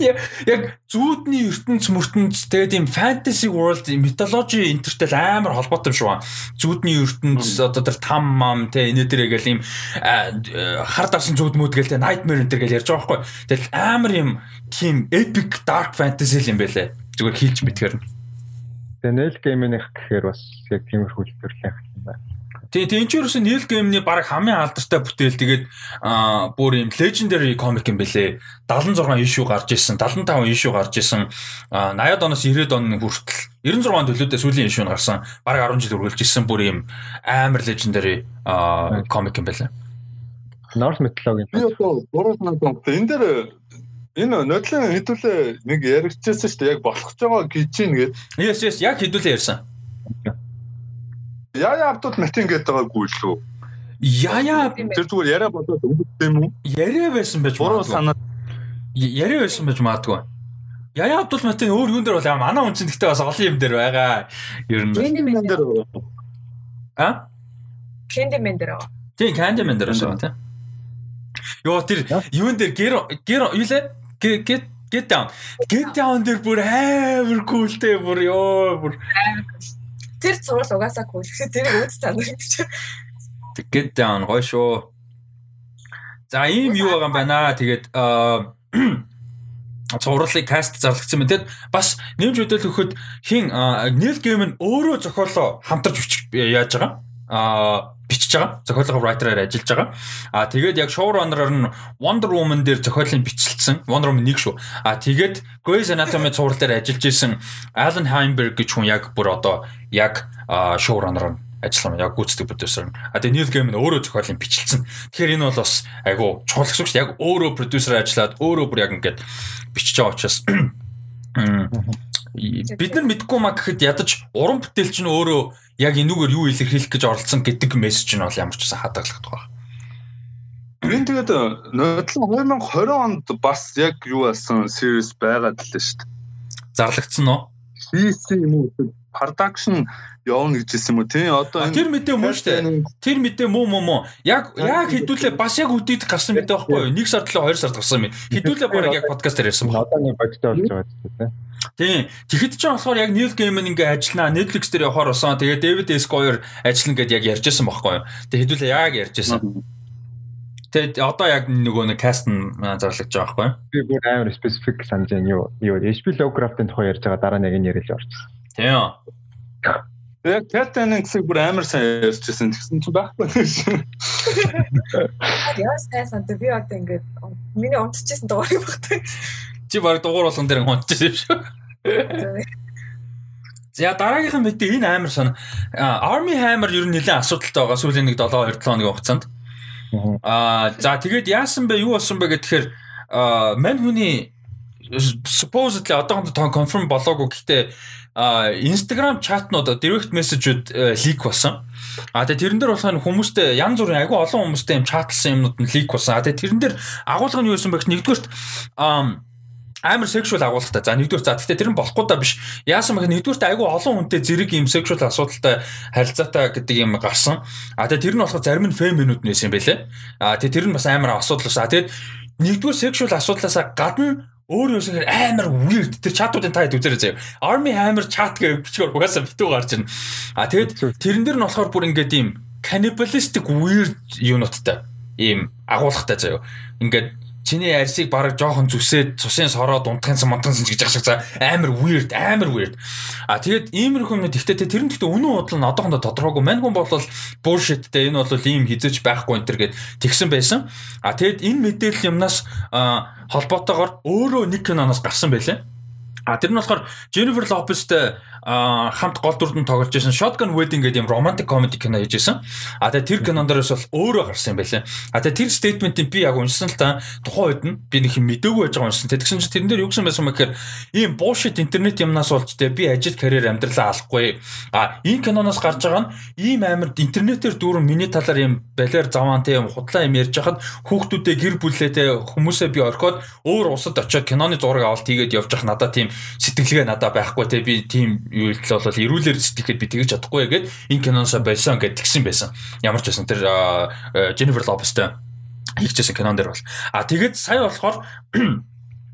A: Яг зүудний ертөнц мөртөнц тэгээд юм fantasy world mythology интертэл амар холбоотой юм шиг байна. Зүудний ертөнц одоо тэр там мам те энэ дээрээ гэл юм хар дарсан зүудмүүд гэл те nightmare энэ гэл ярьж байгаа байхгүй. Тэгэл амар юм тийм epic dark fantasy юм байлээ. Зүгээр хийлж мэдхээр нь.
B: Тэгээ Nail Game-ийнх гэхээр бас яг тиймэрхүү төрлийн юм байна.
A: Тэгээ тийм ч юусэн Nail Game-ний баг хамгийн алдартай бүтээл тэгээд аа бүр юм legendary comic юм бэлээ. 76 issue гарч ирсэн, 75 issue гарч ирсэн. Аа 80-ад оноос 90-ад он хүртэл 96 төлөөдөө сүүлийн issue нь гарсан. Баг 10 жил үргэлж ирсэн бүр юм амар legendary comic юм бэлээ.
B: North mythology.
D: Би одоо гурав надад энэ дээр Энэ нотлын хэдүүлээ нэг яригчээсэн шүү дээ. Яг болох ч байгаа гэж чинь гээд.
A: Yes yes яг хэдүүлээ ярьсан.
D: Яа яа Абдул Матин гэдэг байгаагүй л үү?
A: Яа яа
D: тэр зүгээр яриа бодоод өнгөтэй юм уу?
A: Яриа байсан байж
D: магадгүй. Санаа
A: яриа байсан байж магадгүй. Яа Абдул Матин өөр юун дээр бол манай хүн чинь гэхдээ бас олон юм дээр байгаа. Ер нь.
C: Candyman дээр.
A: А?
C: Candyman дээр.
A: Тийм Candyman дээр шүү тийм. Йоо тэр юун дээр гэр гэр юу лээ? Get get down. Get down дээр бүр амар култэй бүр ёо бүр
C: Тэр цувал угаасаа кул. Тэрийг үз танаар гэж.
A: Get down гоё шүү. За ийм юу байгаа юм байна. Тэгээд аа цувралыг каст зарлагдсан мэт. Бас нэмж өдөөл өгөхөд хин Neil Gaiman өөрөө зохиолоо хамтарч яаж байгаа? Аа бичиж байгаа. Зохиолын writer-аар ажиллаж байгаа. А тэгээд яг showrunner-аар нь Wonder Woman дээр зохиолын бичлэлсэн. Wonder Woman 1 шүү. А тэгээд Grey's Anatomy цуврал дээр ажиллаж исэн Alan Heinberg гэж хүн яг бүр одоо яг showrunner нь ажилласан яг гүйцэтгэх продюсер. А тэгээ Neil Gaiman өөрөө зохиолын бичлэлсэн. Тэгэхээр энэ бол бас айгу чухал гэсэн үг шүү. Яг өөрөө продюсер ажиллаад өөрөө бүр яг ингээд бичиж байгаа учраас бид нар мэдгүй маа гэхэд ядаж уран бүтээлч нь өөрөө яг энүүгээр юу илэрхийлэх гэж оролцсон гэдэг мессеж нь бол ямар ч байсан хадгалагдах байна.
D: Энэ тэгээд нодлон 2020 онд бас яг юу болсон series байгаад л шүү дээ.
A: Зарлагдсан уу?
D: хийсэн юм уу? Production явна гэж хэлсэн юм уу? Тийм одоо
A: тэр мэдээ мөн шүү дээ. Тэр мэдээ муу муу муу. Яг яг хэдүүлээ бас яг үдийд гарсан мэдээ байхгүй юу? 1 сард л 2 сард гарсан юм. Хэдүүлээ баг яг подкаст дээр ярьсан
B: байна. Одоо нэг бодтой болж байгаа ч тийм.
A: Тийм. Тэгэхэд ч болохоор яг Neil Gaiman ингээ ажиллана. Netflix дээр явахаар усан. Тэгээ David S. Goyer ажиллана гэдээ яг ярьжсэн байхгүй юу? Тэгээ хэдүүлээ яг ярьжсэн. Тэгээд одоо яг нөгөө нэг каст нь зарлагдж байгаа байхгүй юу?
B: Би бүр амар specific санаж байна юу? Юу HP Lovecraft-ын тухай ярьж байгаа дараа нэг нь ярил орчихсон.
A: Тийм.
D: Яг Катанын гэсэн бүр амар сайн ярьжсэн. Тэгсэн чинь байхгүй шээ.
C: Яа сайн би одоо ингээд миний унтчихсан дугаар юм багтай.
A: Чи баг дугуур болгон дээр унтчихсан юм шүү. За дараагийнхан мэдээ энэ амар сон. Army Hammer ер нь нэлээд асуудалтай байгаа сүүлийн нэг 7 2 7 хоногийн хугацаанд. Аа за тэгээд яасан бэ юу болсон бэ гэхээр мань хүний supposedly одоохондоо confirm болоогүй гэхдээ Instagram чатнууд direct message-ууд лик болсон. А тэгээ тэрэн дээр болохоор хүмүүстэй янз бүрийн агүй олон хүмүүстэй юм чатлсан юмнууд нь лик болсон. А тэгээ тэрэн дээр агуулга нь юу байсан бэ гэхээр нэгдүгürt амар сексуал агуулгатай. За нэгдүгээр за гэхдээ тэр нь болохгүй да биш. Яасан бэ? Нэгдүгээрт айгүй олон хүнтэй зэрэг юм сексуал асуудалтай харилцаатай гэдэг юм гарсан. А тэгээ тэр нь болохоор зарим нь фэм минут нэсэн юм байлээ. А тэгээ тэр нь бас амар асуудал байсан. Тэгээд нэгдүгээр сексуал асуудлаасаа гадна өөр юусээр амар weird тэр чатуудын таад үзээрэй заяа. Army Hammer chat гэж бичгээр угаасаа битүү гарч ирнэ. А тэгээд тэрэн дээр нь болохоор бүр ингээд ийм cannibalistic weird юуноттай ийм агуулгатай заяа. Ингээд чиний арьсыг бараг жоохон зүсээд цусын сороод унтахын мунтахын гэж яах шиг за амар weird амар weird. А тэгээд иймэрхүү юмнууд ихтэй тэр нь гэхдээ үнэн бодол нь одоохондоо тодорхойгүй. Мань хүн бол bullshit те энэ бол ийм хизэж байхгүй энэ төр гэд тэгсэн байсан. А тэгэд энэ мэдээлэл юмнаас холбоотойгоор өөрөө нэг киноноос гарсан байлээ. А тэр нь болохоор Jennifer Lopez-тэй хамт гол дүрдэн тоглож байсан Shotgun Wedding гэдэг юм romantic comedy кино хийж байсан. А тэгээ тэр кинондоос бол өөрөө гарсан юм байлаа. А тэгээ тэр statement-ийг би яг уншсан л та тухайн үед нь би нэг юм мэдээгүй байж байгаа уншсан. Тэгсэн чинь тэрэн дээр юу гэсэн байсан бэ гэхээр ийм bullshit интернет юмнаас болж тэгээ би ажил карьер амьдралаа алахгүй. А энэ киноноос гарч байгаа нь ийм амар интернетээр дүүрэн миний талаар юм балиар заваан те юм худлаа юм ярьж хахад хүүхдүүдээ гэр бүлээ те хүмүүсээ би орхиод өөр усад очиод киноны зураг авалт хийгээд явж явах надад тийм сэтгэлгээ надад байхгүй те би тийм юу л бол эрүүлэр сэтгэхэд би тэгж чадахгүй гэгээд энэ киноноосоо болсон гэд тэгсэн байсан. Ямар ч байсан тэр Jennifer Lopez-тэй хийчихсэн кинон дээр бол. А тэгээд сая болохоор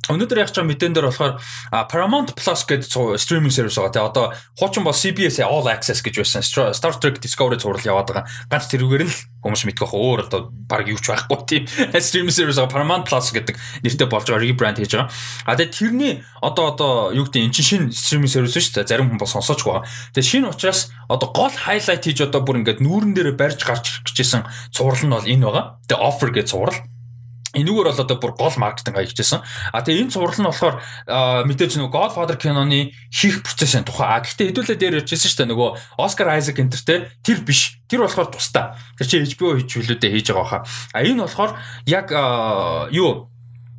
A: Өнөөдөр яг ч мэдэн дээр болохоор Paramount Plus гэдэг стриминг сервис байгаа. Тэгээ одоо хуучин бол CBS All Access гэж байсан. Star Trek Discovery зураг яваад байгаа. Ганц тэрүүгээр нь хүмүүс байх өөр одоо баг юу ч байхгүй тийм стриминг сервис байгаа Paramount Plus гэдэг нэртэй болж байгаа rebrand хийж байгаа. А тэгээ тэрний одоо одоо юу гэдэг эн чинь шинэ стриминг сервис шүү дээ. Зарим хүн бол сонсоочгүй байгаа. Тэгээ шинэ учраас одоо гол highlight хийж одоо бүр ингээд нүүрэн дээр барьж гарч гэжсэн цуврал нь бол энэ байгаа. Тэгээ offer гэж цуврал Энүүгээр бол одоо бүр гол маркетинг хаягдчихсан. А тэгээ энэ цуврал нь болохоор мэдээж нөгөө Godfather киноны хийх процессын тухай. А гэхдээ хэдүүлээ дээр ярьжсэн шүү дээ нөгөө Oscar Isaac энтертэй тэр биш. Тэр болохоор тусдаа. Тэр чинь HBO хичүүлүүдээ хийж байгаа хаа. А энэ болохоор яг юу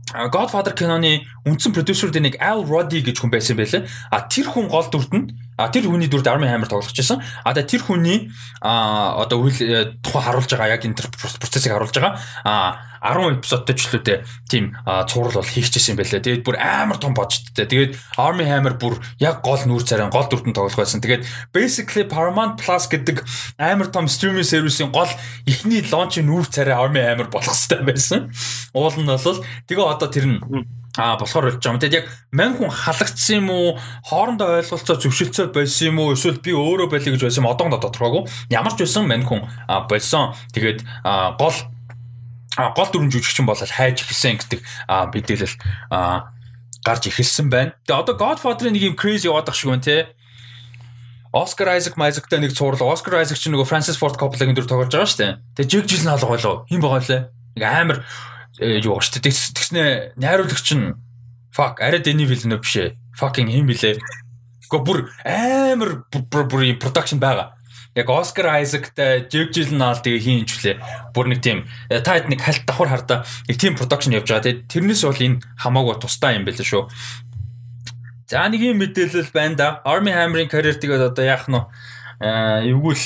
A: Godfather киноны үндсэн продюсерүүд нэг Al Roddy гэж хүн байсан байлээ. А тэр хүн гол дүрд нь а тэр хүний дүрд Army Hammer тоглож байсан. А тэр хүний а одоо үйл тухай харуулж байгаа яг энэ процессыг харуулж байгаа. А 10 эпизодтой ч лүүдээ тийм цуврал бол хийчихсэн юм байлаа. Тэгээд бүр амар том божттой. Тэгээд Army Hammer бүр яг гол нүүр царай гол дүртэн тоглох байсан. Тэгээд basically Paramount Plus гэдэг амар том стриминг сервисийн гол ихний лончын нүүр царай Army Hammer болох хэрэгтэй байсан. Уул нь бол тэгээ одоо тэр нь А болохоор болж байгаа юм. Тэгэд яг мань хүн халагдсан юм уу? Хоорондоо ойлголцоо зөвшөлтсөд байсан юм уу? Эсвэл би өөрөө байлиг гэж байсан юм одоогоо тодорхойгүй. Ямар ч байсан мань хүн болсон. Тэгээд гол гол дүрэн жүжигчин болол хайж ихсэн гэдэг мэдээлэл гарч ихэлсэн байна. Тэгээ одоо Godfather-ын нэг юм crazy яваад шиг байна те. Oscar Isaac Isaac-тай нэг цуурлаа. Oscar Isaac чинь нөгөө Francis Ford Coppola-гийн дүр тоглож байгаа шүү дээ. Тэгээ жиг жил наалга болоо. Хин байгаа лээ. Нэг амар юу шүү дээ. Тэгснэ найруулагч нь fuck арай Denis Villeneuve биш ээ. Fucking хин блэ. Гэхдээ бүр амар бүр production байгаа яг Оскар Айзектай Жиг Жилнаал тэгээ хийн хвлээ. Бүр нэг тийм э, та хэд нэг хальт давхар хардаа нэг тийм продакшн явж байгаа. Тэгээ тэрнээс бол энэ хамаагүй тустай юм байл шүү. За нэг юм мэдээлэл байна да. Army Hammer-ийн карьер тэгээд одоо яах нь эвгүүл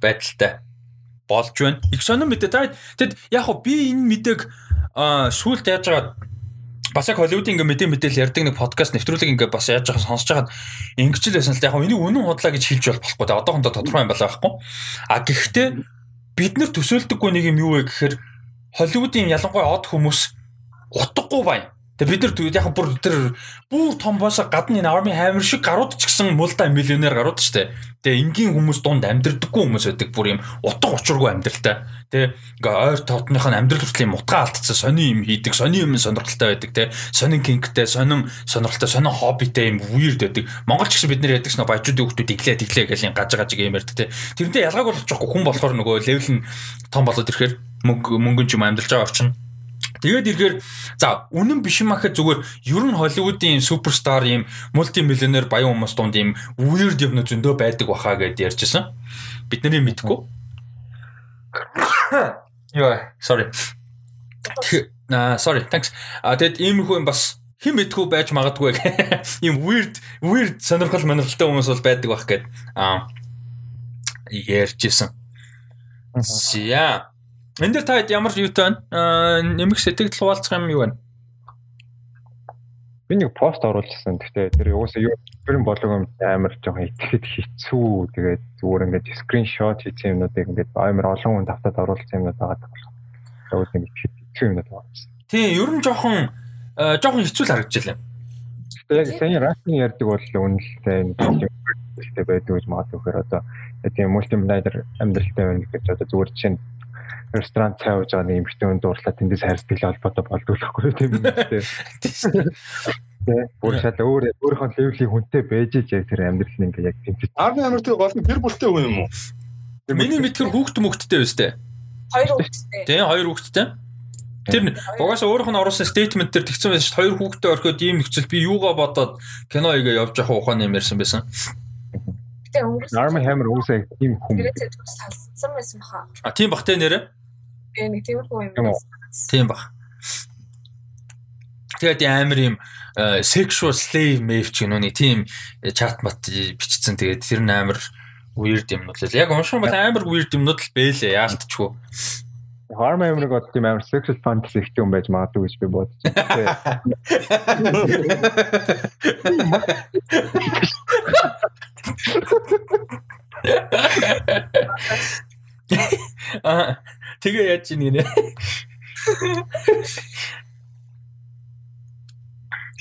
A: байдалтай болж байна. Их сонирн мэдээ. Тэгэд яг би энэ мэдээг сүүлд яаж байгаа бас яг Холливуудын ингээ мэдээ мэдээл ярьдаг нэг подкаст нэвтрүүлэг ингээ бас яаж байгаа сонсож байгаад ингэж л байсан л яг энийг үнэн худлаа гэж хэлж болохгүй. Тэгээ одоохондоо тодорхой юм байна байхгүй. А гэхдээ бид нар төсөөлдөггүй нэг юм юу вэ гэхээр Холливуудын ялангуяа од хүмүүс утгагүй байна. Тэгээ бид нар яг бүр тэр бүр том боос гадны энэ Army Hammer шиг гарууд ч гэсэн мулда миллионер гарууд штэ. Тэгээ энгийн хүмүүс дунд амьдрдаггүй хүмүүс байдаг бүр юм утга учиргүй амьдралтай. Тэгээ ингээ ойр тоотных нь амьдрал хүртэл юм утгаа алдцсан сони юм хийдэг, сони юм сонирхолтой байдаг те. Сонин кингтэй, сонин сонирхолтой, сонин хоббитэй юм weird байдаг. Монгол ч гэсэн бид нэр яддаг шнэ баячуудын хүмүүс иглээ иглээ гэж гаж гаж юм ярьдаг те. Тэрнтэй ялгааг болгочихгүй хүн болохоор нөгөө левел нь том болоод ирэхээр мөнгө мөнгөн ч юм амьдарч байгаа орчин Тэгээд ирэхээр за үнэн биш юм ахад зүгээр ер нь Холливуудын суперстар ийм мультимиллионер баян хүмүүс дунд ийм weird юм зөндөө байдаг баха гэд ярьжсэн. Бид нарыг мэдгүй. Яа, sorry. Аа, sorry, thanks. А тэгэд иймэрхүү юм бас хэн мэдгүй байж магадгүй ийм weird weird сонирхол манирхалтай хүмүүс бол байдаг бах гэд аа ярьжсэн. Яа. Энд дээр та ямар юутай байна? Нэмэх сэтгэл хуваалцах юм юу байна?
B: Би нэг пост оруулсан. Гэхдээ тэр уусаа юу бүрэн болог юм амар жоохон итгэхэд хэцүү. Тэгээд зүгээр ингээд скриншот хийсэн юмнуудыг ингээд амар олон хүнд автаад оруулсан юмнууд байгаа болох. Тэгээд нэг итгэхэд хэцүү юмнууд байгаа.
A: Тийм, ер нь жоохон жоохон хэцүү л харагдчихлаа.
B: Тэгээд яг сайн рашны ярьдаг бол үнэлтэй нэг байдаг гэж магадгүй хэрэг одоо тийм мультимедиа амьдралтай байна гэж одоо зүгээр чинь ресторан цай ууж байгаа нэг эмэгтэй хүн дуурлаа тэндээс хайрцагтай холбоотой болдгохгүй тийм юм тийм. Тэ. Бүр шал өөр өөрийнхөө левлийн хүнтэй байж яг тэр амьдрал нь ингээ яг тэмцэж.
D: Арны амар тэр гол нь гэр бүлтэй хүн юм уу?
A: Миний мэдхэр хүүхд мөхттэй байж тээ.
C: Хоёр хүүхдтэй.
A: Тийм хоёр хүүхдтэй. Тэр угаасаа өөрийнх нь оруулсан стейтмент дээр тэгсэн байсан шүү дээ. Хоёр хүүхдээ орхиод ийм нөхцөл би юугаа бодоод кино игээ явж явах ухааны юм ярьсан байсан.
C: Гэтэ өнгөрсөн.
B: Army Hammer уусаа ийм хүн.
C: Тэрээсээ салсан байсан баха.
A: А тийм бах те нэрэ.
C: Тэгээ нэг тиймэрхүү юм.
A: Тийм бах. Тэгээд амар юм sexual slave mave ч гэнэ үний тийм чат мат бичсэн. Тэгээд тэр нь амар weird юмнууд л яг уншсан бол амар weird юмнууд л бэлээ яалтчгүй.
B: Harm Hammer-ыг одоо тийм амар sexual fantasy ихтэй юм байж магадгүй гэж би бодож байна.
A: Аа тэгээ яаж чинь нэ.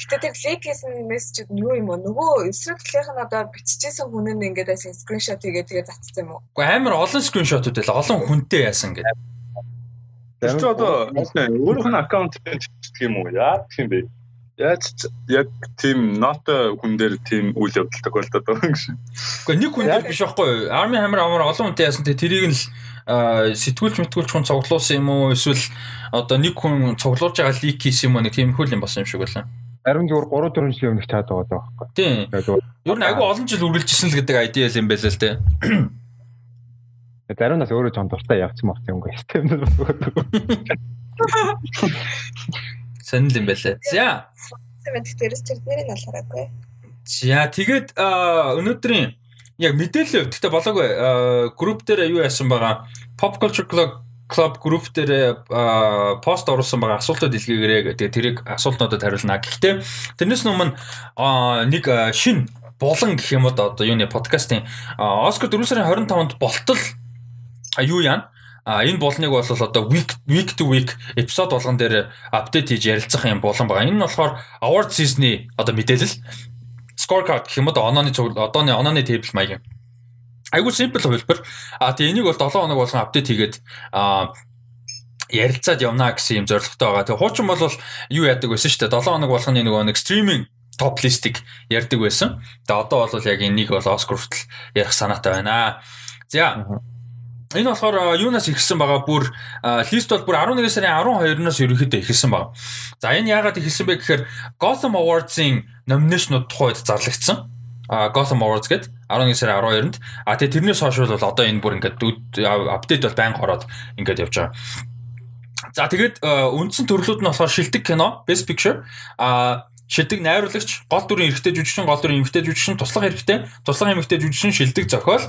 C: Гэтэ тэр лик хийсэн мессежүүд нь юу юм бэ? Нөгөө эсрэг талынх нь одоо биччихсэн хүн нь ингээд бас скриншот хийгээд тэгээ цацсан юм уу?
A: Гэхдээ амар олон скриншотууд байла. Олон хүнтэй яасан гэдэг.
D: Тэр чинь одоо өөрийнх нь аккаунт гэх юм уу? Яа гэх юм бэ? Яаж яг тийм not хүн дээр тийм үйл явдал тохиолдоод байгаа юм шиг.
A: Гэхдээ нэг хүн дээр биш байхгүй юу? Army Hammer амар олон хүнтэй яасан те тэрийг нь л сэтгүүлч мэтгүүлч хүн цуглуулсан юм уу? Эсвэл одоо нэг хүн цуглуулж байгаа лик хийсэн юм уу? Нэг тийм хөл юм болсон юм шиг байлаа.
B: Харин зүгээр 3 4 жилийн өмнөх таад байгаа
A: байхгүй. Тийм. Ер нь айгүй олон жил үргэлжсэн л гэдэг айдиал юм байлаа л те.
B: Зарим нас өөрөө жон дуртай явцсан мовц юм гээ.
A: Сонир юм байлаа. За.
C: Сэвэнт дээрс тэр нэрийг алгараагүй.
A: За тэгээд өнөөдрийн яг мэдээлэл өгдөгтэй болоогүй групп дээр юу яасан байгаа pop culture club club group дээр пост оруулсан байгаа асуултууд илгээгээрэй гэдэг тэрийг асуултнуудад хариулна. Гэхдээ тэрнээс өмнө нэг шин булан гэх юм уу одоо юуны подкастын Оскар 4 сарын 25-нд болтол юу яана? А энэ болныг бол одоо week week to week эпизод болгон дээр апдейт хийж ярилцах юм болон байгаа. Энэ нь болохоор award season-ы одоо мэдээлэл scorecard гэх юм уу онооны одооны онооны тейбл маяг юм. Айгуу simple хувилбар. А тэгээ энийг бол 7 хоног болгон апдейт хийгээд а ярилцаад явна гэсэн юм зорилготой байгаа. Тэгээ хуучин бол юу яадаг байсан шүү дээ. 7 хоног болгоны нөгөө нэг стриминг топ листик ярддаг байсан. Тэгээ одоо бол яг энийг бол Оскар хүртэл ярих санаатай байна. За Энэ болохоор юунаас ихсэн байгаа бүр лист бол бүр 11 сарын 12-наас ерөнхийдөө ихсэн байгаа. За энэ яагаад ихсэн бэ гэхээр Gotham Awards-ын номинашнууд тухайд зарлагдсан. А Gotham Awards гэдэг 11 сарын 12-нд. А тэгээ тэрнээс хойш бол одоо энэ бүр ингээд апдейт бол байнга ороод ингээд явж байгаа. За тэгээд үндсэн төрлүүд нь болохоор шилдэг кино, Best Picture, а шилдэг найруулагч, гол дүрийн эрэгтэй жүжигчин, гол дүрийн эмэгтэй жүжигчин, туслах эрэгтэй, туслах эмэгтэй жүжигчин, шилдэг зохиол,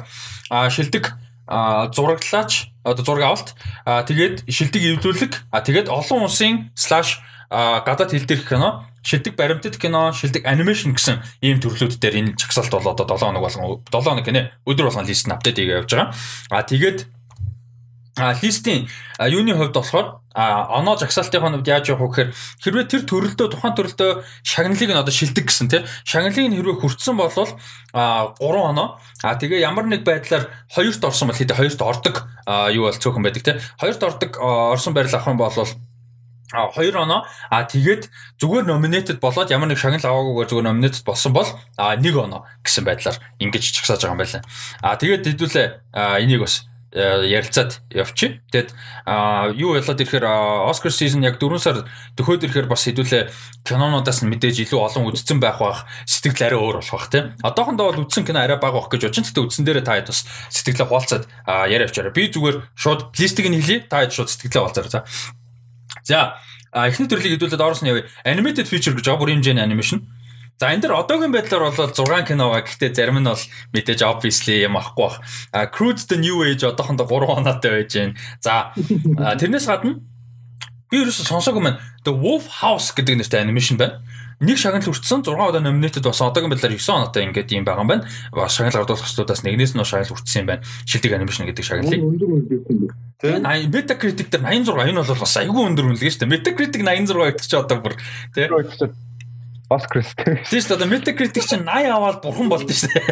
A: а шилдэг зураглаач одоо зураг авалт. Тэгээд шилдэг эвлүүлэг. Тэгээд олон улсын слаш гадаад хэл дээрх кино шилдэг баримтат кино шилдэг анимашн гэсэн ийм төрлүүд дээр энэ чагсалт бол одоо 7 хоног болгон 7 хоног гинэ өдөр болгон лист нь апдейт хийгээ явж байгаа. А тэгээд А листийн юуны хувьд болохоор оноо жагсаалтын хувьд яаж явах вэ гэхээр хэрвээ тэр төрөлдөө тухайн төрөлдөө шагналыг нь одоо шилдэг гэсэн тийм шагналыг нь хэрвээ хүртсэн бол а 3 оноо. А тэгээ ямар нэг байдлаар хоёрт орсон бол хэдэ хоёрт ордог юу бол цөөхөн байдаг тийм хоёрт ордог орсон байрал авах юм бол а 2 оноо. А тэгээд зүгээр номинетэд болоод ямар нэг шагнал аваагүйгээр зүгээр номинетэд болсон бол а 1 оноо гэсэн байдлаар ингэж чагсааж байгаа юм байна. А тэгээд хэдүүлээ энийг бас ярилцаад явчих. Тэгэд юу болоод ирэхээр Oscar season яг 4 сар төхөөд ирэхээр бас хэдүүлээ кинонуудаас нь мэдээж илүү олон үзсэн байх бах сэтгэл арай өөр болох бах тийм. Одоохондоо бол үзсэн кино арай бага бах гэж бодож. Тэгтээ үзсэн дээрээ та хэд бас сэтгэлээ хуалцаад яриа авчаарай. Би зүгээр шууд листийг нь хэлье. Та хэд шууд сэтгэлээ хуалцаарай. За. За эхний төрлийг хэдүүлээд ороос нь явъя. Animated feature гэж байгаа бүр хэмжээний анимашн. За энэ дэр одоогийн байдлаар бол 6 кино байгаа. Гэхдээ зарим нь бол мэдээж obviously юм ахгүй бах. А Cruise the New Age одоохондоо 3 оноотой байж байна. За тэрнээс гадна би ерөөсө сонсоогүй маань The Wolf House гэдэг нэртэй анимашн байна. Нэг шагнал хүртсэн 6 удаа номинетэд бас одоогийн байдлаар 9 оноотой ингээд юм байгаа юм байна. Бас шагнал гардуулах хэвчүүдээс нэгнээс нь шагнал хүртсэн юм байна. Шилдэг анимашн гэдэг шагналыг. Тийм. Metacritic дээр 86 энэ бол бас айгүй өндөр үнэлгээ шүү дээ. Metacritic 86 гэдэг чи одоо бүр тийм
B: Бас Кристтэй.
A: Тийм шүү дээ. Metacritic чинь 80 аваад бурхан болд нь шүү дээ.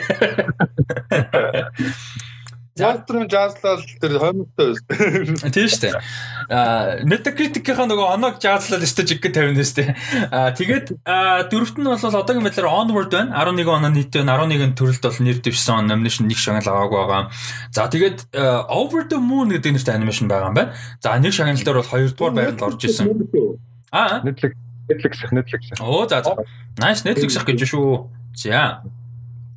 D: Walter-ын жазлал тэр хомтой
A: байсан. Тийм шүү дээ. Аа Metacritic-ийн нөгөө оног жазлал өстө жиг 50 нэстэй. Аа тэгээд дөрөвт нь бол одоогийн байдлаар Onward байна. 11 оноо нийтээ 11 төрөлд бол нэр дэвшсэн номинашн нэг шагнал аваагүй байгаа. За тэгээд Over the Moon гэдэг нэртэй анимашн байгаа юм байна. За нэг шагнал дээр бол 2 дугаар байранд орж исэн. Аа
B: Netflix Netflix Netflix.
A: Оо за за. Nice Netflix гэж шүү. За.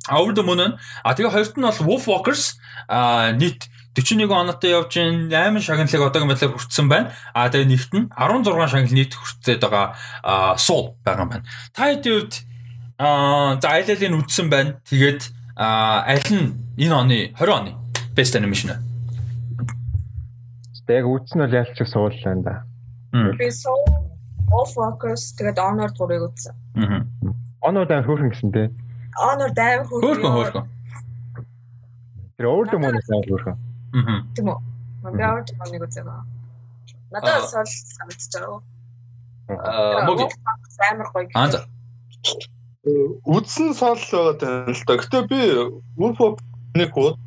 A: Over the Moon. А тэгээ хоёрт нь бол Wolf Walkers а нийт 41 оноотой явж ин 8 шагналыг одоогийн байдлаар хүртсэн байна. А тэгээ нэгт нь 16 шагнал нийт хүртээд байгаа Soul байгаа юм байна. Та хэдийд а за айлалыг үдсэн байна. Тэгээд аль нь энэ оны 20 оны best animation вэ?
B: Яг үдсэн бол ялч Soul байна да.
C: Би Soul Wolf Walkers тэгээд Honor гурыг үдсэн.
A: Аа.
B: Honor дан хөөрхөн гэсэн дээ.
C: Honor дан
A: хөөрхөн. Хөөрхөн хөөрхөн.
B: Тэр өөр юм уу сайн хөрхөн.
A: Аа.
C: Тийм үү. Юм нэг үзээ ба. Надад сол санагдаж байгаа.
A: Аа, мөг
C: амар гоё.
A: Аа за.
D: Үдсэн сол байгаа тань л да. Гэтэ би Wolf нэг хууд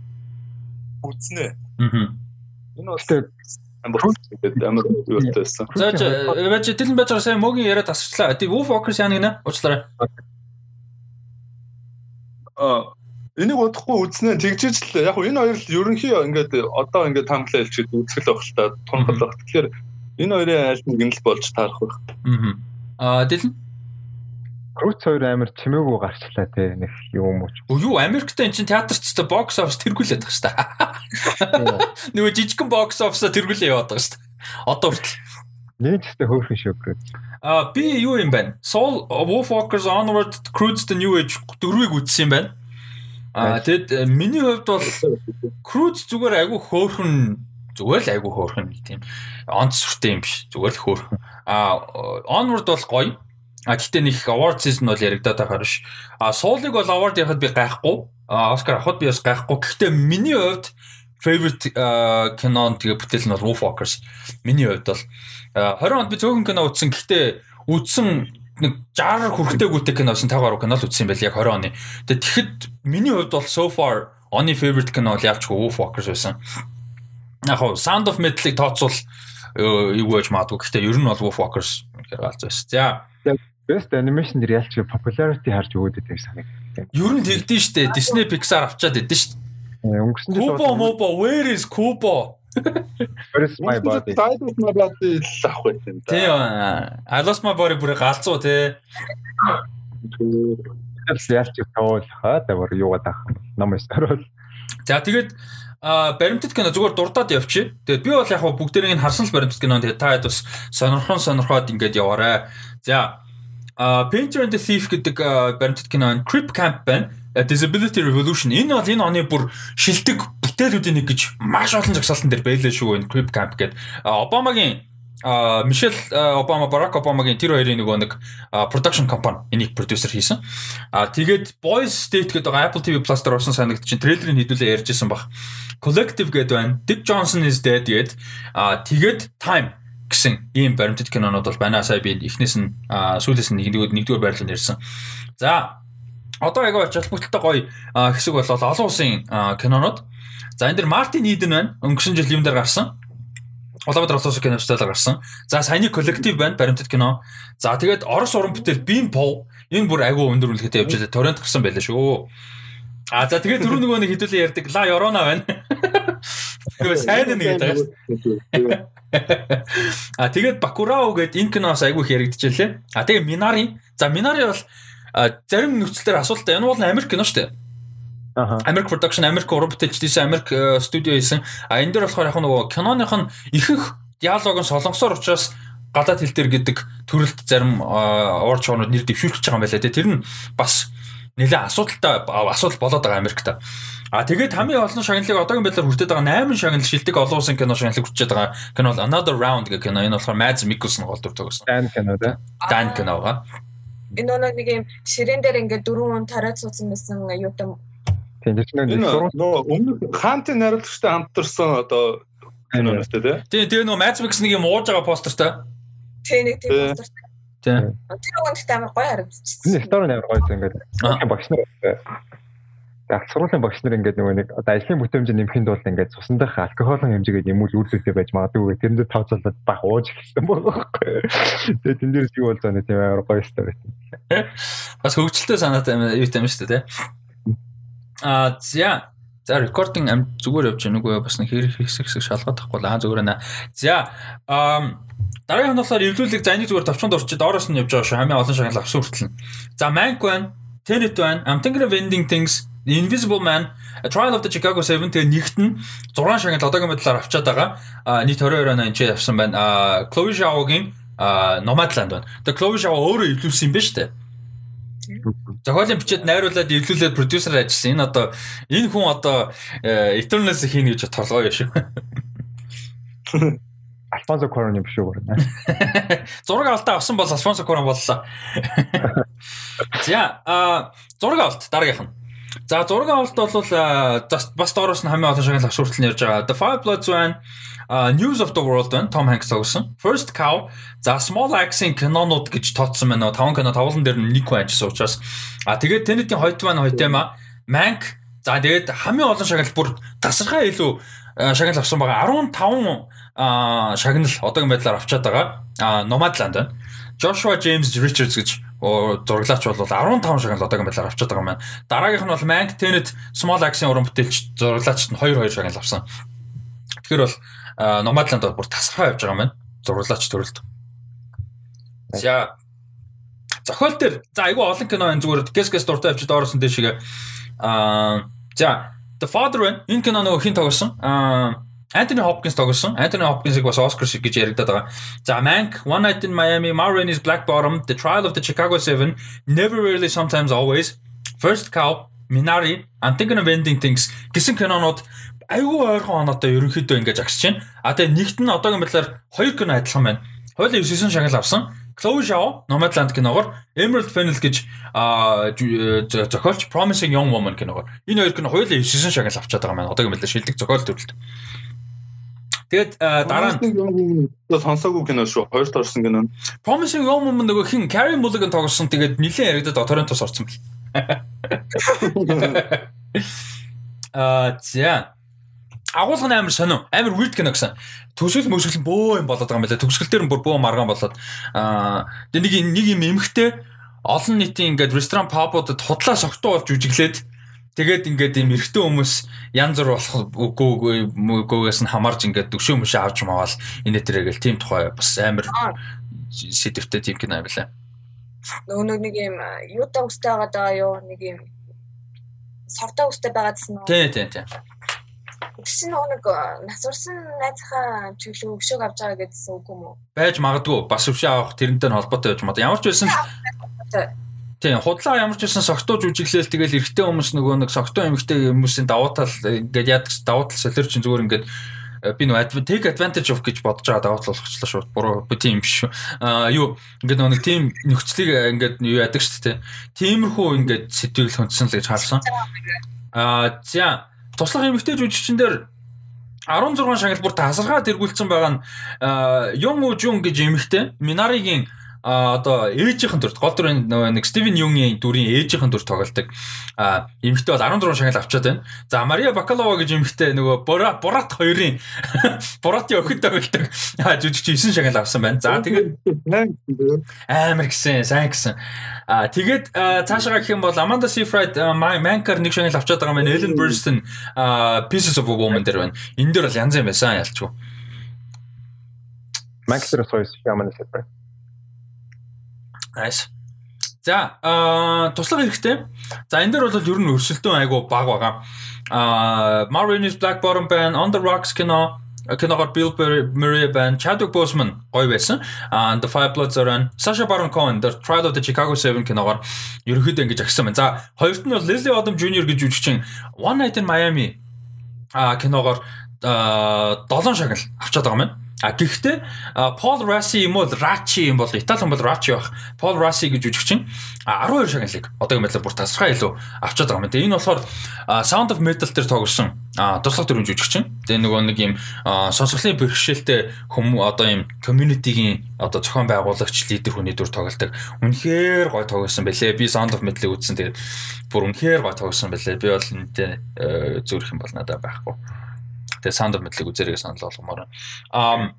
D: үдснэ.
A: Аа.
D: Энэ бол амар амар юутайсан.
A: За яаж дэлэн байж байгаа сайн мөгийн яриа тасчлаа. Тий Wolf Walkers яа нэг нэ? Уучлаарай.
D: Аа Энийг удахгүй үзнэ тэгжиж л яг энэ хоёр л ерөнхий ингээд одоо ингээд хамглаа хэлчихэд үзэл байх л та тунхал байх. Тэгэхээр энэ хоёрын аль нэг нь л болж таарах байх.
A: Аа дэлэн
B: Крүүц хоёр амар чимээгүй гарчлаа те нэг юм уу.
A: Юу Америкт энэ чинь театрч та бокс офис тэргүүлээд байгаа шүү дээ. Нөгөө жижигхэн бокс офисо тэргүүлээ яваад байгаа шүү дээ. Одоо хүртэл.
B: Нэг ч ихтэй хөөрхөн шүүгрээ.
A: Аа би юу юм бэ? Soul Wolf Walkers Onward Cruise the New Age дөрвийг үзсэн юм байна. Аа тэгэд э, миний хувьд бол cruise зүгээр айгүй хөөхөн зүгээр л айгүй хөөхөн тийм онц сүртэй юм биш зүгээр л хөөхөн. Аа onward бол гоё. А гэхдээ нэг award season бол яригадаад байгаа биш. А суулыг бол award ярихад би гайхгүй. А Оскар авахд би бас гайхгүй. Гэхдээ миний хувьд favorite кинон тэгээ бүтээл нь Wolf Walkers. Миний хувьд бол 20 онд би зөөхөн кино үзсэн. Гэхдээ үзсэн нэг 60 хүрэхтэйгүйтэй кино болсон 50 кино л үзсэн байл яг 20 оны. Тэгээд тэгэхэд миний хувьд бол so far оны favorite кино бол явж Wolf Walkers байсан. Яг нь Sound of Metal-ыг тооцвол юу гэж маадгүй. Гэхдээ ер нь бол Wolf Walkers байсан.
B: За Best animation дээр ялч popularity харж өгөөд байдаг санагдав.
A: Ер нь тэгдэж штэ. Disney Pixar авчаад байдсан штэ.
B: Өнгөрсөн жил
A: Kubo Mobo where is Kubo?
B: Where is my body?
D: Of my body авах байсан.
A: Тийм. I lost my body бүр галзуу те.
B: ялч тоолхаа тавар юугаад ах ном өсөрөл.
A: За тэгээд а баримтат кино зүгээр дурдаад явчих. Тэгээд би бол яг бүгдэрийг нь харсан л баримтат кино. Тэгээд та хэд бас сонирхон сонирхоод ингээд яваарэ. За а Painter and the Thief гэдэг баримтат кино Creep Camp байна. Disability Revolution энэ бол энэ оны бүр шилдэг бүтээлүүдийн нэг гэж маш олон зогсоолтон дээр байлаа шүү энэ Creep Camp гэдэг. Обамагийн а Мишель Обама Барак Обамагийн тэр хоёрын нөгөө нэг production company энийг producer хийсэн. А тэгээд Boys State гэдэг Apple TV Plus дээр орсон санагд чинь трейлерыг хэдүүлээ ярьжсэн баг. Collective гэдэг байна. Dick Johnson is dead гэдэг. А тэгээд Time гэсэн ийм баримтат кинонууд бол байна. Сая би эхнээс нь сүүлээс нь нэгдүгээр нэгдүгээр байрлал ярьсан. За одоо яг очил бүтэлтэй гоё хэсэг болол олон улсын кинонууд. За энэ дэр Мартин Иден байна. Өнгөрсөн жил юм дээр гарсан. Улаанбаатар улсын киностаар гарсан. За саяны коллектив байна, баримтат кино. За тэгээд Орос уран бүтээл Бин Пов энэ бүр агуу өндөр үнэлгээтэй явж байгаа. Торрент гарсан байлаа шүү. А за тэгээд түрүү нөгөө нэг хэдүүлээ ярьдаг Ла Yorona байна. Тэгээ сайн нэг гэдэг. А тэгээд Бакурао гэдэг энэ киноос айгүй их яригдчихлээ. А тэгээд Минари. За Минари бол зарим нөхцөлөөр асуултаа энэ бол Америк кино шүү дээ. Америк production, Америк уран бүтээлчдээс Америк студио хийсэн. А энэ дээр болохоор яг нөгөө киноных нь ихэнх диалог нь солонгосоор учраас гадаад хэл дээр гэдэг төрөлт зарим уур чуунууд нэр дэвшүүлж байгаа юм байна лээ. Тэр нь бас нэлээ асуудалтай асуудал болоод байгаа Америкт. А тэгээд хамгийн олон шагналыг одоогийн байдлаар хүртээд байгаа 8 шагнал шилдэг олон улсын кино шагналыг хүртээд байгаа кино бол Another Round гэх кино. Энэ болохоор Mads Mikkelsen гол дүр тоглосон.
B: Dan кино да.
A: Dan киноога.
C: Энэ нэг юм ширээн дээр ингээд дөрвөн тариад суудсан байсан юутай
B: Тийм тэр чинь
D: нөгөө өмнө хаантын найруулагчтай хамтарсан одоо кино нэстэй тий.
A: Тийм тэгээ нөгөө Mads Mikkelsen нэг юм ууж байгаа постертай.
C: Тийм нэг тийм постертай.
A: Тийм.
C: Тэр үгэнд амар гоё харагдчихсан.
B: Энэ стори амар гоё зэн ингээд багш нар Тэгээд сургуулийн багш нар ингээд нөгөө нэг одоо ажлын бүтээмж нэмэхэд бол ингээд цусандах алкоголын хэмжээгээ нэмүүл үйлдэлтэй байж магадгүй гэх тэрэнд тавцалаад баг ууж ихсэн байхгүй. Тэгээд тэн дээр юу болж байгаа тийм амар гоё стори
A: байсан. Бас хөгжилтэй санаатай юу юм шүү дээ. Аа за За рекординг ам зүгээр явж байна үгүй бас нэг хэрэг хэсэг хэсэг шалгаад тахгүй аа зүгээр наа. За аа дараагийн болохоор эвлүүлэг за энийг зүгээр товчонд орчид доороос нь явж байгаа шүү. Хамгийн олон шагнал авсан хүртэл. За Mank байна. Tenet байна. I'm thinking of ending things. Invisible Man, A Trial of the Chicago 7 тэгээ нэгт нь 6 шагнал одоогийн байдлаар авчаад байгаа. А нийт 22 оноо энэ авсан байна. А Chloe Zhao-гийн Nomadland байна. Тэгээ Chloe Zhao өөрөө ивлүүлсэн юм ба штэ. Зохиолын бичээд найруулад эвлүүлээд продюсер ажилласан. Энэ одоо энэ хүн одоо Eternals хийнэ гэж толгой шүү.
B: Альфонсо Cuarón юм биш үү.
A: Зураг алдаа авсан бол Альфонсо Cuarón боллоо. За а зураг авалт дараагийнх нь. За 6 авалт бол бас доороос нь хамгийн олон шагнал авч хүртэл нэрж байгаа. The Five Bloods байна. Uh, News of the World байна. Tom Hanks тогсон. First Cow. За Small Axe-ийн кинонууд гэж тооцсон байна. 5 кино тавлан дээр нэг хүн ажилласан учраас. А тэгээд Tenet-ийн хоёрт маань хоёр тема. Mank. За тэгээд хамгийн олон шагнал бүр тасархаа илүү шагнал авсан байгаа. 15 шагнал одоогийн байдлаар авчаад байгаа. Nomadland байна. Joshua James Richards гэж зураглаач бол 15 шагнал одоогийн байдлаар авчаад байгаа юм байна. Дараагийнх нь бол Mank Tenet Small Axe-ийн уран бүтээлч зураглаач нь 2 2 шагнал авсан. Тэгэхээр бол Nomadland бол бүр тасархаа явж байгаа юм байна. Зураглаач төрөлд. За зохиол дээр за айгүй олон кино энэ зүгээр гэс гэс дуртай авчид дооросон дэшигээ аа за The Father энэ кино нөгөө хин тоглосон аа Anthony Hopkins тоглосон. Anthony Hopkins-ыг бас Oscar шиг гэж яригадаад байгаа. За Mank, One Night in Miami, Ma Rainey's Black Bottom, The Trial of the Chicago 7, Never Really Sometimes Always, First Cow, Minari, I'm Thinking of Ending Things гэсэн кинонууд айгүй ойрхон оноотой ерөнхийдөө ингэж агсаж байна. А тэгээ нэгт нь одоогийн байдлаар хоёр кино адилхан байна. Хоёулаа 9 шагнал авсан. Chloe Zhao, Nomadland киногоор, Emerald Fennel гэж зохиолч Promising Young Woman киногоор. Энэ хоёр кино хоёулаа 9 шагнал авчаад байгаа маань одоогийн байдлаар шилдэг зохиол төрөлд. Тэгээд дараа
D: нь сонсоогүй кино шүү. Хоёрт орсон кино.
A: Promising Young Woman нөгөө хин Carey Mulligan тоглосон. Тэгээд нилээн яригдаад Торонтос орсон бэл. Аа за. Агуулгын амар сонио. Амар weird кино гэсэн. Төсөл мөсгөл бөө юм болоод байгаа юм байна. Төгсгөл дээр бүр бөө маргаан болоод аа нэг нэг юм эмхтэй олон нийтийн ингээд ресторан пабуудад худлаа согтуу болж үжиглээд Тэгээд ингээд юм эрэгтэй хүмүүс янз бүр болох үгүй үгүйгээс нь хамаарж ингээд дөгшөө мөшөө авч мавал энэ төрөйгөл тийм тухай бас амар сэдвтэй тийм кино байлаа.
C: Нөгөө нэг юм юутай өстэй байгаа даа юу нэг юм сортой өстэй байгаадсан
A: уу? Тий, тий, тий.
C: Тэгсэн нэг насурсан найзхаа чиглэл өвшөөг авч байгаа гэдсэн үг юм уу?
A: Байж магадгүй бас өвшөө авах тэрнтэй холбоотой байж магадгүй. Ямар ч байсан Тийм худлаа ямар ч байсан согтууж үжиглээл тэгэл эрэгтэй хүмүүс нөгөө нэг согтуу эмэгтэй хүмүүсийн давуу тал ингээд яадаг давуу тал солиор чинь зүгээр ингээд э, би нөгөө take advantage of гэж бодож байгаа давуу тал болгочлаа шууд буруу би тийм биш шүү. Аа юу ингээд нөгөө тийм нөхцөлийг э, ингээд юу яадаг шүү дээ. Тиймэрхүү ингээд сэтгэл хөндсөн л гэж харсан. Аа за туслах эмэгтэй жүжигчин дээр 16 шагнал бүр тасархаа тэргүүлсэн байгаа нь Юм Үжүн гэж эмэгтэй Минаригийн а одоо ээжийнхэн дүр гол дүр нэг Стивен Юнгийн дүрийн ээжийнхэн дүр тоглолдог. А эмэгтэй бол 16 шагнал авчаад байна. За Мария Бакалова гэж эмэгтэй нөгөө Борат хоёрын Боратын охид тоглолдог. А жүжигч 9 шагнал авсан байна. За тэгээд амар гисэн, сайн гисэн. А тэгээд цаашаа гэх юм бол Amanda Seyfried Manker нэг шагнал авчаад байгаа маань Ellen Burstyn Pieces of a Woman дээр байна. Энэ дээр бол янз юм байсан ялчгүй.
B: Manker соёс ямар нэгэн
A: Nice. За аа туслах хэрэгтэй. За энэ дээр бол ер нь өрсөлдөөн айгу баг байгаа. Аа Marines Black Bottom Band, On the Rocks кино киногоор Bill Murray band, Chadwick Boseman гоё байсан. Аа The Five Bloods орон Sacha Baron Cohen The Trial of the Chicago 7 киногоор ерөөхдөө ингэж агсан байна. За хоёрт нь бол Leslie Odom Jr гэж жүжигчин One Night in Miami аа киногоор 7 шагнал авчаад байгаа юм. А гэхдээ Paul Rassi юм уу Rachi юм бол Итали хүн бол Rachi байх. Paul Rassi гэж жүжигчин 12 шагналыг одоогийн байдлаар бүр тасархаа илүү авчаад байгаа юм. Тэгээ энэ болохоор Sound of Metal дээр тоглосон туслах төрлийн жүжигчин. Тэгээ нөгөө нэг юм сонсголын бэрхшээлтэй хүмүүс одоо юм community-гийн одоо зохион байгуулагч лидер хүний дүр тоглолдог. Үнэхээр гой тоглосон байлээ. Би Sound of Metal-ыг үзсэн. Тэгээд бүр үнэхээр гой тоглосон байлээ. Би бол энэтэй зүрх юм бол надад байхгүй. Тэгээ Sound of Metal-ыг үзэрэй санал болгомоор. Аа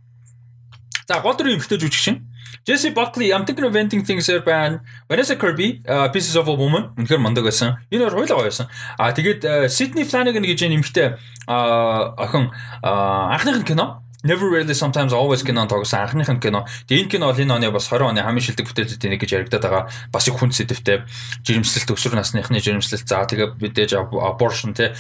A: За гол дүр эмхтэй жүжигчин. Jesse Buckley, I'm thinking of inventing things here байна. Vanessa Kirby, uh, Pieces of a Woman үнэхээр мундаг байсан. Энэ хоёр хоёулаа гоё байсан. А тэгээд Sydney Flanagan гэж энэ эмхтэй охин анхных нь кино Never really sometimes always кино тоглосон анхных нь кино. Тэгээ энэ кино бол энэ оны бас 20 оны хамгийн шилдэг бүтээлүүдийн нэг гэж яригадаад байгаа. Бас их хүн сэдвтэй жирэмслэлт өсвөр насныхны жирэмслэлт за тэгээ мэдээж abortion те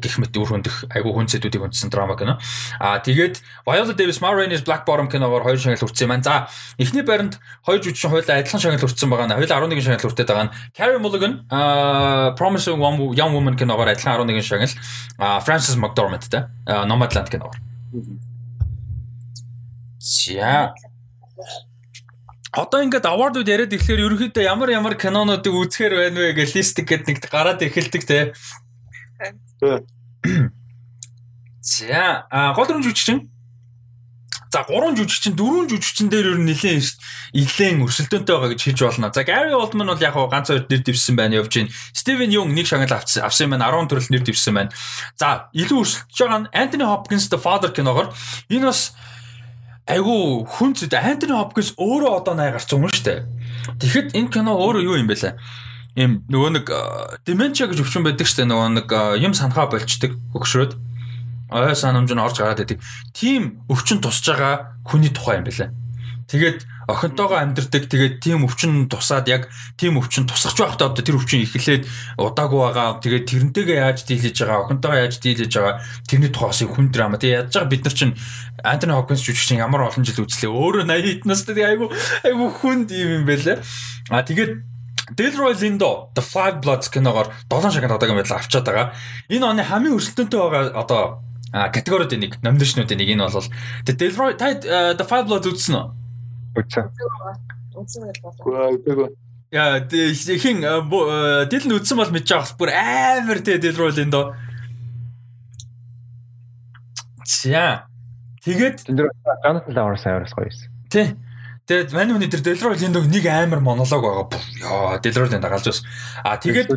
A: гих мэт үр хөндөх айгүй хүн сэдвүүдийг хүндсэн драма кино. Аа тэгээд Viola Davis Ma Rainey's Black Bottom киногоор хоёр шагнал хүрсэн юм байна. За эхний байранд хоёр жүжигчин хоёулаа адилхан шагнал хүрсэн байгаа. Хоёулаа 11 шагнал хүртээд байгаа нь Carey Mulligan аа Promising Young Woman киногоор адилхан 11 шагнал. Аа Frances McDormand те Nomadland киногоор. За. Одоо ингээд award-ууд яриад ирэхээр ерөнхийдөө ямар ямар кинонуудыг үзэхэр байна вэ гэж листик гэдэг нэг гараад эхэлдэг те. За, а гол дүрм жүжигчин. За, гурван жүжигчин, дөрвөн жүжигчин дээр ер нь нэлээд нэлээд өрсөлдөөнтэй байгаа гэж хэлж болно. За, Gary Oldman бол яг ганц хоёр нэр дэвсэн байна явж байна. Steven Yeun нэг шагнал авсан авсан байна. 10 төрөл нэр дэвсэн байна. За, илүү өрсөлдөж байгаа нь Anthony Hopkins The Father киногоор энэ бас айгу хүн зүд Антони Хопкинс өөрөө одоо най гарсан юм шүү дээ. Тэгэхэд энэ кино өөрөө юу юм бэ лээ? Им нөгөө нэг деменча гэж өвчин байдаг шүү дээ. Нөгөө нэг юм санахаа болчдөг өгшрөөд ой санамж нь орж гараад байдаг. Тим өвчин тусаж байгаа хүний тухай юм лээ. Тэгээд охинтойгоо амьдэрдэг. Тэгээд тийм өвчин тусаад яг тийм өвчин тусахч байхдаа одоо тэр өвчин ихлээд удаагүй байгаа. Тэгээд тэрнтэйгээ яаж дийлэж байгаа, охинтойгоо яаж дийлэж байгаа тэрний тухайс хүн драма. Тэгээд яаж байгаа бид нар чинь Антони Хопкинс жүжигчин ямар олон жил үзлээ. Өөрөө 80 нас тэгээд айгу айгу хүнд юм юм байлаа. А тэгээд Delroy Lindo The Five Bloods киногоор 7 шагнал одоогийн байдлаар авчаад байгаа. Энэ оны хамгийн өрсөлдөөнтэй байгаа одоо категорид нэг номинашнуудын нэг энэ бол The Delroy The Five Bloods үзсэн үү?
B: Үзсэн.
C: Үзсэн гэж бодлоо.
A: Яа, хин дил нь үтсэн бол мэдж байгаа бүр амар руу л энэ доо. За. Тэгээд
B: энэ Jonathan Lawrence аваас гоё байсан.
A: Тий. Тэгээд мань хүний тэр Delroy Lindo нэг амар монолог байгаа. Яа, Delroy Lindo галж бас. А тэгээд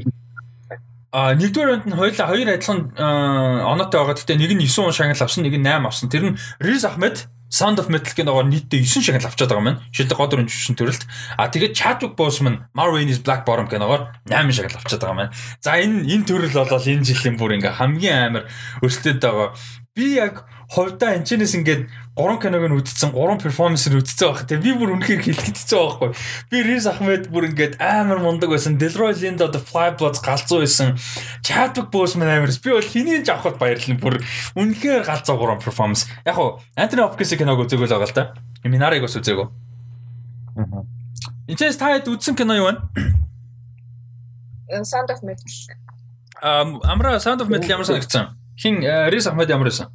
A: А нэгдүгээр онд нь хоёулаа хоёр адилхан оноотой байгаа. Гэхдээ нэг нь 9 он шагнал авсан, нэг нь 8 авсан. Тэр нь Riz Ahmed Sound of Metal киногоор нийтдээ 9 шагнал авчаад байгаа маань. Шилдэг гол дүрэн жүжигчин төрөлт. А тэгээд Chadwick Boseman Marvin's Black Bottom киногоор 8 шагнал авчаад байгаа маань. За энэ энэ төрөл болол энэ жилийн бүр ингээ хамгийн амар өрсөлдөд байгаа. Би яг хувьдаа энэчнээс ингээд 3 киног нь үзсэн, 3 перформанс нь үзсэн байх. Тэгээ би бүр үнэхээр хилэгдчихсэн байхгүй. Би Riz Ahmed бүр ингээд амар мундаг байсан. Delroy Lindo The Fly Bloods галзуу байсан. Chadwick Boseman амарс. Би бол хэнийг авахд баярлна. Бүр үнэхээр галзуу 3 перформанс. Яг уу Anthony Hopkins киног үзээгөө л байгаа л да. Minari-г бас үзээгөө. Аа. Эцэс та хэд үзсэн кино юу вэ?
C: Sound of Metal.
A: Um, амра Sound of Metal ямар санагдсан? Хин Riz Ahmed ямар байсан?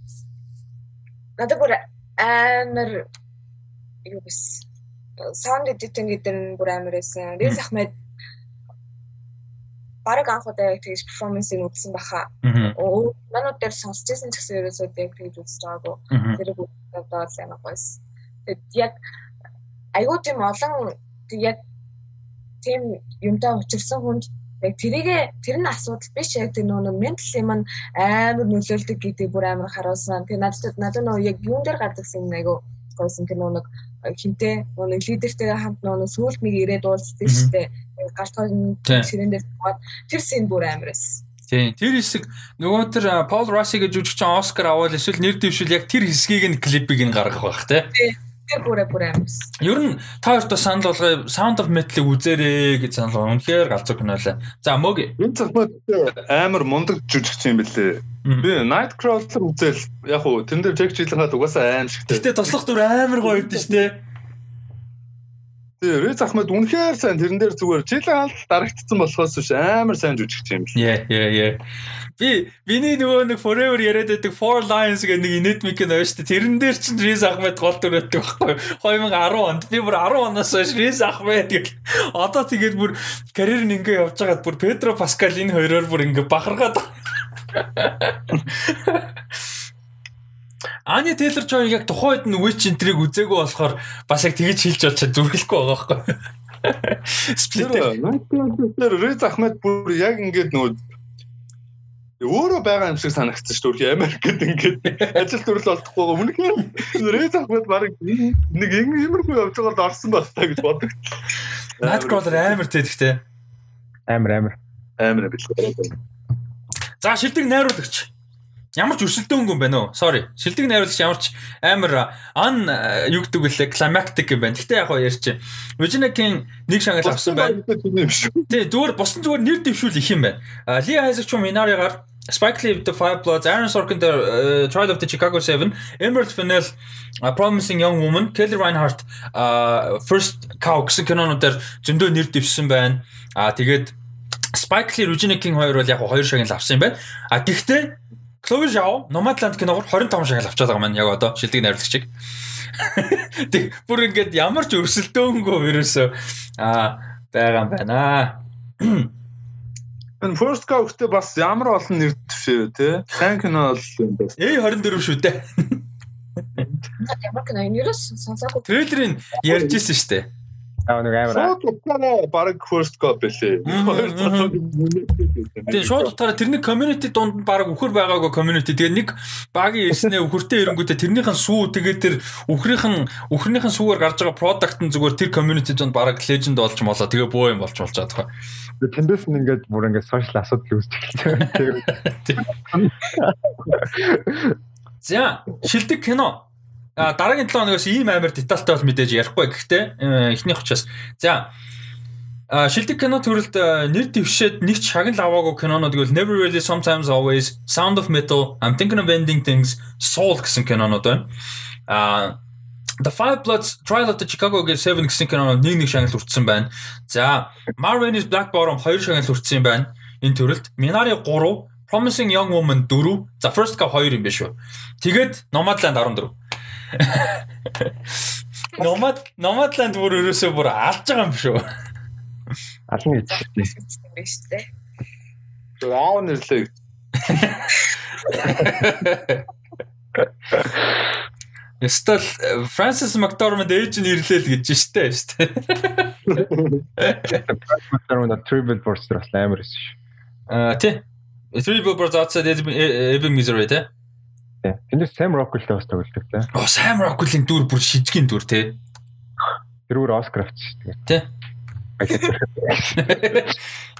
C: Надад бүр амар юу биш. Sound editing гэдэг нь бүр амар байсан. Riz Ahmed бараг анх удаа яг тэгж перформансыг үзсэн баха. Оо манууд дээр сонсч байсан ч гэсэн ерөөсөө яг тэгж үзэж байгаагүй. Тэр одоо л амар гойс. Тэгэд яг айгуу тийм олон яг тийм юмтай учирсан хүнд яг тэрийгэ тэр нь асуудал биш яг тэр нөгөө ментал юм амар нөлөөлдөг гэдэг бүр амар харуулсан. Тэгээ надад надад нөгөө яг юун дээр гардаг юм айгу гойсон тэр нөгөө хинтээ нөгөө лидертэйгээ хамт нөгөө сүулт нэг ирээд уулздаг шүү дээ. Галт хоёр ширээн дээр тэр син бүр амар эс.
A: Тийм. Тэр хэсэг нөгөө тэр Пол Росси гэж жүжигчин Оскар аваад эсвэл нэр дэвшил яг тэр хэсгийг нь клипийг нь гаргах байх тий.
C: Тэр бүрэ бүрэ амс.
A: Ер нь та хоёрт санал болгоё. Sound of Metal-ыг үзээрэй гэж санал болгоо. Үнэхээр галзуу кино лээ. За мөг.
D: Энэ цахмад амар мундаг жүжигч юм бэлээ. Би Nightcrawler үзэл яг уу тэн дээр Jack Gyllenhaal угаасаа аим шигтэй.
A: Гэтэ тослох дүр амар гоё шүү дээ.
D: тий Рэз Ахмад үнэхээр сайн тэрэн дээр зүгээр алд дарагдсан болохоос биш амар сайн жүжигч юм
A: шиг. Яа яа яа. Би биний нөгөө нэг forever яриад байдаг Four Lions гэх нэг инэтмик нөө шүү дээ. Тэрэн дээр чинь Рэз Ахмад гол дүр өгдөг байхгүй 2010 онд би бүр 10 оноос хойш Рэз Ахмад гэх одоо тэгээд бүр карьер нь ингээ явж байгаад бүр Педро Паскал энэ хоёроор бүр ингээ бахаргаад Ани Тейлор Жой яг тухайд нь Witch энтрийг үзээгүй болохоор бас яг тэгэж хэлж болж зүрхлэхгүй байгаа байхгүй.
D: Найтер Рэз Ахмед бүр яг ингээд нөгөө өөрөө байгаа юм шиг санагдсан шүү дээ. Америк гэдэг ингээд ажил төрөл олдохгүй байгаа. Үнэхээр Рэз Ахмед баг нэг иймэрхүү явж байгаа л орсон байх таа гэж боддог.
A: Nightcrawler амар тэгэхтэй.
B: Амар амар.
D: Амар бил.
A: За шилдэг найруулагч. Ямар ч өрсөлдөөнгүй юм байна уу? Sorry. Шилдэг найруулагч ямар ч амар ан юу гэдэг вүлээ climactic юм байна. Гэтэ яг гоо ярьчих. King нэг шагнал авсан байна. Тий, зүгээр босон зүгээр нэр дэвшүүл их юм байна. Ли Хайзек ч Минаригаар Spike Lee The Five Bloods, Aaron Sorkin The Trial of the Chicago 7, Emerald Fennell A Promising Young Woman, Kelly Reinhardt First Cow гэсэн кинонуудаар зөндөө нэр дэвшсэн байна. Аа тэгээд Spike Lee, Regina King хоёр бол яг хоёр шагнал авсан юм байна. А гэхдээ Chloe Zhao Nomadland киногоор 25 шагнал авчаад байгаа маань яг одоо шилдэг найруулагчиг. Тэг бүр ингээд ямар ч өрсөлдөөнгүй ерөөсөө а байгаа юм байна.
D: Энэ First Cow-тэй бас ямар олон нэр дэвшээ те. Сайн кино бол юм байна.
A: A24 шүү дээ.
C: Ямар кино энэ ерөөс сонсоогүй.
A: Трейлерыг ярьж ирсэн шүү дээ.
B: Аа нэг амар.
D: Шууд утгаараа баг first cop байлээ.
A: Тэгээ шууд утгаараа тэрний community дунд нь баг үхэр байгаагүй community. Тэгээ нэг багийн ирснээ үхэртэй ирэнгүүтээ тэрнийхэн сүү тэгээ тэр үхрийнхэн үхрийнхэн сүүгээр гарч байгаа product нь зүгээр тэр community дунд баг legend болж молоо. Тэгээ бөө юм болж болж байгаа тохой.
B: Тэндээс нь ингээд бүр ингээд social асуудал үүсэж эхэлсэн.
A: За, шилдэг кино дараагийн 7 хоногоос ийм амар детальтай бол мэдээж ярихгүй. Гэхдээ э, эхнийх учраас за шилдэг кино төрөлд э, нэр дэвшээд нэг шагнал аваагүй кинонууд гэвэл Never Really Sometimes Always, Sound of Metal, I'm Thinking of Ending Things, Soul гэсэн кинонууд байна. А The Five Bloods, Trial of the Chicago гэх Seven гэсэн кинонууд нэг нэг шагнал хүртсэн байна. За Marvin's Black Bottom хоёр шагнал хүртсэн байна. Энэ төрөлд Minari 3, Promising Young Woman 4, The First Cow 2 юм биш үү. Тэгээд Nomadland 14. Номад Номадланд бүр ерөөсөө бүр алж байгаа юм шүү.
B: Ална гэж
C: байна шүү дээ.
D: Аав нэрлээ.
A: Эсвэл Фрэнсис Макдорманд ээж нь ирлээ л гэж штэ штэ.
B: Макдорманд Triple Burst бас амар байсан шүү.
A: Аа тий. Triple Burst outside Ebbing Missouri тий.
B: Тэндээс Sam Rockwell-тэй бас тоглолдог те.
A: Оо Sam Rockwell-ийн дүр бүр шижгийн дүр те.
B: Тэр өөр Оскар авчих тэгээ.
A: Тэ.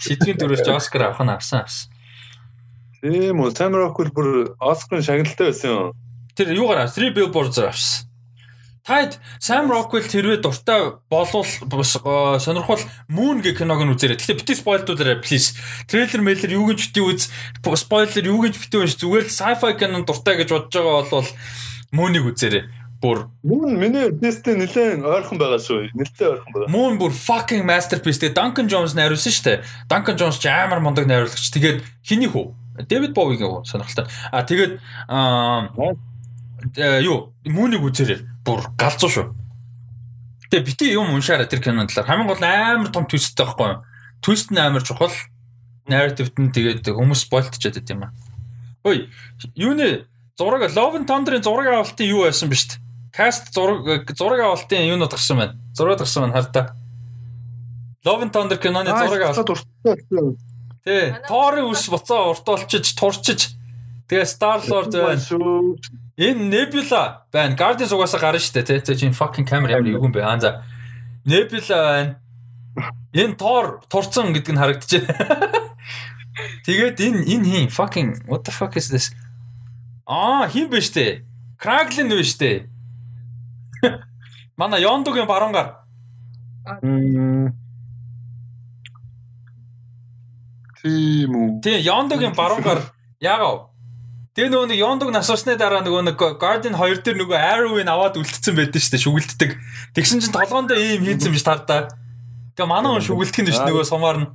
A: Шижгийн дүрээс Оскар авах нь авсан авсан.
D: Тийм үү Sam Rockwell бүр Оскарын шагналтай байсан юм.
A: Тэр юугаар 3 Billboards авсан. Таад Sam Rockwell тэрвээ дуртай болвол сонирхол Moon гэх киног нь үзээрэй. Гэтэ бити спойлдуулаарай please. Трейлер мэйлэр юу гэж бити үз спойлер юу гэж бити унш зүгээр л sci-fi кинон дуртай гэж бодож байгаа бол Moon-ыг үзээрэй. Бүр
D: Moon миний тесттэй нэлээд ойрхон байгаа шүү. Нэлээд ойрхон байгаа.
A: Moon бүр fucking masterpiece. Тэгээ Duncan Jones найруулсан шүү дээ. Duncan Jones ч амар мундаг найруулагч. Тэгээд хиний хүү? Дэвид Бовигийн сонирхолтой. А тэгээд аа Э, юу мөнийг үзээрэй. Бүр галзуу шүү. Тэгээ бити юм уншаарай тэр кинон талаар. Хамгийн гол амар том твисттэй байхгүй юу? Твист нь амар чухал. Narrative-т нь тэгээд хүмүүс спойлтчихэд байт юм аа. Ой, юу нэ зураг Love and Thunder-ын зураг авалтын юу байсан бэ шүү дээ. Cast зураг зураг авалтын юунод гарсан байна. Зураг гарсан байна хардаа. Love and Thunder киноны зураг авалт. Тэ, Thor-ын үс буцаа урт олчиж, турчиж Тэгээ Star Lord байна. Энэ Nebula байна. Guardians угаасаа гарна шүү дээ, тий. Чи fucking camera ямар юу юм бэ? Аа за. Nebula байна. Энэ Thor турцсан гэдэг нь харагдаж байна. Тэгээд энэ энэ хин fucking what the fuck is this? Аа, хин бэ штэ. Kraglin вэ штэ. Манай Yondo-гийн баруун гар.
D: Тийм үү.
A: Тийм, Yondo-гийн баруун гар. Яагав? Тэгээ нөгөө нэг Йондог насуусны дараа нөгөө нэг Guardian 2 дээр нөгөө Arrow-ыг аваад үлдсэн байдсан шүү дээ шүгэлддэг. Тэгсэн чинь толгоондоо ийм хийцэн биш тардаа. Тэгээ манай хүн шүгэлдэх нь шүү нөгөө сумаар нь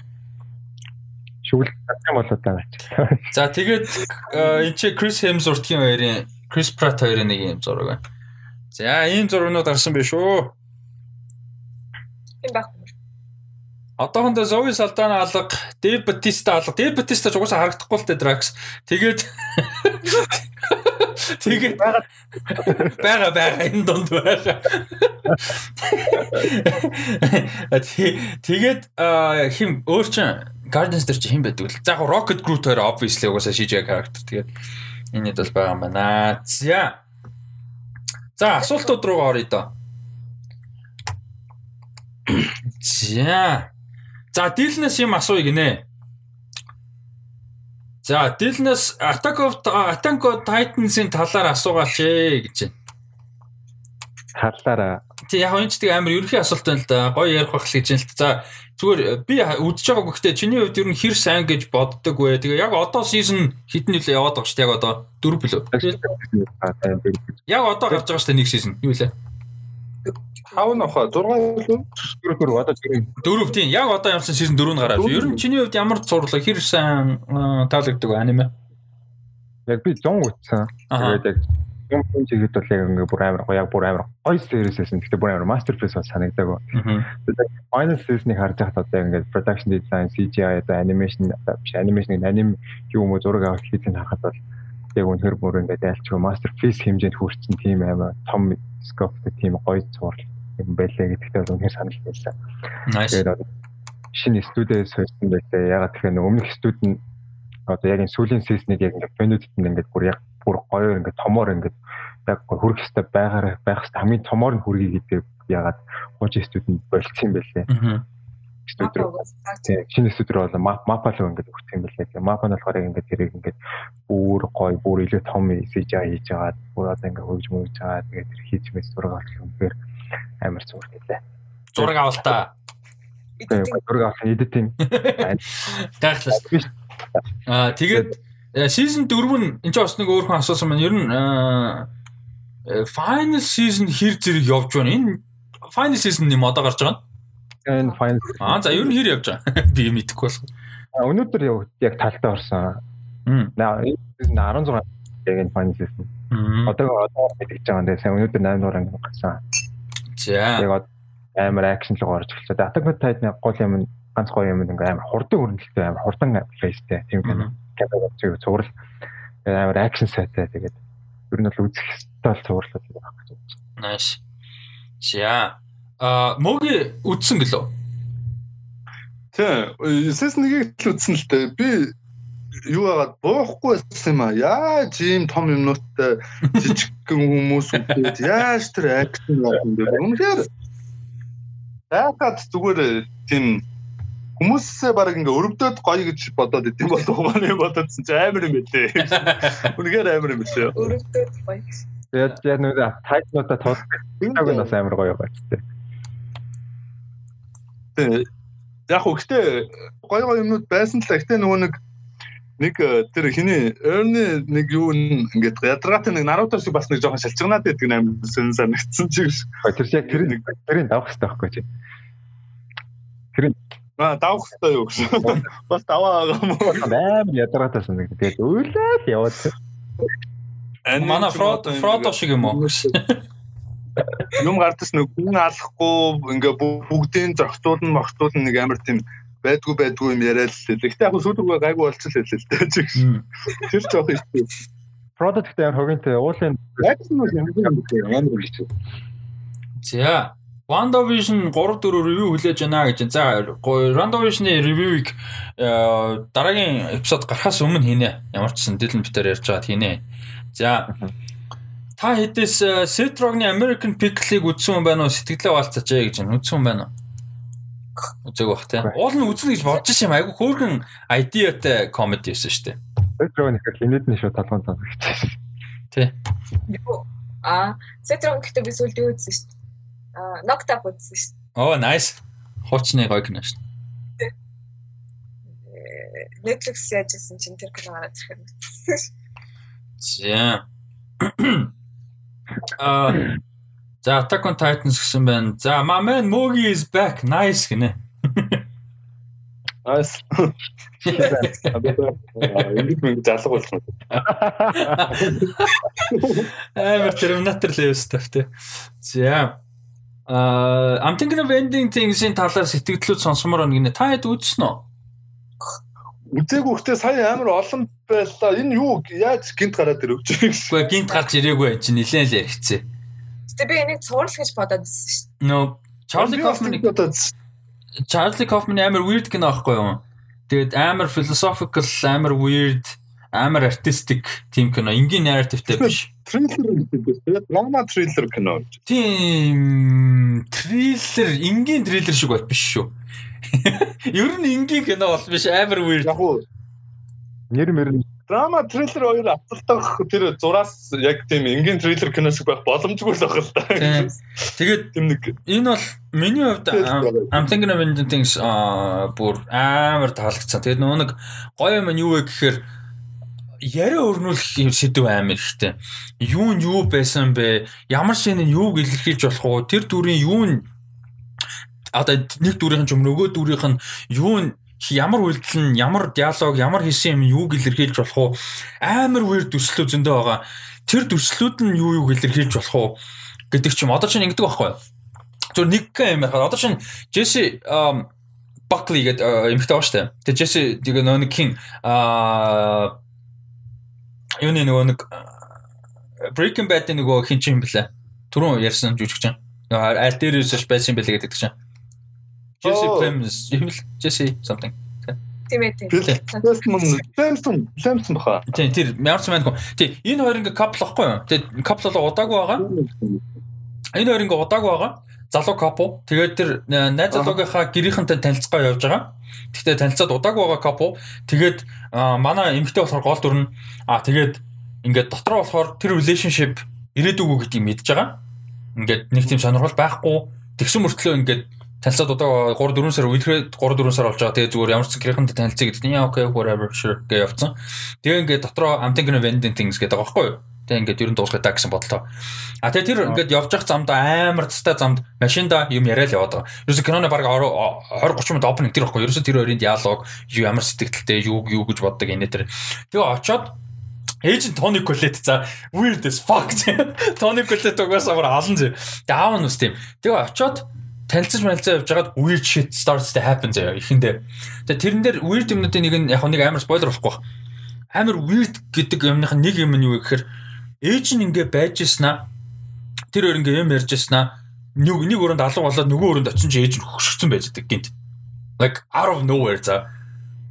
B: шүгэлт юм болоо даа.
A: За тэгээд энэ чи Chris Hemsworth-ийн хоёрын Chris Pratt хоёрын нэг юм зураг байна. За ийм зургнууд гарсан биш үү?
C: юм баг.
A: Одоохондоо Zoe Saldana алга, Dave Bautista алга. Dave Bautista ч угаасаа харагдахгүй л дээ Drax. Тэгээд Тэгээд байгаа байгаа энэ донд байгаа. Тэгээд хим өөр чин Guardians дээр чи хин байдаг л. За яг Rocket Groot хоёр obviously угаасаа CGI character. Тэгээд энэд бол байгаа юм байна. За. За асуултууд руу оръё доо. За. За Дилнес юм асууя гинэ. За Дилнес Attack of Attack of Titans-ийн талаар асуугаач ээ гэж байна.
B: Талаараа.
A: Тэг яг энэ ч тэг амар ерөнхий асуулт байна л да. Гоё ярих байх л гэж байна л да. За зүгээр би үдчихэж байгааг гэхдээ чиний хувьд ер нь хэр сайн гэж боддог вэ? Тэгээ яг одоо season хэдэн нөлөө яваад байгаа шүү дээ яг одоо дөрөв билүү? Яг одоо гарч байгаа шүү дээ нэг season. Юу лээ?
D: 5 нохоо 6 үлээ 4 4 одоо
A: 4 тийм яг одоо ямарсан season 4 гараад. Ер нь чиний хувьд ямар зурлаг хэр сайн таалагддаг аниме?
B: Яг би 100 утсан. Тэгээд яг юм хүн чигэд бол яг ингээ бүр амар гоё яг бүр амар гоё сервиссэн. Гэхдээ бүр амар masterpiece бас санагдаг. Тэгээд final season-ыг харж байхад одоо ингээ production design, CGI, одоо animation биш animation аним юм уу зураг авах хийх харахад бол яг үнэхээр бүр ингээ дайлчгүй masterpiece хэмжээнд хүрсэн тийм амар том scope-тэй тийм гоё зурлал юм байлээ гэдэгтээ үнэхээр санал нийлсэн. Тэгээд шинэ студиэс хойсон байлээ. Ягаад тэгэхээр өмнөх студи нь одоо яг энэ сүүлийн сеснийг яг фэнүүдэд нь ингээд бүр яг бүр гоё ингээд томоор ингээд яг хүрэх хэвээр байгаараа байх хэвээр хамгийн томоор нь хүргий гэдэг ягаад хууч студид болцсон юм байлээ. Студи руу шинэ студи руу бол мапа руу ингээд юм байлээ. Мапа нь болохоор ингээд тэрийг ингээд бүр гоё бүр илүү том CGI хийж байгаа. Бүр одоо ингээд хөгж мөгж байгаа. Тэгээд тэр хийж мэс зураг авах юм бээр амар зураг хэлээ.
A: Зураг авалтаа.
B: Зураг авах эдитинг.
A: Гайхлаа. Аа тэгээд season 4 нь энэ ч бас нэг өөр хүн асуусан маань ер нь final season хэр зэрэг явж байна? Энэ final season юм одоо гарч байгаа
B: нь. Энэ final.
A: Аа за ер нь хэр явж байгаа? Би мэдэхгүй болсон.
B: Өнөөдөр яг талтай орсон. Наа энэ 16 яг энэ final season. Одоо одоо мэдчихэж байгаа юм даа. Сайн өнөөдөр 8 дугаар анги гарсан.
A: За.
B: Яг амар акшн руу орж эхэлсэн. Attack on Titan гол юм ганц гоё юм ингээ амар хурдан хөрөнгөлтэй амар хурдан фейстэй тийм кино. Кино зөв цуврал амар акшн сайтай тэгээд ер нь бол үзэх стал цуврал байна гэж
A: байна. Nice. За. А моги үдсэн гэлөө.
D: Тэ, 1-ийг л үдсэн л дээ. Би юу агаад буухгүй байсан юм а. Яаж ийм том юмнуудтай жижигхэн хүмүүс үгээд яаж тэр акшн юм бэ? Үнэхээр байгаад зүгээр тийм хүмүүсээ баг ингээ өрөвдөд гоё гэж бодоод идэм бол угааны бододсон чи амар юм байлээ. Үнэхээр амар юм байлээ.
C: Өрөвдөд гоё.
B: Тэгээд яг нэг тайзнуудаа тулдаг. Яг нь бас амар гоё байц тээ.
D: Тэгээд яг үгтэй гоё гоё юмнууд байсан л гэхдээ нөгөө нэг нэг тэр хиний Ernie нэг юу ингээд ядаргаатай нэг Naruto шиг бас нэг жоохон шалчганаад байдаг юм сэн санагдсан чи.
B: Тэр яг тэр нэг тэрийн давах хэрэгтэй байхгүй чи. Тэр
D: Аа давах хэрэгтэй юу гэсэн. Бас даваа?
B: Амар ядаргаатай санагдав. Тэгээд өөлөө яваад.
A: Манай Фрод Фродо шиг юм уу?
D: Юм гардас нэг хүн алахгүй ингээ бүгдийн зохицуулна мохицуулна нэг амар тийм байдгүй байдгүй юм яриад л л. Гэхдээ яг сүүлдээ гайгүй болчихсон л л дээ чиг. Тэр ч жоох юм.
B: Product дээр хогинтэй уулын
D: амар гэж.
A: За WandaVision 3 4 ревю хүлээж байна гэж. За WandaVision-ы ревюийг дараагийн эпизод гарахаас өмнө хийнэ. Ямар ч сан дэлэн битээр ярьж байгаад хийнэ. За та хэдээс Seth Rogen-ы American Pickle-ыг үзсэн юм байна уу? Сэтгэлээ хаалцаач гэж байна. Үзсэн юм байна уу? Үзег бах тий. Уул нь үзнэ гэж бодож шим айгу хөөргөн идеатай комеди байсан шүү дээ.
B: Seth Rogen ихэр линэд нь шүү талгын таа гэж.
A: Тий.
C: Аа, Seth Rogen гэхдээ би сүлд юу үзсэн шүү дээ. Аа, Up үзсэн шүү дээ.
A: Оо, nice. Хуучны гоё кино шүү
C: дээ. Netflix яажсэн чинь тэр кино гараад үзсэн шүү.
A: За. А За Attack on Titans гэсэн байна. За my man Mogi is back. Nice гинэ.
D: Nice. Энд минь залга юм.
A: Амар Terminator level stuff тий. За. Аа, I'm thinking of ending things-ийн талаар сэтгэлдлүүд сонсомоор байна гинэ. Та хэд үзсэн үү?
D: Үзээгүй хөтэ сая амар олон байлаа. Энэ юу яаж гинт гараад ирвч.
A: Гэхдээ гинт гарч ирээгүй чи нилээн л яригцээ.
C: Гэтэ би энийг цуврал гэж бодоод байсан шүү
A: дээ. No, Charlie Kaufman Charlie Kaufman амар weird кино аахгүй юу? Тэгээд амар philosophical, амар weird, амар artistic тийм кино. Энгийн narrative-тэй биш.
D: Thriller драма thriller кино.
A: Тийм thriller, энгийн thriller шиг бол биш шүү. Ер нь энгийн кино бол биш амар weird.
D: Яг уу. Нэр мэр драма триллер хоёр авталтах тэр зураас яг тийм энгийн триллер кинос байх боломжгүй л байна л да.
A: Тэгээд энэ бол миний хувьд of ending things бүр амар таалагдсан. Тэгээд нөгөө нэг гоё юм юу вэ гэхээр яриа өрнүүлэх сэдв амар ихтэй. Юу нь юу байсан бэ? Ямар шин нь юуг илэрхийлж болох вэ? Тэр дүрийн юу нь одоо нэг дүрийн ч юм нөгөө дүрийнх нь юу нь ямар үйлдэл нь ямар диалог ямар хийсэн юм юуг илэрхийлж болох уу? Амар үер дүрслүү зөндөө байгаа. Тэр дүрслүүд нь юу юуг илэрхийлж болох уу гэдэг ч юм. Одоо чинь ингэдэг байхгүй зөв нэг юм яхаа одоо чинь Джесси Бакли гэдэг эмэгтэй байгаа шүү дээ тэгээ Джесси тэгээ нэг хин а юуны нөгөө нэг Breaking Bad-ийн нөгөө хин ч юм блэ. Түрүүн ярьсан жүжигчин. Аль дээр юусаж байсан юм бэлээ гэдэг чинь Jesse Plemons Jesse something.
C: Тийм ээ тийм. Plemson
D: Plemson баха.
A: Тийм тэр Mars Man. Тийм энэ хоёр ингээ couple ахгүй юу? Тэгээ couple болоо удаагүй байгаа. Энэ хоёр ингээ удаагүй байгаа. Залуу couple. Тэгээд тэр э, найз залуугийнхаа гэрийнхэнтэй танилцгаа явж байгаа. Гэхдээ танилцаад удаагүй байгаа couple. Тэгээд манай эмэгтэй болохоор гол дүрн аа тэгээд ингээд дотроо болохоор тэр relationship ирээдүгүү гэдгийг мэдж байгаа. Ингээд нэг тийм сонирхол байхгүй. Тэгсэн мөртлөө ингээд танилцаад одоо 3 4 сар үехээр 3 4 сар болж байгаа. Тэгээ зүгээр ямар ч гэрхэнтэй танилцъя гэдэг. Яа окей whatever sure гэж явцсан. Тэгээ ингээд дотроо I'm thinking of ending things гэдэг байгаа байхгүй юу? Тэгээ ингээд ер нь дуусгах та гэсэн бодлоо. А тэгээ тэр ингээд явж явах замд амар цастай замд машинда юм яриа л яваад байгаа. Ерөөсө киноны баг 20 30 минут opening тэр байхгүй. Ерөөсө тэр хоёрын диалог ямар сэтгэлдэлтэй юу юу гэж боддог энэ тэр. Тэгээ очоод нь Тони Колет за weird as fuck. Тони Колет угаасаа амар алан зэ. Нь үс тийм. Тэгээ очоод танилцж мэлцээ явж байгаад weird shit starts to happen заяа ихэндээ. Тэгээ тэрэн дээр weird юмнуудын нэг нь яг нэг амар спойлер болохгүй. Амар weird гэдэг юмных нэг юм нь юу гэхээр ээж нь ингээ байж яснаа тэр өөр ингээ юм ярьж яснаа нэг нэг өрөнд алга болоод нөгөө өрөнд очиж чи ээж нь хөшгцэн байж байгаа гинт. Like out of nowhere за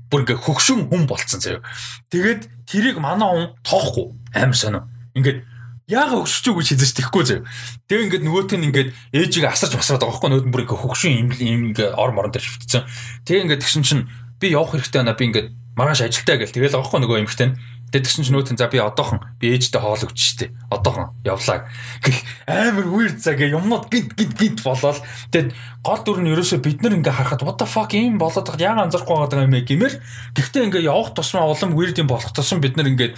A: бүр ингээ хөгшин хүн болцсон заяа. Тэгээд тэрийг манай хүн тоохгүй амар сонио. Ингээд яага өгсөж үгүй шийдэж тэхгүй зөө. Тэгээ ингээд нөгөөт нь ингээд ээжийг асарч басраад байгаа байхгүй нөөд бүр ингээд хөгшин юм юм ингээд ор морон дээр шивтцэн. Тэгээ ингээд тэгсэн чинь би явах хэрэгтэй байна би ингээд маргааш ажилтаа гэл тэгэл байгаа байхгүй нөгөө эмхтэн. Тэгээ тэгсэн чинь нөөтэн за би одоохон би ээжтэй хоол өгч штэ. Одоохон явлаа. Гэх амар weird цаг юмнууд гинт гинт гинт болоод тэгээд гол дүр нь ерөөсөө бид нар ингээ харахад what the fuck юм болоод байгаа яга анзаарахгүй байгаа юм гэмээр. Гэхдээ ингээ явах тусмаа улам weird юм болох тусам бид нар ингээ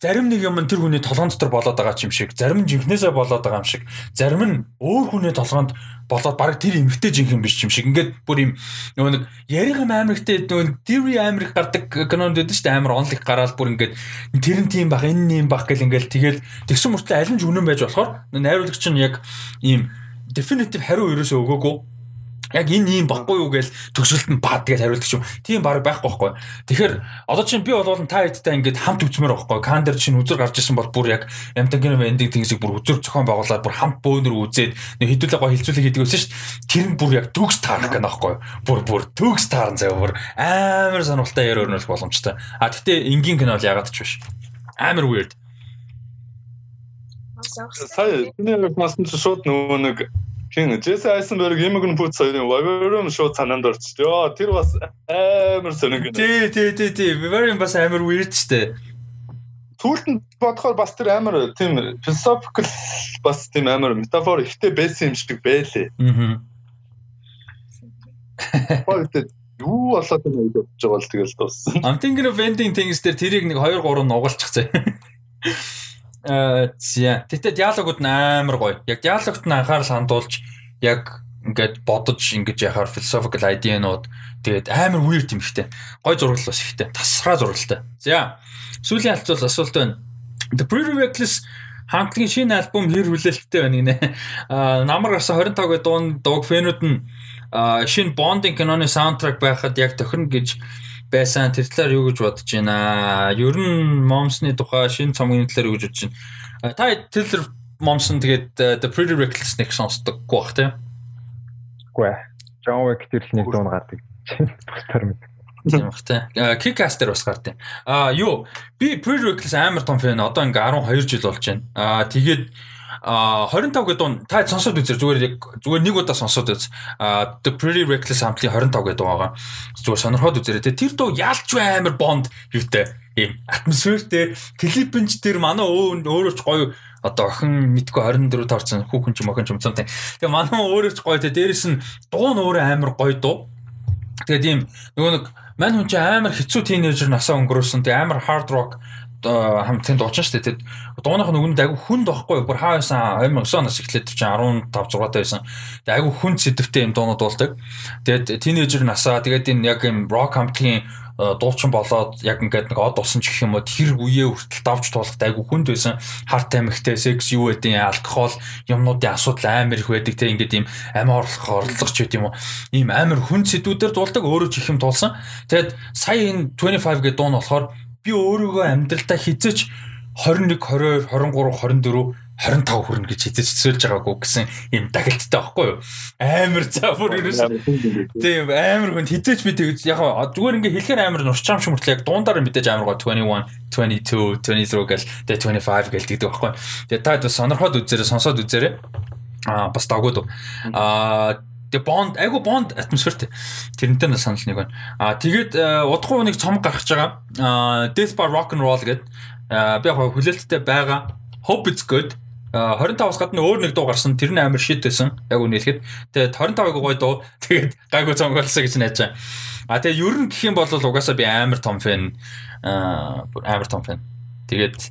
A: зарим нэг юм тэр хүний толгоон дотор болоод байгаа юм шиг, зарим нь жинхнээсээ болоод байгаа юм шиг, зарим нь өөр хүний толгоонд болоод баг тэр эмгтэй жинхэн биш юм шиг. Ингээд бүр юм нөгөө нэг амар ихтэй нөгөө theory их гардаг кинонд байдаг шүү дээ. Амар онлог гараад бүр ингээд тэр нь тийм баг, энэ юм баг гэл ингээд тэгэл тэгсэн мөртлөө аль нь ч үнэн байж болохоор найруулагч нь яг ийм definitive хариу ерөөсөө өгөөгүй яг энэ ийм баггүй юу гээл төгсөлт нь бад гэж хариулдаг юм. Тийм баг байхгүй байхгүй. Тэгэхээр одоо чинь би бол та хэдтэй ингээд хамт үзмээр байхгүй. Кандер чинь үзэр гарч ирсэн бол бүр яг Amtagino ending things-ийг бүр үзэр зохион байгуулад бүр хамт бөөнөр үзээд хэдүүлээ гоо хилцүүлэг хийдэг байсан шүү дээ. Тэр нь бүр яг төгс таарах гэнэ байхгүй. Бүр бүр төгс таарн заяа бүр амар сонирхолтой яар өрнөх боломжтой. А тэгтээ энгийн кино бол ягаад ч биш. Амар weird.
D: Сая энэ нэг масан шууд нөгөө нэг Хин Джесси Айсенберг Имэгэн Пут соёлын Wolverine шууд санаанд орчтой. Яа тэр бас амар сонирхол.
A: Тий, тий, тий, тий. Wolverine бас амар weird штэ.
D: Нь бодохоор бас тэр амар тийм philosophical бас тийм амар метафор ихтэй байсан юм шиг байлээ. Аа. Хоёрт юу болоод байна гэж бодож байгаа л тэгэл дууссан.
A: I'm thinking of ending things дээр тэрийг нэг 2 3 нугалчих зэ. Э зя. Тэгтээ диалогууд амар гоё. Яг диалогт нь анхаарал хандуулж яг ингээд бодож ингэж яхаар philosophical idea-нууд тэгээд амар weird юм ихтэй. Гой зураглал бас ихтэй. Тасраа зургалтай. За. Сүүлийн алцвал асуулт байна. The Pretty Reckless хамтлагийн шинэ альбом хэр хүлээлттэй байна гинэ. Аа намар гарсан 25 гэдэг дуун дууг фэнүүд нь шинэ Bond-ing киноны саундтрак байхад яг тохирно гэж байсан. Тэр талаар юу гэж бодож байна? Ер нь Momsны тухай шинэ цомгийн талаар юу гэж бодож байна? Та тэр Momson тэгээд The Pretty Reckless нэг сонсдоггүй бах тийм.
B: Үгүй ээ. John Wick тэр л нэг дуун гардаг. Бусдаар мэд.
A: Тийм бах тийм. Kick-Ass-тер бас гардаг. Аа юу би Pretty Reckless амар том фэн. Одоо ингээ 12 жил болж байна. Аа тэгээд а 25 гэдэг дуу та сонсоод үзэр зүгээр яг зүгээр нэг удаа сонсоод үз. А The Pretty Reckless хамтын 25 гэдэг дуу байгаа. Зүгээр сонирхоод үзэрэй. Тэр дуу яалч амар бонд юутай ийм атмосфертэй клипэнч тэр манай өөрөө ч гоё одоо охин мэдгүй 24 таарсан хүүхэн ч мохин ч юмсан тийм. Тэгээ манай өөрөө ч гоё те дээрэс нь дуу нь өөрөө амар гоё дуу. Тэгээд ийм нөгөө нэг мань хүн чи амар хэцүү тийнейжер насаа өнгөрөөсөн тэгээ амар hard rock хамтын дуучин шүү дээ. Дууных нь өгөнд айгу хүнд байхгүй бүр хаа байсан 2009 оноос эхлээд чи 15 6 таа байсан. Тэгээ айгу хүнд сэдвтэй юм дуунууд болдог. Тэгээд тинейжер насаа тэгээд энэ яг юм рок хамтын дуучин болоод яг ингээд нэг од усан ч гэх юм уу тэр үеэ хүртэл давж туулахтай айгу хүнд байсан. Харт амигтэй секс юу гэдэг алкогол юмнуудын асуудал амар их байдаг те ингээд ийм амь орлох орлогч гэдэг юм уу. Ийм амар хүнд сэдвүүдээр дуулдаг өөрөө ч их юм туулсан. Тэгээд сая энэ 25 гэдэг дуу нь болохоор би өөрийгөө амьдралдаа хизэж 21 22 23 24 25 хүрнэ гэж хизэж төсөөлж байгаагүй гэсэн юм дахилттай байхгүй юу? Амар цаа бүр ерөөс. Тийм амар хүн хизэж би тэгж яг зүгээр ингээ хэлэхээр амар нурчаам шүмэртэл яг дундаар мэдээж амар гоо 21 22 23 гэл тэгээ 25 гэл тэгдэг байхгүй. Тэгээ та сонирхоод үзээрэй сонсоод үзээрэй. Аа бас дагууд. Аа Тэгээ бонд айгу бонд атмосфертэй. Тэрнтэй санал нэг байна. Аа тэгээд э, удахгүй нэг цом гарч байгаа. Аа Death by Rock and Roll гэдэг би яг хүлээлттэй байгаа. Hope it's good. 25-аас гадна өөр нэг дуу гарсан. Тэр нь амар шит байсан. Яг үнэ хэлэхэд. Тэгээд 25-ыг гой дуу. Тэгээд гайгүй цом гарсан гэж найж байгаа. А тэгээд ер нь гэх юм бол угаасаа би амар том фэн. Аа амар том фэн. Тэгээд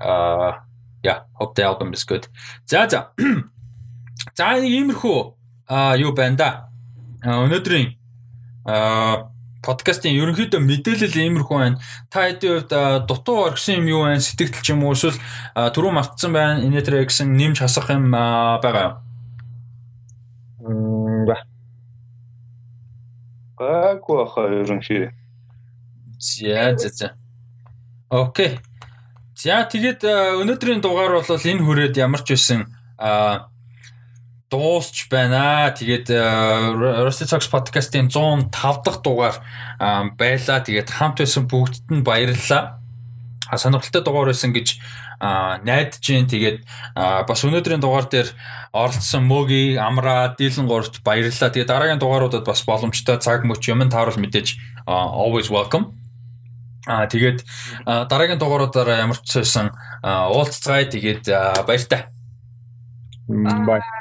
A: аа yeah, hope the album is good. За за. За иймэрхүү а юу байна да. Өнөөдрийн а подкастын ерөнхийдөө мэдээлэл иймэрхүү байна. Та хэдийн хувьд дутуу оргисон юм юу байна? Сэтгэл ч юм уу эсвэл түрүү мартсан байна. Инээтрэ гэсэн нэмж хасах юм байгаа
D: юу? Ба. Гаагүй хаа ерөнхий.
A: За за за. Окей. За тэгээд өнөөдрийн дугаар бол энэ хүрээд ямар ч байсан а дуусч байна. Тэгээд э, Rusty Talks podcast-ийн 105 дахь дугаар байлаа. Тэгээд хамт байсан бүгдд нь баярлалаа. Сонирхолтой дугаар байсан гэж найдаж जैन тэгээд бас өнөөдрийн дугаар дээр оролцсон Моги, Амра, Дилэн гуравт баярлалаа. Тэгээд дараагийн дугааруудад бас боломжтой цаг мөч юм таарвал мэдээж always welcome. Аа тэгээд дараагийн дугааруудаараа ямар ч байсан уулзцгаая тэгээд баяртай.
B: Bye.